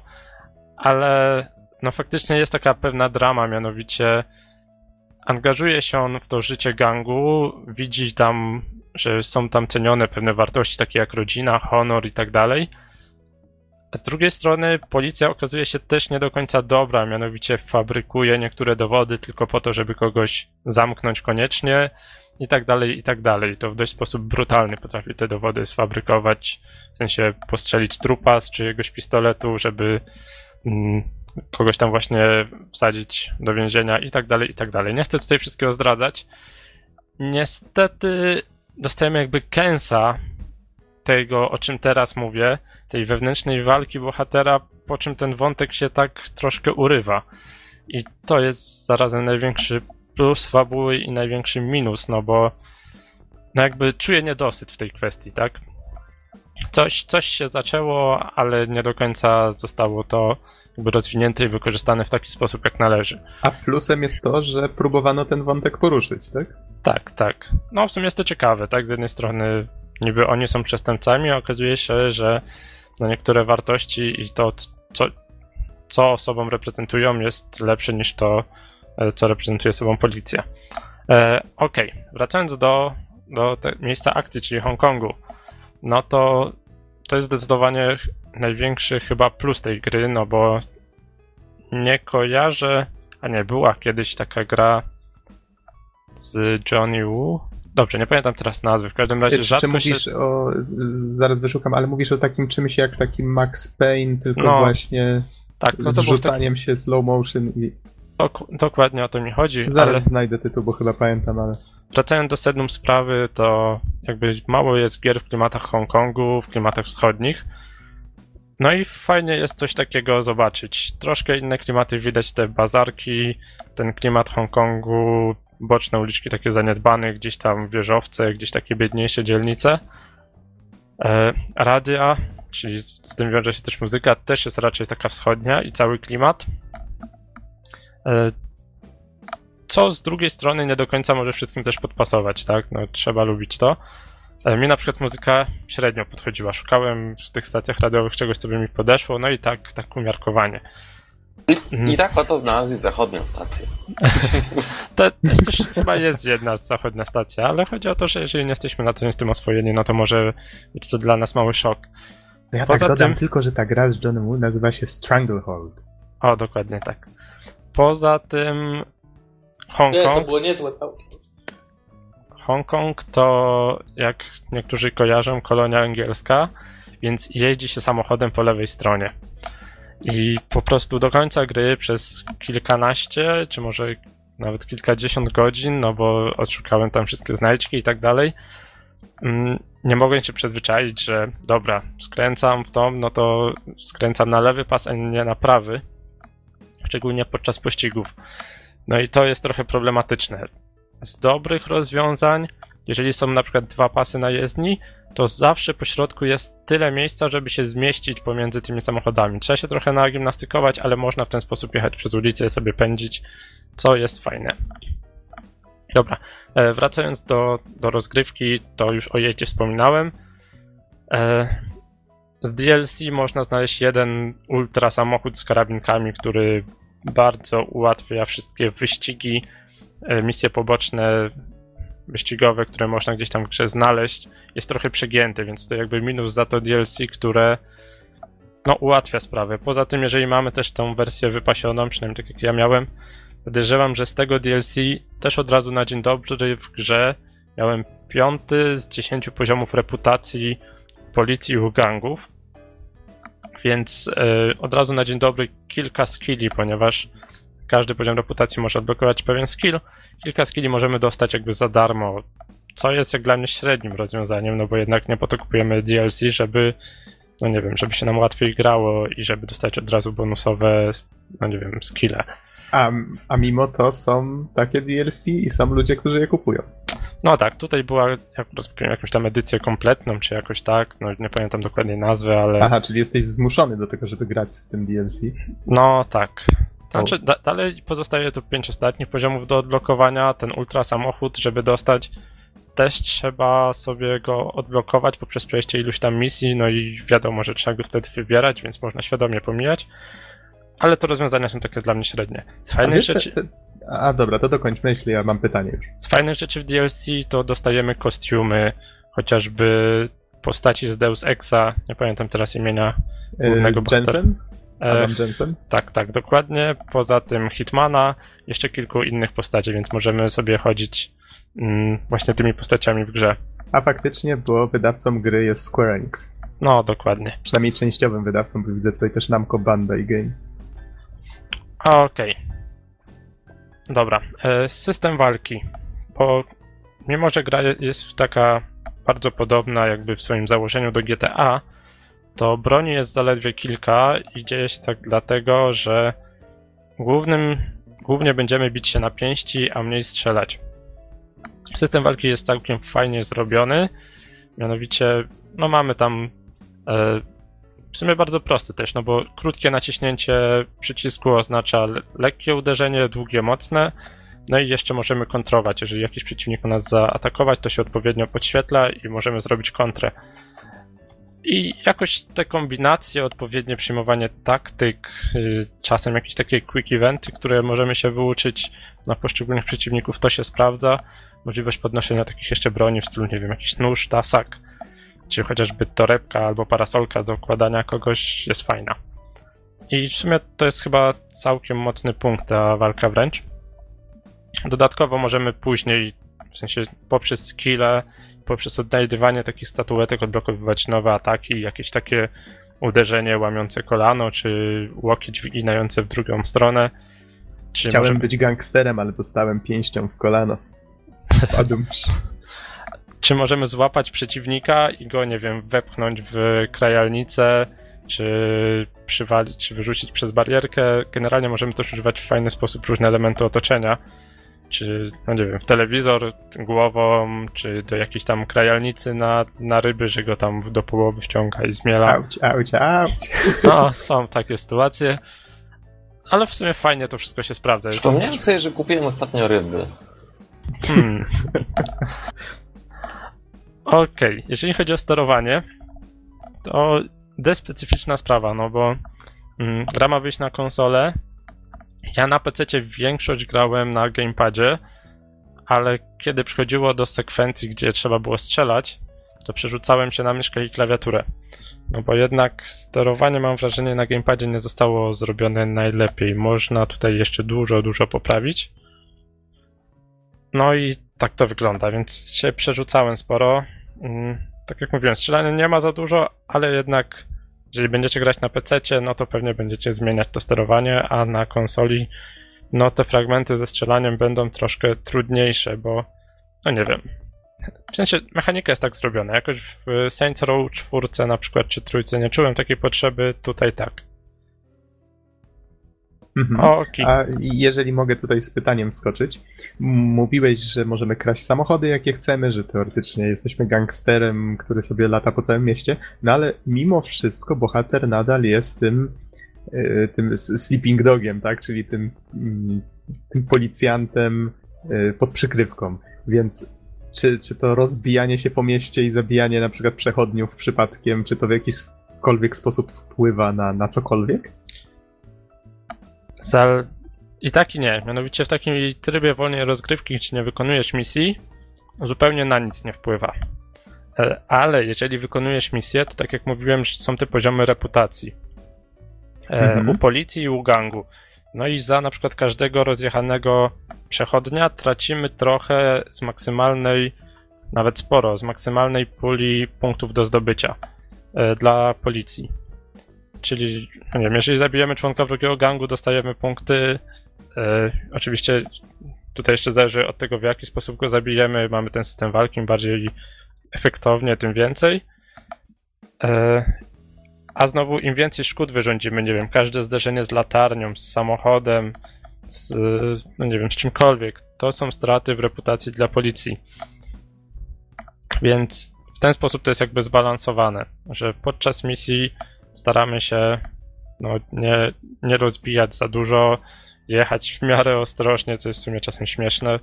[SPEAKER 3] ale no faktycznie jest taka pewna drama, mianowicie angażuje się on w to życie gangu, widzi tam, że są tam cenione pewne wartości, takie jak rodzina, honor i tak dalej. A z drugiej strony policja okazuje się też nie do końca dobra, mianowicie fabrykuje niektóre dowody tylko po to, żeby kogoś zamknąć koniecznie i tak dalej, i tak dalej. To w dość sposób brutalny potrafi te dowody sfabrykować, w sensie postrzelić trupa z czyjegoś pistoletu, żeby kogoś tam właśnie wsadzić do więzienia i tak dalej, i tak dalej. Nie chcę tutaj wszystkiego zdradzać. Niestety dostajemy jakby kęsa tego, o czym teraz mówię, tej wewnętrznej walki bohatera, po czym ten wątek się tak troszkę urywa. I to jest zarazem największy plus fabuły i największy minus, no bo no jakby czuję niedosyt w tej kwestii, tak? Coś, coś się zaczęło, ale nie do końca zostało to jakby rozwinięte i wykorzystane w taki sposób, jak należy.
[SPEAKER 1] A plusem jest to, że próbowano ten wątek poruszyć, tak?
[SPEAKER 3] Tak, tak. No w sumie jest to ciekawe, tak? Z jednej strony niby oni są przestępcami, a okazuje się, że no niektóre wartości i to, co, co osobą reprezentują, jest lepsze niż to, e, co reprezentuje sobą policja. E, Okej, okay. wracając do, do miejsca akcji, czyli Hongkongu, no to to jest zdecydowanie największy chyba plus tej gry, no bo nie kojarzę, a nie była kiedyś taka gra z Johnny Woo. Dobrze, nie pamiętam teraz nazwy, w każdym razie
[SPEAKER 1] Czy, czy
[SPEAKER 3] rzadko
[SPEAKER 1] mówisz
[SPEAKER 3] się...
[SPEAKER 1] o, zaraz wyszukam, ale mówisz o takim czymś jak taki Max Payne, tylko
[SPEAKER 3] No,
[SPEAKER 1] właśnie
[SPEAKER 3] Tak, no to było tak,
[SPEAKER 1] rzucaniem się slow motion i
[SPEAKER 3] dok- dokładnie o to mi chodzi,
[SPEAKER 1] zaraz
[SPEAKER 3] ale
[SPEAKER 1] znajdę tytuł, bo chyba pamiętam, ale
[SPEAKER 3] wracając do sednum sprawy, to jakby mało jest gier w klimatach Hongkongu, w klimatach wschodnich. No i fajnie jest coś takiego zobaczyć. Troszkę inne klimaty widać, te bazarki, ten klimat Hongkongu, boczne uliczki takie zaniedbane, gdzieś tam wieżowce, gdzieś takie biedniejsze dzielnice. E, radia, czyli z, z tym wiąże się też muzyka, też jest raczej taka wschodnia i cały klimat. Co z drugiej strony nie do końca może wszystkim też podpasować, tak? No, trzeba lubić to. E, Mi na przykład muzyka średnio podchodziła. Szukałem w tych stacjach radiowych czegoś, co by mi podeszło, no i tak, tak umiarkowanie.
[SPEAKER 4] I tak oto znalazłeś zachodnią stację. (laughs)
[SPEAKER 3] To też też chyba jest jedna z zachodnia stacja, ale chodzi o to, że jeżeli nie jesteśmy na co z tym oswojeni, no to może być to dla nas mały szok.
[SPEAKER 1] To ja
[SPEAKER 3] Poza
[SPEAKER 1] tak dodam
[SPEAKER 3] tym-
[SPEAKER 1] tylko, że ta gra z Johnem Woo nazywa się Stranglehold.
[SPEAKER 3] O, dokładnie tak. Poza tym
[SPEAKER 2] Nie, to
[SPEAKER 3] Hongkong,
[SPEAKER 2] było niezłe całkiem.
[SPEAKER 3] Hongkong to, jak niektórzy kojarzą, kolonia angielska, więc jeździ się samochodem po lewej stronie. I po prostu do końca gry przez kilkanaście, czy może nawet kilkadziesiąt godzin, no bo odszukałem tam wszystkie znajdźki i tak dalej, mm, nie mogłem się przyzwyczaić, że dobra, skręcam w tą, no to skręcam na lewy pas, a nie na prawy, szczególnie podczas pościgów. No i to jest trochę problematyczne z dobrych rozwiązań, jeżeli są na przykład dwa pasy na jezdni, to zawsze po środku jest tyle miejsca, żeby się zmieścić pomiędzy tymi samochodami. Trzeba się trochę nagimnastykować, ale można w ten sposób jechać przez ulicę i sobie pędzić, co jest fajne. Dobra, e, wracając do, do rozgrywki, to już o jeździe wspominałem. E, z DLC można znaleźć jeden ultra samochód z karabinkami, który bardzo ułatwia wszystkie wyścigi, e, misje poboczne, wyścigowe, które można gdzieś tam w grze znaleźć, jest trochę przegięty, więc to jakby minus za to DLC, które no ułatwia sprawę. Poza tym, jeżeli mamy też tą wersję wypasioną, przynajmniej tak jak ja miałem, podejrzewam, że z tego DLC też od razu na dzień dobry w grze miałem piąty z 10 poziomów reputacji policji i gangów, więc e, od razu na dzień dobry kilka skilli, ponieważ każdy poziom reputacji może odblokować pewien skill, kilka skilli możemy dostać jakby za darmo, co jest jak dla mnie średnim rozwiązaniem, no bo jednak nie po to kupujemy DLC, żeby, no nie wiem, żeby się nam łatwiej grało i żeby dostać od razu bonusowe, no nie wiem, skille.
[SPEAKER 1] A, a mimo to są takie DLC i są ludzie, którzy je kupują.
[SPEAKER 3] No tak, tutaj była, jak rozkupiłem jakąś tam edycję kompletną, czy jakoś tak, no nie pamiętam dokładnie nazwy, ale
[SPEAKER 1] Aha, czyli jesteś zmuszony do tego, żeby grać z tym DLC.
[SPEAKER 3] no tak. Znaczy, da, dalej pozostaje tu pięć ostatnich poziomów do odblokowania. Ten ultra samochód, żeby dostać, też trzeba sobie go odblokować poprzez przejście iluś tam misji, no i wiadomo, że trzeba go wtedy wybierać, więc można świadomie pomijać. Ale to rozwiązania są takie dla mnie średnie. Z
[SPEAKER 1] A,
[SPEAKER 3] fajnych,
[SPEAKER 1] te,
[SPEAKER 3] rzeczy,
[SPEAKER 1] te, a dobra, to dokończmy, jeśli ja mam pytanie już.
[SPEAKER 3] z fajnych rzeczy w DLC to dostajemy kostiumy, chociażby postaci z Deus Exa, nie pamiętam teraz imienia Głównego
[SPEAKER 1] E,
[SPEAKER 3] bohatera.
[SPEAKER 1] Jensen?
[SPEAKER 3] E,
[SPEAKER 1] Adam Jensen?
[SPEAKER 3] Tak, tak, dokładnie. Poza tym Hitmana, jeszcze kilku innych postaci, więc możemy sobie chodzić mm, właśnie tymi postaciami w grze.
[SPEAKER 1] A faktycznie, bo wydawcą gry jest Square Enix.
[SPEAKER 3] No, dokładnie.
[SPEAKER 1] Przynajmniej częściowym wydawcą, bo widzę tutaj też Namco Bandai Games.
[SPEAKER 3] Okej. Dobra, e, system walki. Mimo, że gra jest taka bardzo podobna jakby w swoim założeniu do GTA, to broni jest zaledwie kilka i dzieje się tak dlatego, że głównym, głównie będziemy bić się na pięści, a mniej strzelać. System walki jest całkiem fajnie zrobiony, mianowicie no mamy tam e, w sumie bardzo prosty też, no bo krótkie naciśnięcie przycisku oznacza le- lekkie uderzenie, długie, mocne. No i jeszcze możemy kontrować. Jeżeli jakiś przeciwnik nas zaatakować, to się odpowiednio podświetla i możemy zrobić kontrę. I jakoś te kombinacje, odpowiednie przyjmowanie taktyk, y, czasem jakieś takie quick eventy, które możemy się wyuczyć na poszczególnych przeciwników, to się sprawdza. Możliwość podnoszenia takich jeszcze broni w stylu, nie wiem, jakiś nóż, tasak, czy chociażby torebka albo parasolka do układania kogoś jest fajna. I w sumie to jest chyba całkiem mocny punkt ta walka wręcz. Dodatkowo możemy później, w sensie poprzez skille, poprzez odnajdywanie takich statuetek odblokowywać nowe ataki, jakieś takie uderzenie łamiące kolano, czy łokieć wyginające w drugą stronę. Czy
[SPEAKER 1] Chciałem
[SPEAKER 3] możemy,
[SPEAKER 1] być gangsterem, ale dostałem pięścią w kolano. Padłem. (laughs)
[SPEAKER 3] czy możemy złapać przeciwnika i go, nie wiem, wepchnąć w krajalnicę, czy przywalić, czy wyrzucić przez barierkę. Generalnie możemy też używać w fajny sposób różne elementy otoczenia. Czy, no nie wiem, w telewizor głową, czy do jakiejś tam krajalnicy na, na ryby, że go tam do połowy wciąga i zmiela.
[SPEAKER 1] Auć, auć, auć.
[SPEAKER 3] No, są takie sytuacje. Ale w sumie fajnie to wszystko się sprawdza.
[SPEAKER 4] Przypomniałem sobie, że kupiłem ostatnio ryby.
[SPEAKER 3] Hmm. Okej, jeżeli chodzi o sterowanie, to dość specyficzna sprawa, no bo mm, gra ma wyjść na konsolę. Ja na PC większość grałem na gamepadzie, ale kiedy przychodziło do sekwencji, gdzie trzeba było strzelać, to przerzucałem się na myszkę i klawiaturę. No bo jednak sterowanie, mam wrażenie, na gamepadzie nie zostało zrobione najlepiej. Można tutaj jeszcze dużo, dużo poprawić. No i tak to wygląda, więc się przerzucałem sporo. Mm, Tak jak mówiłem, strzelania nie ma za dużo, ale jednak jeżeli będziecie grać na PC, no to pewnie będziecie zmieniać to sterowanie, a na konsoli no te fragmenty ze strzelaniem będą troszkę trudniejsze, bo no nie wiem. W sensie mechanika jest tak zrobiona. Jakoś w Saints Row 4 na przykład czy trójce nie czułem takiej potrzeby, tutaj tak.
[SPEAKER 1] Mhm.
[SPEAKER 3] Okej.
[SPEAKER 1] A jeżeli mogę tutaj z pytaniem wskoczyć, m- mówiłeś, że możemy kraść samochody jakie chcemy, że teoretycznie jesteśmy gangsterem, który sobie lata po całym mieście, no ale mimo wszystko bohater nadal jest tym, y, tym sleeping dogiem, tak, czyli tym, mm, tym policjantem y, pod przykrywką, więc czy, czy to rozbijanie się po mieście i zabijanie na przykład przechodniów przypadkiem, czy to w jakikolwiek sposób wpływa na, na cokolwiek?
[SPEAKER 3] Zal... I tak i nie. Mianowicie w takim trybie wolnej rozgrywki, gdzie nie wykonujesz misji, zupełnie na nic nie wpływa. E, Ale jeżeli wykonujesz misję, to tak jak mówiłem, są te poziomy reputacji. E,
[SPEAKER 1] Mhm.
[SPEAKER 3] U policji i u gangu. No i za na przykład każdego rozjechanego przechodnia tracimy trochę z maksymalnej, nawet sporo, z maksymalnej puli punktów do zdobycia e, dla policji. Czyli, no nie wiem, jeżeli zabijemy członka wrogiego gangu, dostajemy punkty. E, oczywiście tutaj jeszcze zależy od tego, w jaki sposób go zabijemy. Mamy ten system walki, im bardziej efektownie, tym więcej. E, a znowu, im więcej szkód wyrządzimy, nie wiem, każde zderzenie z latarnią, z samochodem, z, no nie wiem, z czymkolwiek, to są straty w reputacji dla policji. Więc w ten sposób to jest jakby zbalansowane, że podczas misji staramy się no, nie, nie rozbijać za dużo, jechać w miarę ostrożnie, co jest w sumie czasem śmieszne.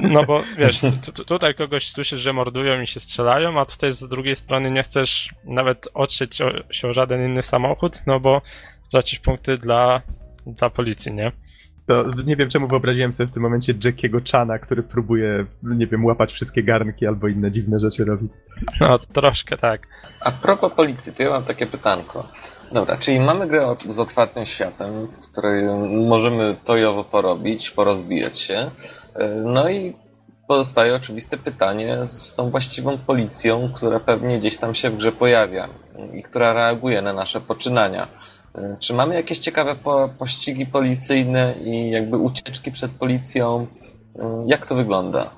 [SPEAKER 3] No bo wiesz, tu, tu, tutaj kogoś słyszysz, że mordują i się strzelają, a tutaj z drugiej strony nie chcesz nawet otrzeć o, się o żaden inny samochód, no bo stracisz punkty dla, dla policji, nie?
[SPEAKER 1] To nie wiem, czemu wyobraziłem sobie w tym momencie Jackiego Chana, który próbuje, nie wiem, łapać wszystkie garnki albo inne dziwne rzeczy robić.
[SPEAKER 3] No troszkę tak.
[SPEAKER 4] A propos policji, to ja mam takie pytanko. Dobra, czyli mamy grę z otwartym światem, w której możemy tojowo porobić, porozbijać się. E, No i pozostaje oczywiste pytanie z tą właściwą policją, która pewnie gdzieś tam się w grze pojawia i która reaguje na nasze poczynania. E, Czy mamy jakieś ciekawe po, pościgi policyjne i jakby ucieczki przed policją? E, Jak to wygląda?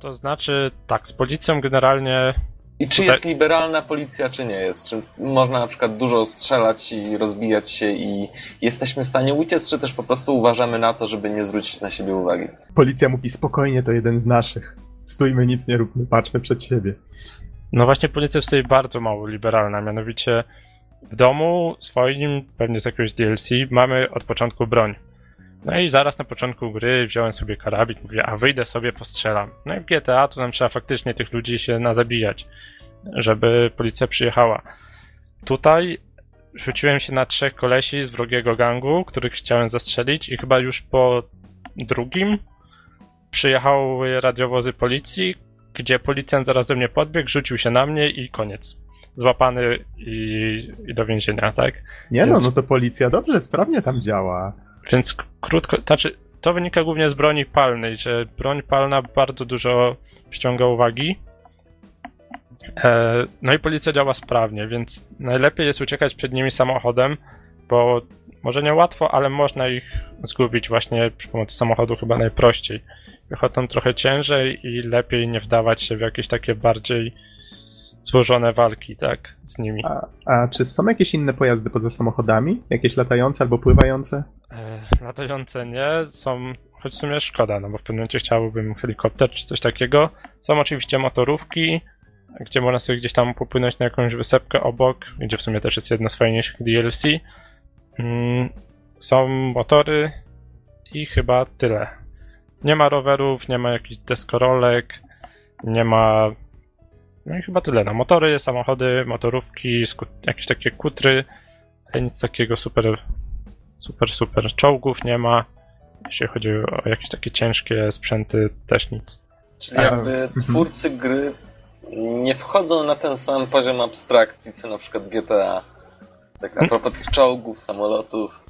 [SPEAKER 3] To znaczy, tak, z policją generalnie
[SPEAKER 4] I czy
[SPEAKER 3] Tutaj-
[SPEAKER 4] jest liberalna policja, czy nie jest? Czy można na przykład dużo strzelać i rozbijać się i jesteśmy w stanie uciec, czy też po prostu uważamy na to, żeby nie zwrócić na siebie uwagi?
[SPEAKER 1] Policja mówi spokojnie, to jeden z naszych. Stójmy, nic nie róbmy, patrzmy przed siebie.
[SPEAKER 3] No właśnie policja jest tutaj bardzo mało liberalna, mianowicie w domu swoim, pewnie z jakiegoś DLC, mamy od początku broń. No i zaraz na początku gry wziąłem sobie karabin, mówię, a wyjdę sobie, postrzelam. No i w GTA to nam trzeba faktycznie tych ludzi się nazabijać, żeby policja przyjechała. Tutaj rzuciłem się na trzech kolesi z wrogiego gangu, których chciałem zastrzelić i chyba już po drugim przyjechały radiowozy policji, gdzie policjant zaraz do mnie podbiegł, rzucił się na mnie i koniec. Złapany i, i do więzienia, tak?
[SPEAKER 1] Nie no,
[SPEAKER 3] Więc-
[SPEAKER 1] no to policja dobrze, sprawnie tam działa.
[SPEAKER 3] Więc krótko, znaczy to wynika głównie z broni palnej, że broń palna bardzo dużo przyciąga uwagi. E, no i policja działa sprawnie, więc najlepiej jest uciekać przed nimi samochodem, bo może nie łatwo, ale można ich zgubić właśnie przy pomocy samochodu chyba najprościej. Piechotą trochę ciężej i lepiej nie wdawać się w jakieś takie bardziej złożone walki, tak, z nimi.
[SPEAKER 1] A, a czy są jakieś inne pojazdy poza samochodami? Jakieś latające albo pływające?
[SPEAKER 3] E, latające nie, są, choć w sumie szkoda, no bo w pewnym momencie chciałbym helikopter czy coś takiego. Są oczywiście motorówki, gdzie można sobie gdzieś tam popłynąć na jakąś wysepkę obok, gdzie w sumie też jest jedno z fajniejszych DLC. Mm, są motory i chyba tyle. Nie ma rowerów, nie ma jakichś deskorolek, nie ma. No i chyba tyle. No, motory, samochody, motorówki, jakieś takie kutry, ale nic takiego super, super, super. Czołgów nie ma. Jeśli chodzi o jakieś takie ciężkie sprzęty, też nic.
[SPEAKER 4] Czyli
[SPEAKER 1] A,
[SPEAKER 4] jakby
[SPEAKER 1] mhm.
[SPEAKER 4] twórcy gry nie wchodzą na ten sam poziom abstrakcji, co na przykład GTA. Tak a propos tych czołgów, samolotów.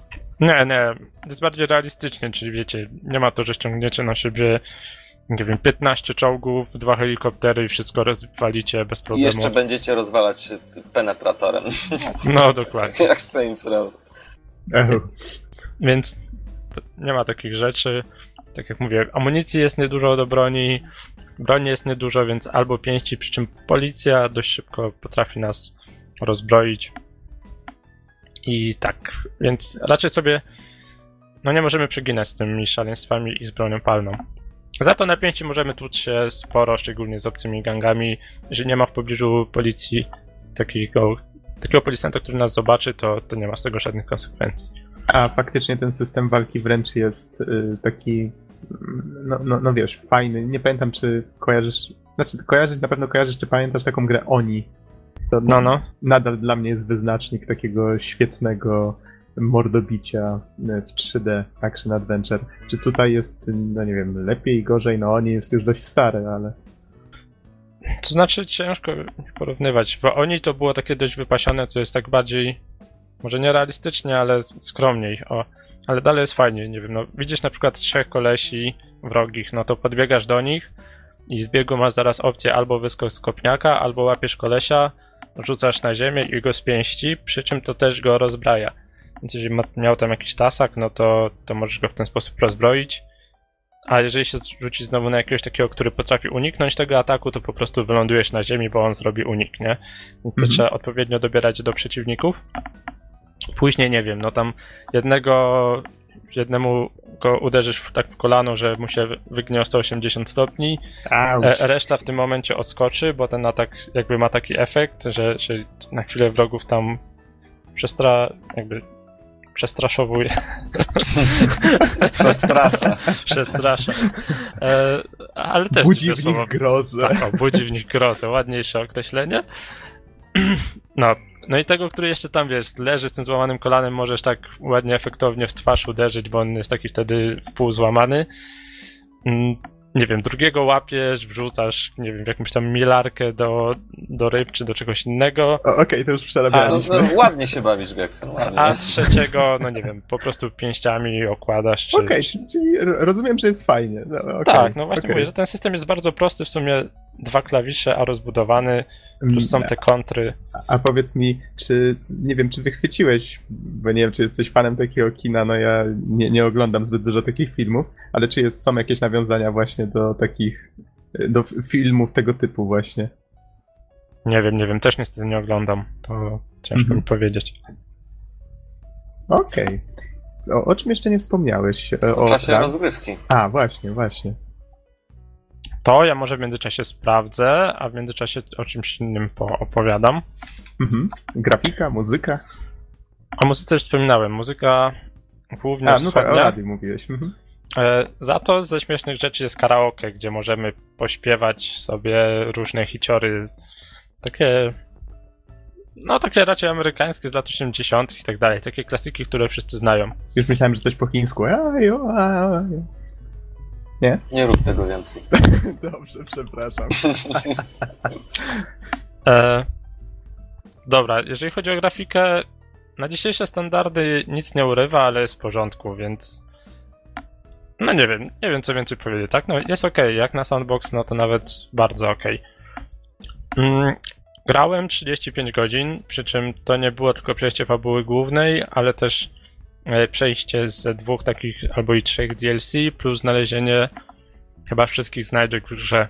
[SPEAKER 3] Nie, nie, to jest bardziej realistycznie, czyli wiecie, nie ma to, że ściągniecie na siebie, nie wiem, 15 czołgów, dwa helikoptery i wszystko rozwalicie bez
[SPEAKER 4] I
[SPEAKER 3] problemu.
[SPEAKER 4] jeszcze będziecie rozwalać się penetratorem,
[SPEAKER 3] No, dokładnie. (laughs)
[SPEAKER 4] jak Saints Row.
[SPEAKER 3] Więc nie ma takich rzeczy. Tak jak mówię, amunicji jest niedużo do broni, broni jest niedużo, więc albo pięści, przy czym policja dość szybko potrafi nas rozbroić. I tak, więc raczej sobie no nie możemy przeginać z tymi szaleństwami i z bronią palną. Za to na pięści możemy tłuc się sporo, szczególnie z obcymi gangami. Jeżeli nie ma w pobliżu policji takiego, takiego policjanta, który nas zobaczy, to, to nie ma z tego żadnych konsekwencji.
[SPEAKER 1] A faktycznie ten system walki wręcz jest y, taki, mm, no, no, no wiesz, fajny. Nie pamiętam, czy kojarzysz, znaczy kojarzysz, na pewno kojarzysz, czy pamiętasz taką grę Oni. To
[SPEAKER 3] No, no.
[SPEAKER 1] nadal dla mnie jest wyznacznik takiego świetnego mordobicia y, w 3D Action Adventure. Czy tutaj jest, no nie wiem, lepiej, gorzej, no Oni jest już dość stary, ale...
[SPEAKER 3] To znaczy ciężko porównywać, bo oni to było takie dość wypasione, to jest tak bardziej, może nie realistycznie, ale skromniej, o. Ale dalej jest fajnie, nie wiem, no widzisz na przykład trzech kolesi wrogich, no to podbiegasz do nich i z biegu masz zaraz opcję albo wyskok z kopniaka, albo łapiesz kolesia, rzucasz na ziemię i go z pięści, przy czym to też go rozbraja. Więc jeżeli ma, miał tam jakiś tasak, no to, to możesz go w ten sposób rozbroić. A jeżeli się rzuci znowu na jakiegoś takiego, który potrafi uniknąć tego ataku, to po prostu wylądujesz na ziemi, bo on zrobi unik, nie? To
[SPEAKER 1] Mhm.
[SPEAKER 3] trzeba odpowiednio dobierać do przeciwników. Później nie wiem, no tam jednego, jednemu go uderzysz w, tak w kolano, że mu się wygnie o 180 stopni, e, reszta w tym momencie odskoczy, bo ten atak jakby ma taki efekt, że, że na chwilę wrogów tam przestra... jakby przestraszowuje. (laughs)
[SPEAKER 4] Przestrasza.
[SPEAKER 3] Przestrasza. E, ale też
[SPEAKER 1] Budzi w nich grozę.
[SPEAKER 3] Tak, o, budzi w nich grozę, ładniejsze określenie. (clears throat) No, no i tego, który jeszcze tam, wiesz, leży z tym złamanym kolanem, możesz tak ładnie, efektownie w twarz uderzyć, bo on jest taki wtedy w pół złamany. Nie wiem, drugiego łapiesz, wrzucasz, nie wiem, w jakąś tam milarkę do, do ryb czy do czegoś innego,
[SPEAKER 1] Okej, to już
[SPEAKER 4] No,
[SPEAKER 1] przerabialiśmy.
[SPEAKER 4] no, ładnie się bawisz, Geksen, ładnie.
[SPEAKER 3] a trzeciego, no nie wiem, po prostu pięściami okładasz. Czy,
[SPEAKER 1] Okej, czyli, czyli ro- rozumiem, że jest fajnie. No, okej,
[SPEAKER 3] Tak, no właśnie
[SPEAKER 1] okej.
[SPEAKER 3] mówię, że ten system jest bardzo prosty, w sumie dwa klawisze, a rozbudowany, plus są te kontry.
[SPEAKER 1] A powiedz mi, czy nie wiem, czy wychwyciłeś, bo nie wiem, czy jesteś fanem takiego kina, no ja nie, nie oglądam zbyt dużo takich filmów, ale czy jest, są jakieś nawiązania właśnie do takich, do filmów tego typu właśnie?
[SPEAKER 3] Nie wiem, nie wiem, też niestety nie oglądam, to ciężko
[SPEAKER 1] Mhm.
[SPEAKER 3] mi powiedzieć.
[SPEAKER 1] Okej. O, o czym jeszcze nie wspomniałeś?
[SPEAKER 4] W
[SPEAKER 1] O,
[SPEAKER 4] czasie
[SPEAKER 1] tak?
[SPEAKER 4] rozgrywki.
[SPEAKER 1] A, właśnie, właśnie.
[SPEAKER 3] To ja może w międzyczasie sprawdzę, a w międzyczasie o czymś innym opowiadam.
[SPEAKER 1] Mhm. Grafika, muzyka.
[SPEAKER 3] O muzyce już wspominałem, muzyka głównie
[SPEAKER 1] A, no tak, o radiu mówiłeś. Mhm.
[SPEAKER 3] E, Za to ze śmiesznych rzeczy jest karaoke, gdzie możemy pośpiewać sobie różne hiciory, takie no takie raczej amerykańskie z lat 80. i tak dalej, takie klasyki, które wszyscy znają.
[SPEAKER 1] Już myślałem, że coś po chińsku. Ajo, ajo.
[SPEAKER 4] Nie rób tego więcej. (laughs)
[SPEAKER 1] Dobrze, przepraszam. (laughs)
[SPEAKER 3] E, dobra, jeżeli chodzi o grafikę, na dzisiejsze standardy nic nie urywa, ale jest w porządku, więc No nie wiem, nie wiem co więcej powiedzieć, tak? No jest ok, jak na sandbox, no to nawet bardzo ok. Mm, grałem 35 godzin, przy czym to nie było tylko przejście fabuły głównej, ale też przejście z dwóch takich albo i trzech DLC, plus znalezienie chyba wszystkich znajdek w grze.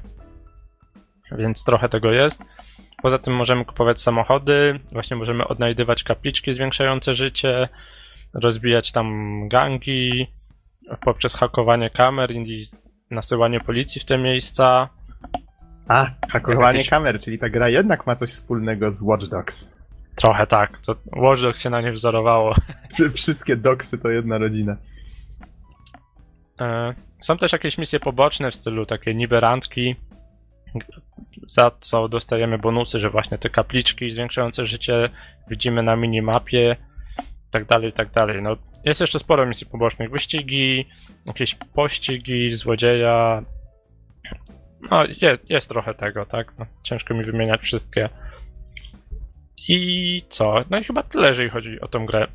[SPEAKER 3] Więc trochę tego jest. Poza tym możemy kupować samochody, właśnie możemy odnajdywać kapliczki zwiększające życie, rozbijać tam gangi poprzez hakowanie kamer i nasyłanie policji w te miejsca.
[SPEAKER 1] A, hakowanie
[SPEAKER 3] Jakieś-
[SPEAKER 1] kamer, czyli ta gra jednak ma coś wspólnego z Watch Dogs.
[SPEAKER 3] Trochę tak, to Watch Dogs się na nie wzorowało.
[SPEAKER 1] Wszy- Wszystkie doksy to jedna rodzina.
[SPEAKER 3] E, Są też jakieś misje poboczne w stylu takie niby randki, za co dostajemy bonusy, że właśnie te kapliczki zwiększające życie widzimy na minimapie, i tak dalej, i tak dalej. No, jest jeszcze sporo misji pobocznych, wyścigi, jakieś pościgi, złodzieja. No, jest, jest trochę tego, tak? No, ciężko mi wymieniać wszystkie. I co? No i chyba tyle, jeżeli chodzi o tą grę.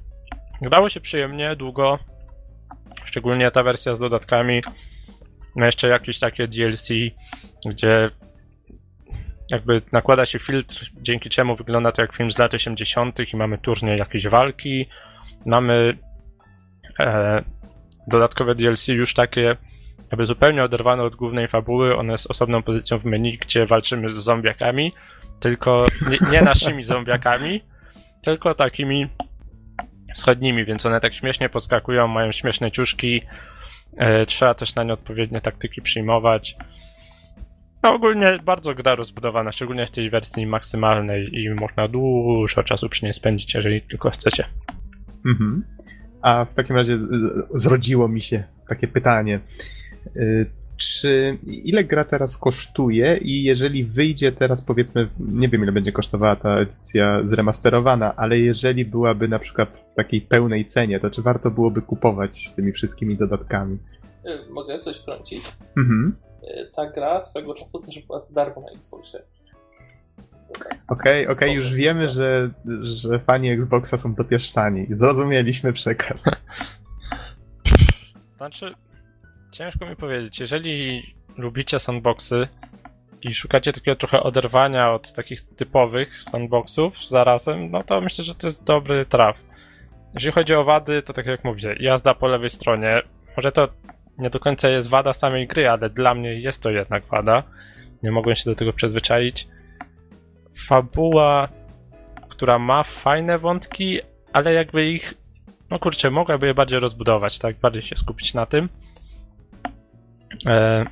[SPEAKER 3] Grało się przyjemnie, długo. Szczególnie ta wersja z dodatkami. No jeszcze jakieś takie DLC, gdzie jakby nakłada się filtr, dzięki czemu wygląda to jak film z lat 80. i mamy turniej jakieś walki. Mamy e, dodatkowe DLC już takie jakby zupełnie oderwane od głównej fabuły. One z osobną pozycją w menu, gdzie walczymy z zombiakami, tylko nie, nie naszymi zombiakami, tylko takimi wschodnimi, więc one tak śmiesznie podskakują, mają śmieszne ciuszki. E, trzeba też na nie odpowiednie taktyki przyjmować. No ogólnie bardzo gra rozbudowana, szczególnie w tej wersji maksymalnej i można dużo czasu przy niej spędzić, jeżeli tylko chcecie.
[SPEAKER 1] Mhm. A w takim razie zrodziło mi się takie pytanie. Czy ile gra teraz kosztuje i jeżeli wyjdzie teraz powiedzmy, nie wiem ile będzie kosztowała ta edycja zremasterowana, ale jeżeli byłaby na przykład w takiej pełnej cenie, to czy warto byłoby kupować z tymi wszystkimi dodatkami?
[SPEAKER 2] Y, Mogę coś wtrącić?
[SPEAKER 1] Mhm.
[SPEAKER 2] Y, Ta gra swego czasu też była za darmo na Xboxie.
[SPEAKER 1] Okej, okej, już
[SPEAKER 2] spoko.
[SPEAKER 1] wiemy, że, że fani Xboxa są dopieszczani. Zrozumieliśmy przekaz.
[SPEAKER 3] Znaczy, ciężko mi powiedzieć, jeżeli lubicie sandboxy i szukacie takiego trochę oderwania od takich typowych sandboxów zarazem, no to myślę, że to jest dobry traf. Jeżeli chodzi o wady, to tak jak mówię, jazda po lewej stronie, może to nie do końca jest wada samej gry, ale dla mnie jest to jednak wada. Nie mogłem się do tego przyzwyczaić. Fabuła, która ma fajne wątki, ale jakby ich no kurczę, mogłaby je bardziej rozbudować, tak? Bardziej się skupić na tym. E,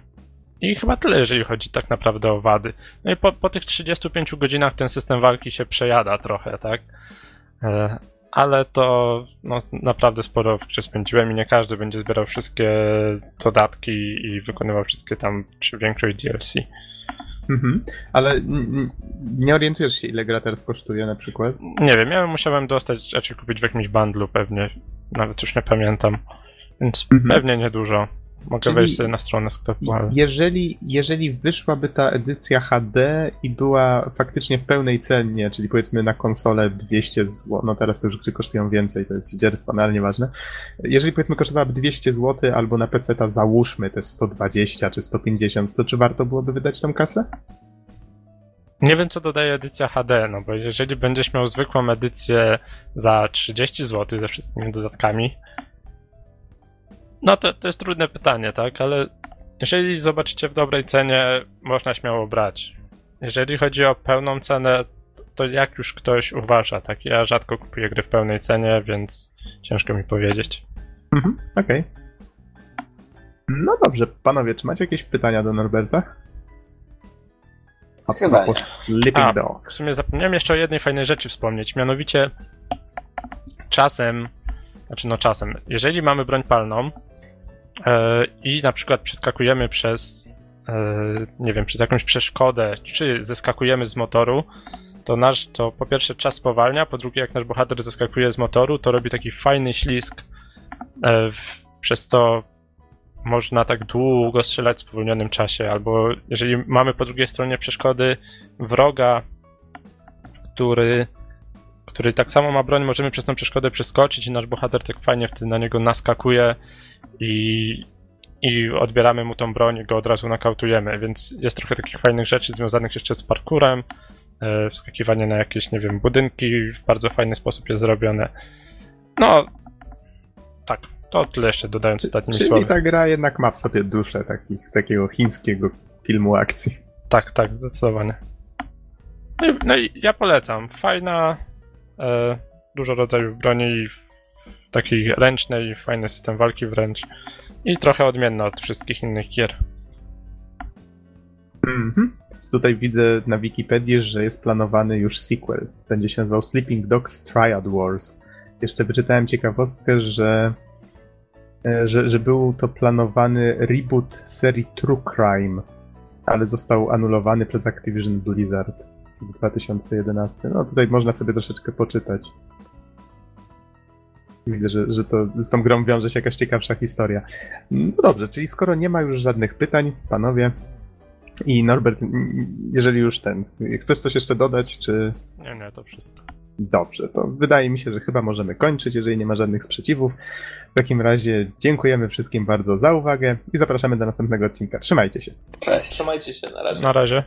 [SPEAKER 3] I chyba tyle, jeżeli chodzi tak naprawdę o wady. No i po, po tych 35 godzinach ten system walki się przejada trochę, tak? E, ale to no, naprawdę sporo w grze spędziłem i nie każdy będzie zbierał wszystkie dodatki i wykonywał wszystkie tam, czy większość DLC.
[SPEAKER 1] Mhm. Ale nie orientujesz się, ile gra teraz kosztuje na przykład?
[SPEAKER 3] Nie wiem, ja musiałem dostać, raczej kupić w jakimś bundlu pewnie, nawet już nie pamiętam, więc
[SPEAKER 1] Mhm.
[SPEAKER 3] pewnie niedużo. Mogę
[SPEAKER 1] Czyli-
[SPEAKER 3] wejść sobie na stronę sklepu, ale...
[SPEAKER 1] Jeżeli, jeżeli wyszłaby ta edycja HD i była faktycznie w pełnej cenie, czyli powiedzmy na konsolę 200 zł, no teraz to już gry kosztują więcej, to jest dzierstwo, no ale nieważne. Jeżeli powiedzmy kosztowałaby 200 zł albo na PC ta załóżmy te 120 czy 150, to czy warto byłoby wydać tą kasę?
[SPEAKER 3] Nie wiem, co dodaje edycja HD, no bo jeżeli będziesz miał zwykłą edycję za 30 zł ze wszystkimi dodatkami, no to, to jest trudne pytanie, tak? Ale jeżeli zobaczycie w dobrej cenie, można śmiało brać. Jeżeli chodzi o pełną cenę, to jak już ktoś uważa, tak? Ja rzadko kupuję gry w pełnej cenie, więc ciężko mi powiedzieć.
[SPEAKER 1] Mhm, okej. No dobrze, panowie, czy macie jakieś pytania do Norberta? A
[SPEAKER 4] Chyba
[SPEAKER 1] propos. Sleeping
[SPEAKER 3] A, W
[SPEAKER 1] Dogs.
[SPEAKER 3] sumie zapomniałem jeszcze o jednej fajnej rzeczy wspomnieć, mianowicie czasem, znaczy no czasem, jeżeli mamy broń palną i na przykład przeskakujemy przez, e, nie wiem, przez jakąś przeszkodę, czy zeskakujemy z motoru, to nasz, to po pierwsze czas spowalnia, po drugie jak nasz bohater zeskakuje z motoru, to robi taki fajny ślizg, e, przez co można tak długo strzelać w spowolnionym czasie, albo jeżeli mamy po drugiej stronie przeszkody wroga, który, który tak samo ma broń, możemy przez tą przeszkodę przeskoczyć i nasz bohater tak fajnie wtedy na niego naskakuje i i odbieramy mu tą broń i go od razu nakautujemy, więc jest trochę takich fajnych rzeczy związanych jeszcze z parkurem, e, wskakiwanie na jakieś, nie wiem, budynki w bardzo fajny sposób jest zrobione. No, tak, to tyle jeszcze dodając ostatnimi
[SPEAKER 1] Czyli
[SPEAKER 3] słowy.
[SPEAKER 1] ta gra jednak ma w sobie duszę takich, takiego chińskiego filmu akcji.
[SPEAKER 3] Tak, tak, zdecydowanie. No i, no i ja polecam. Fajna, e, dużo rodzajów broni, i takiej ręcznej, fajny system walki wręcz. I trochę odmienna od wszystkich innych gier.
[SPEAKER 1] Mhm. Tutaj widzę na Wikipedii, że jest planowany już sequel. Będzie się nazywał Sleeping Dogs Triad Wars. Jeszcze wyczytałem ciekawostkę, że, e, że, że był to planowany reboot serii True Crime, ale został anulowany przez Activision Blizzard w 2011. No tutaj można sobie troszeczkę poczytać. Widzę, że, że to z tą grą wiąże się jakaś ciekawsza historia. No dobrze, czyli skoro nie ma już żadnych pytań, panowie, i Norbert, jeżeli już ten, chcesz coś jeszcze dodać, czy
[SPEAKER 3] Nie, nie, to wszystko.
[SPEAKER 1] dobrze, to wydaje mi się, że chyba możemy kończyć, jeżeli nie ma żadnych sprzeciwów. W takim razie dziękujemy wszystkim bardzo za uwagę i zapraszamy do następnego odcinka. Trzymajcie się.
[SPEAKER 4] Cześć.
[SPEAKER 2] Trzymajcie się, na razie.
[SPEAKER 3] Na razie.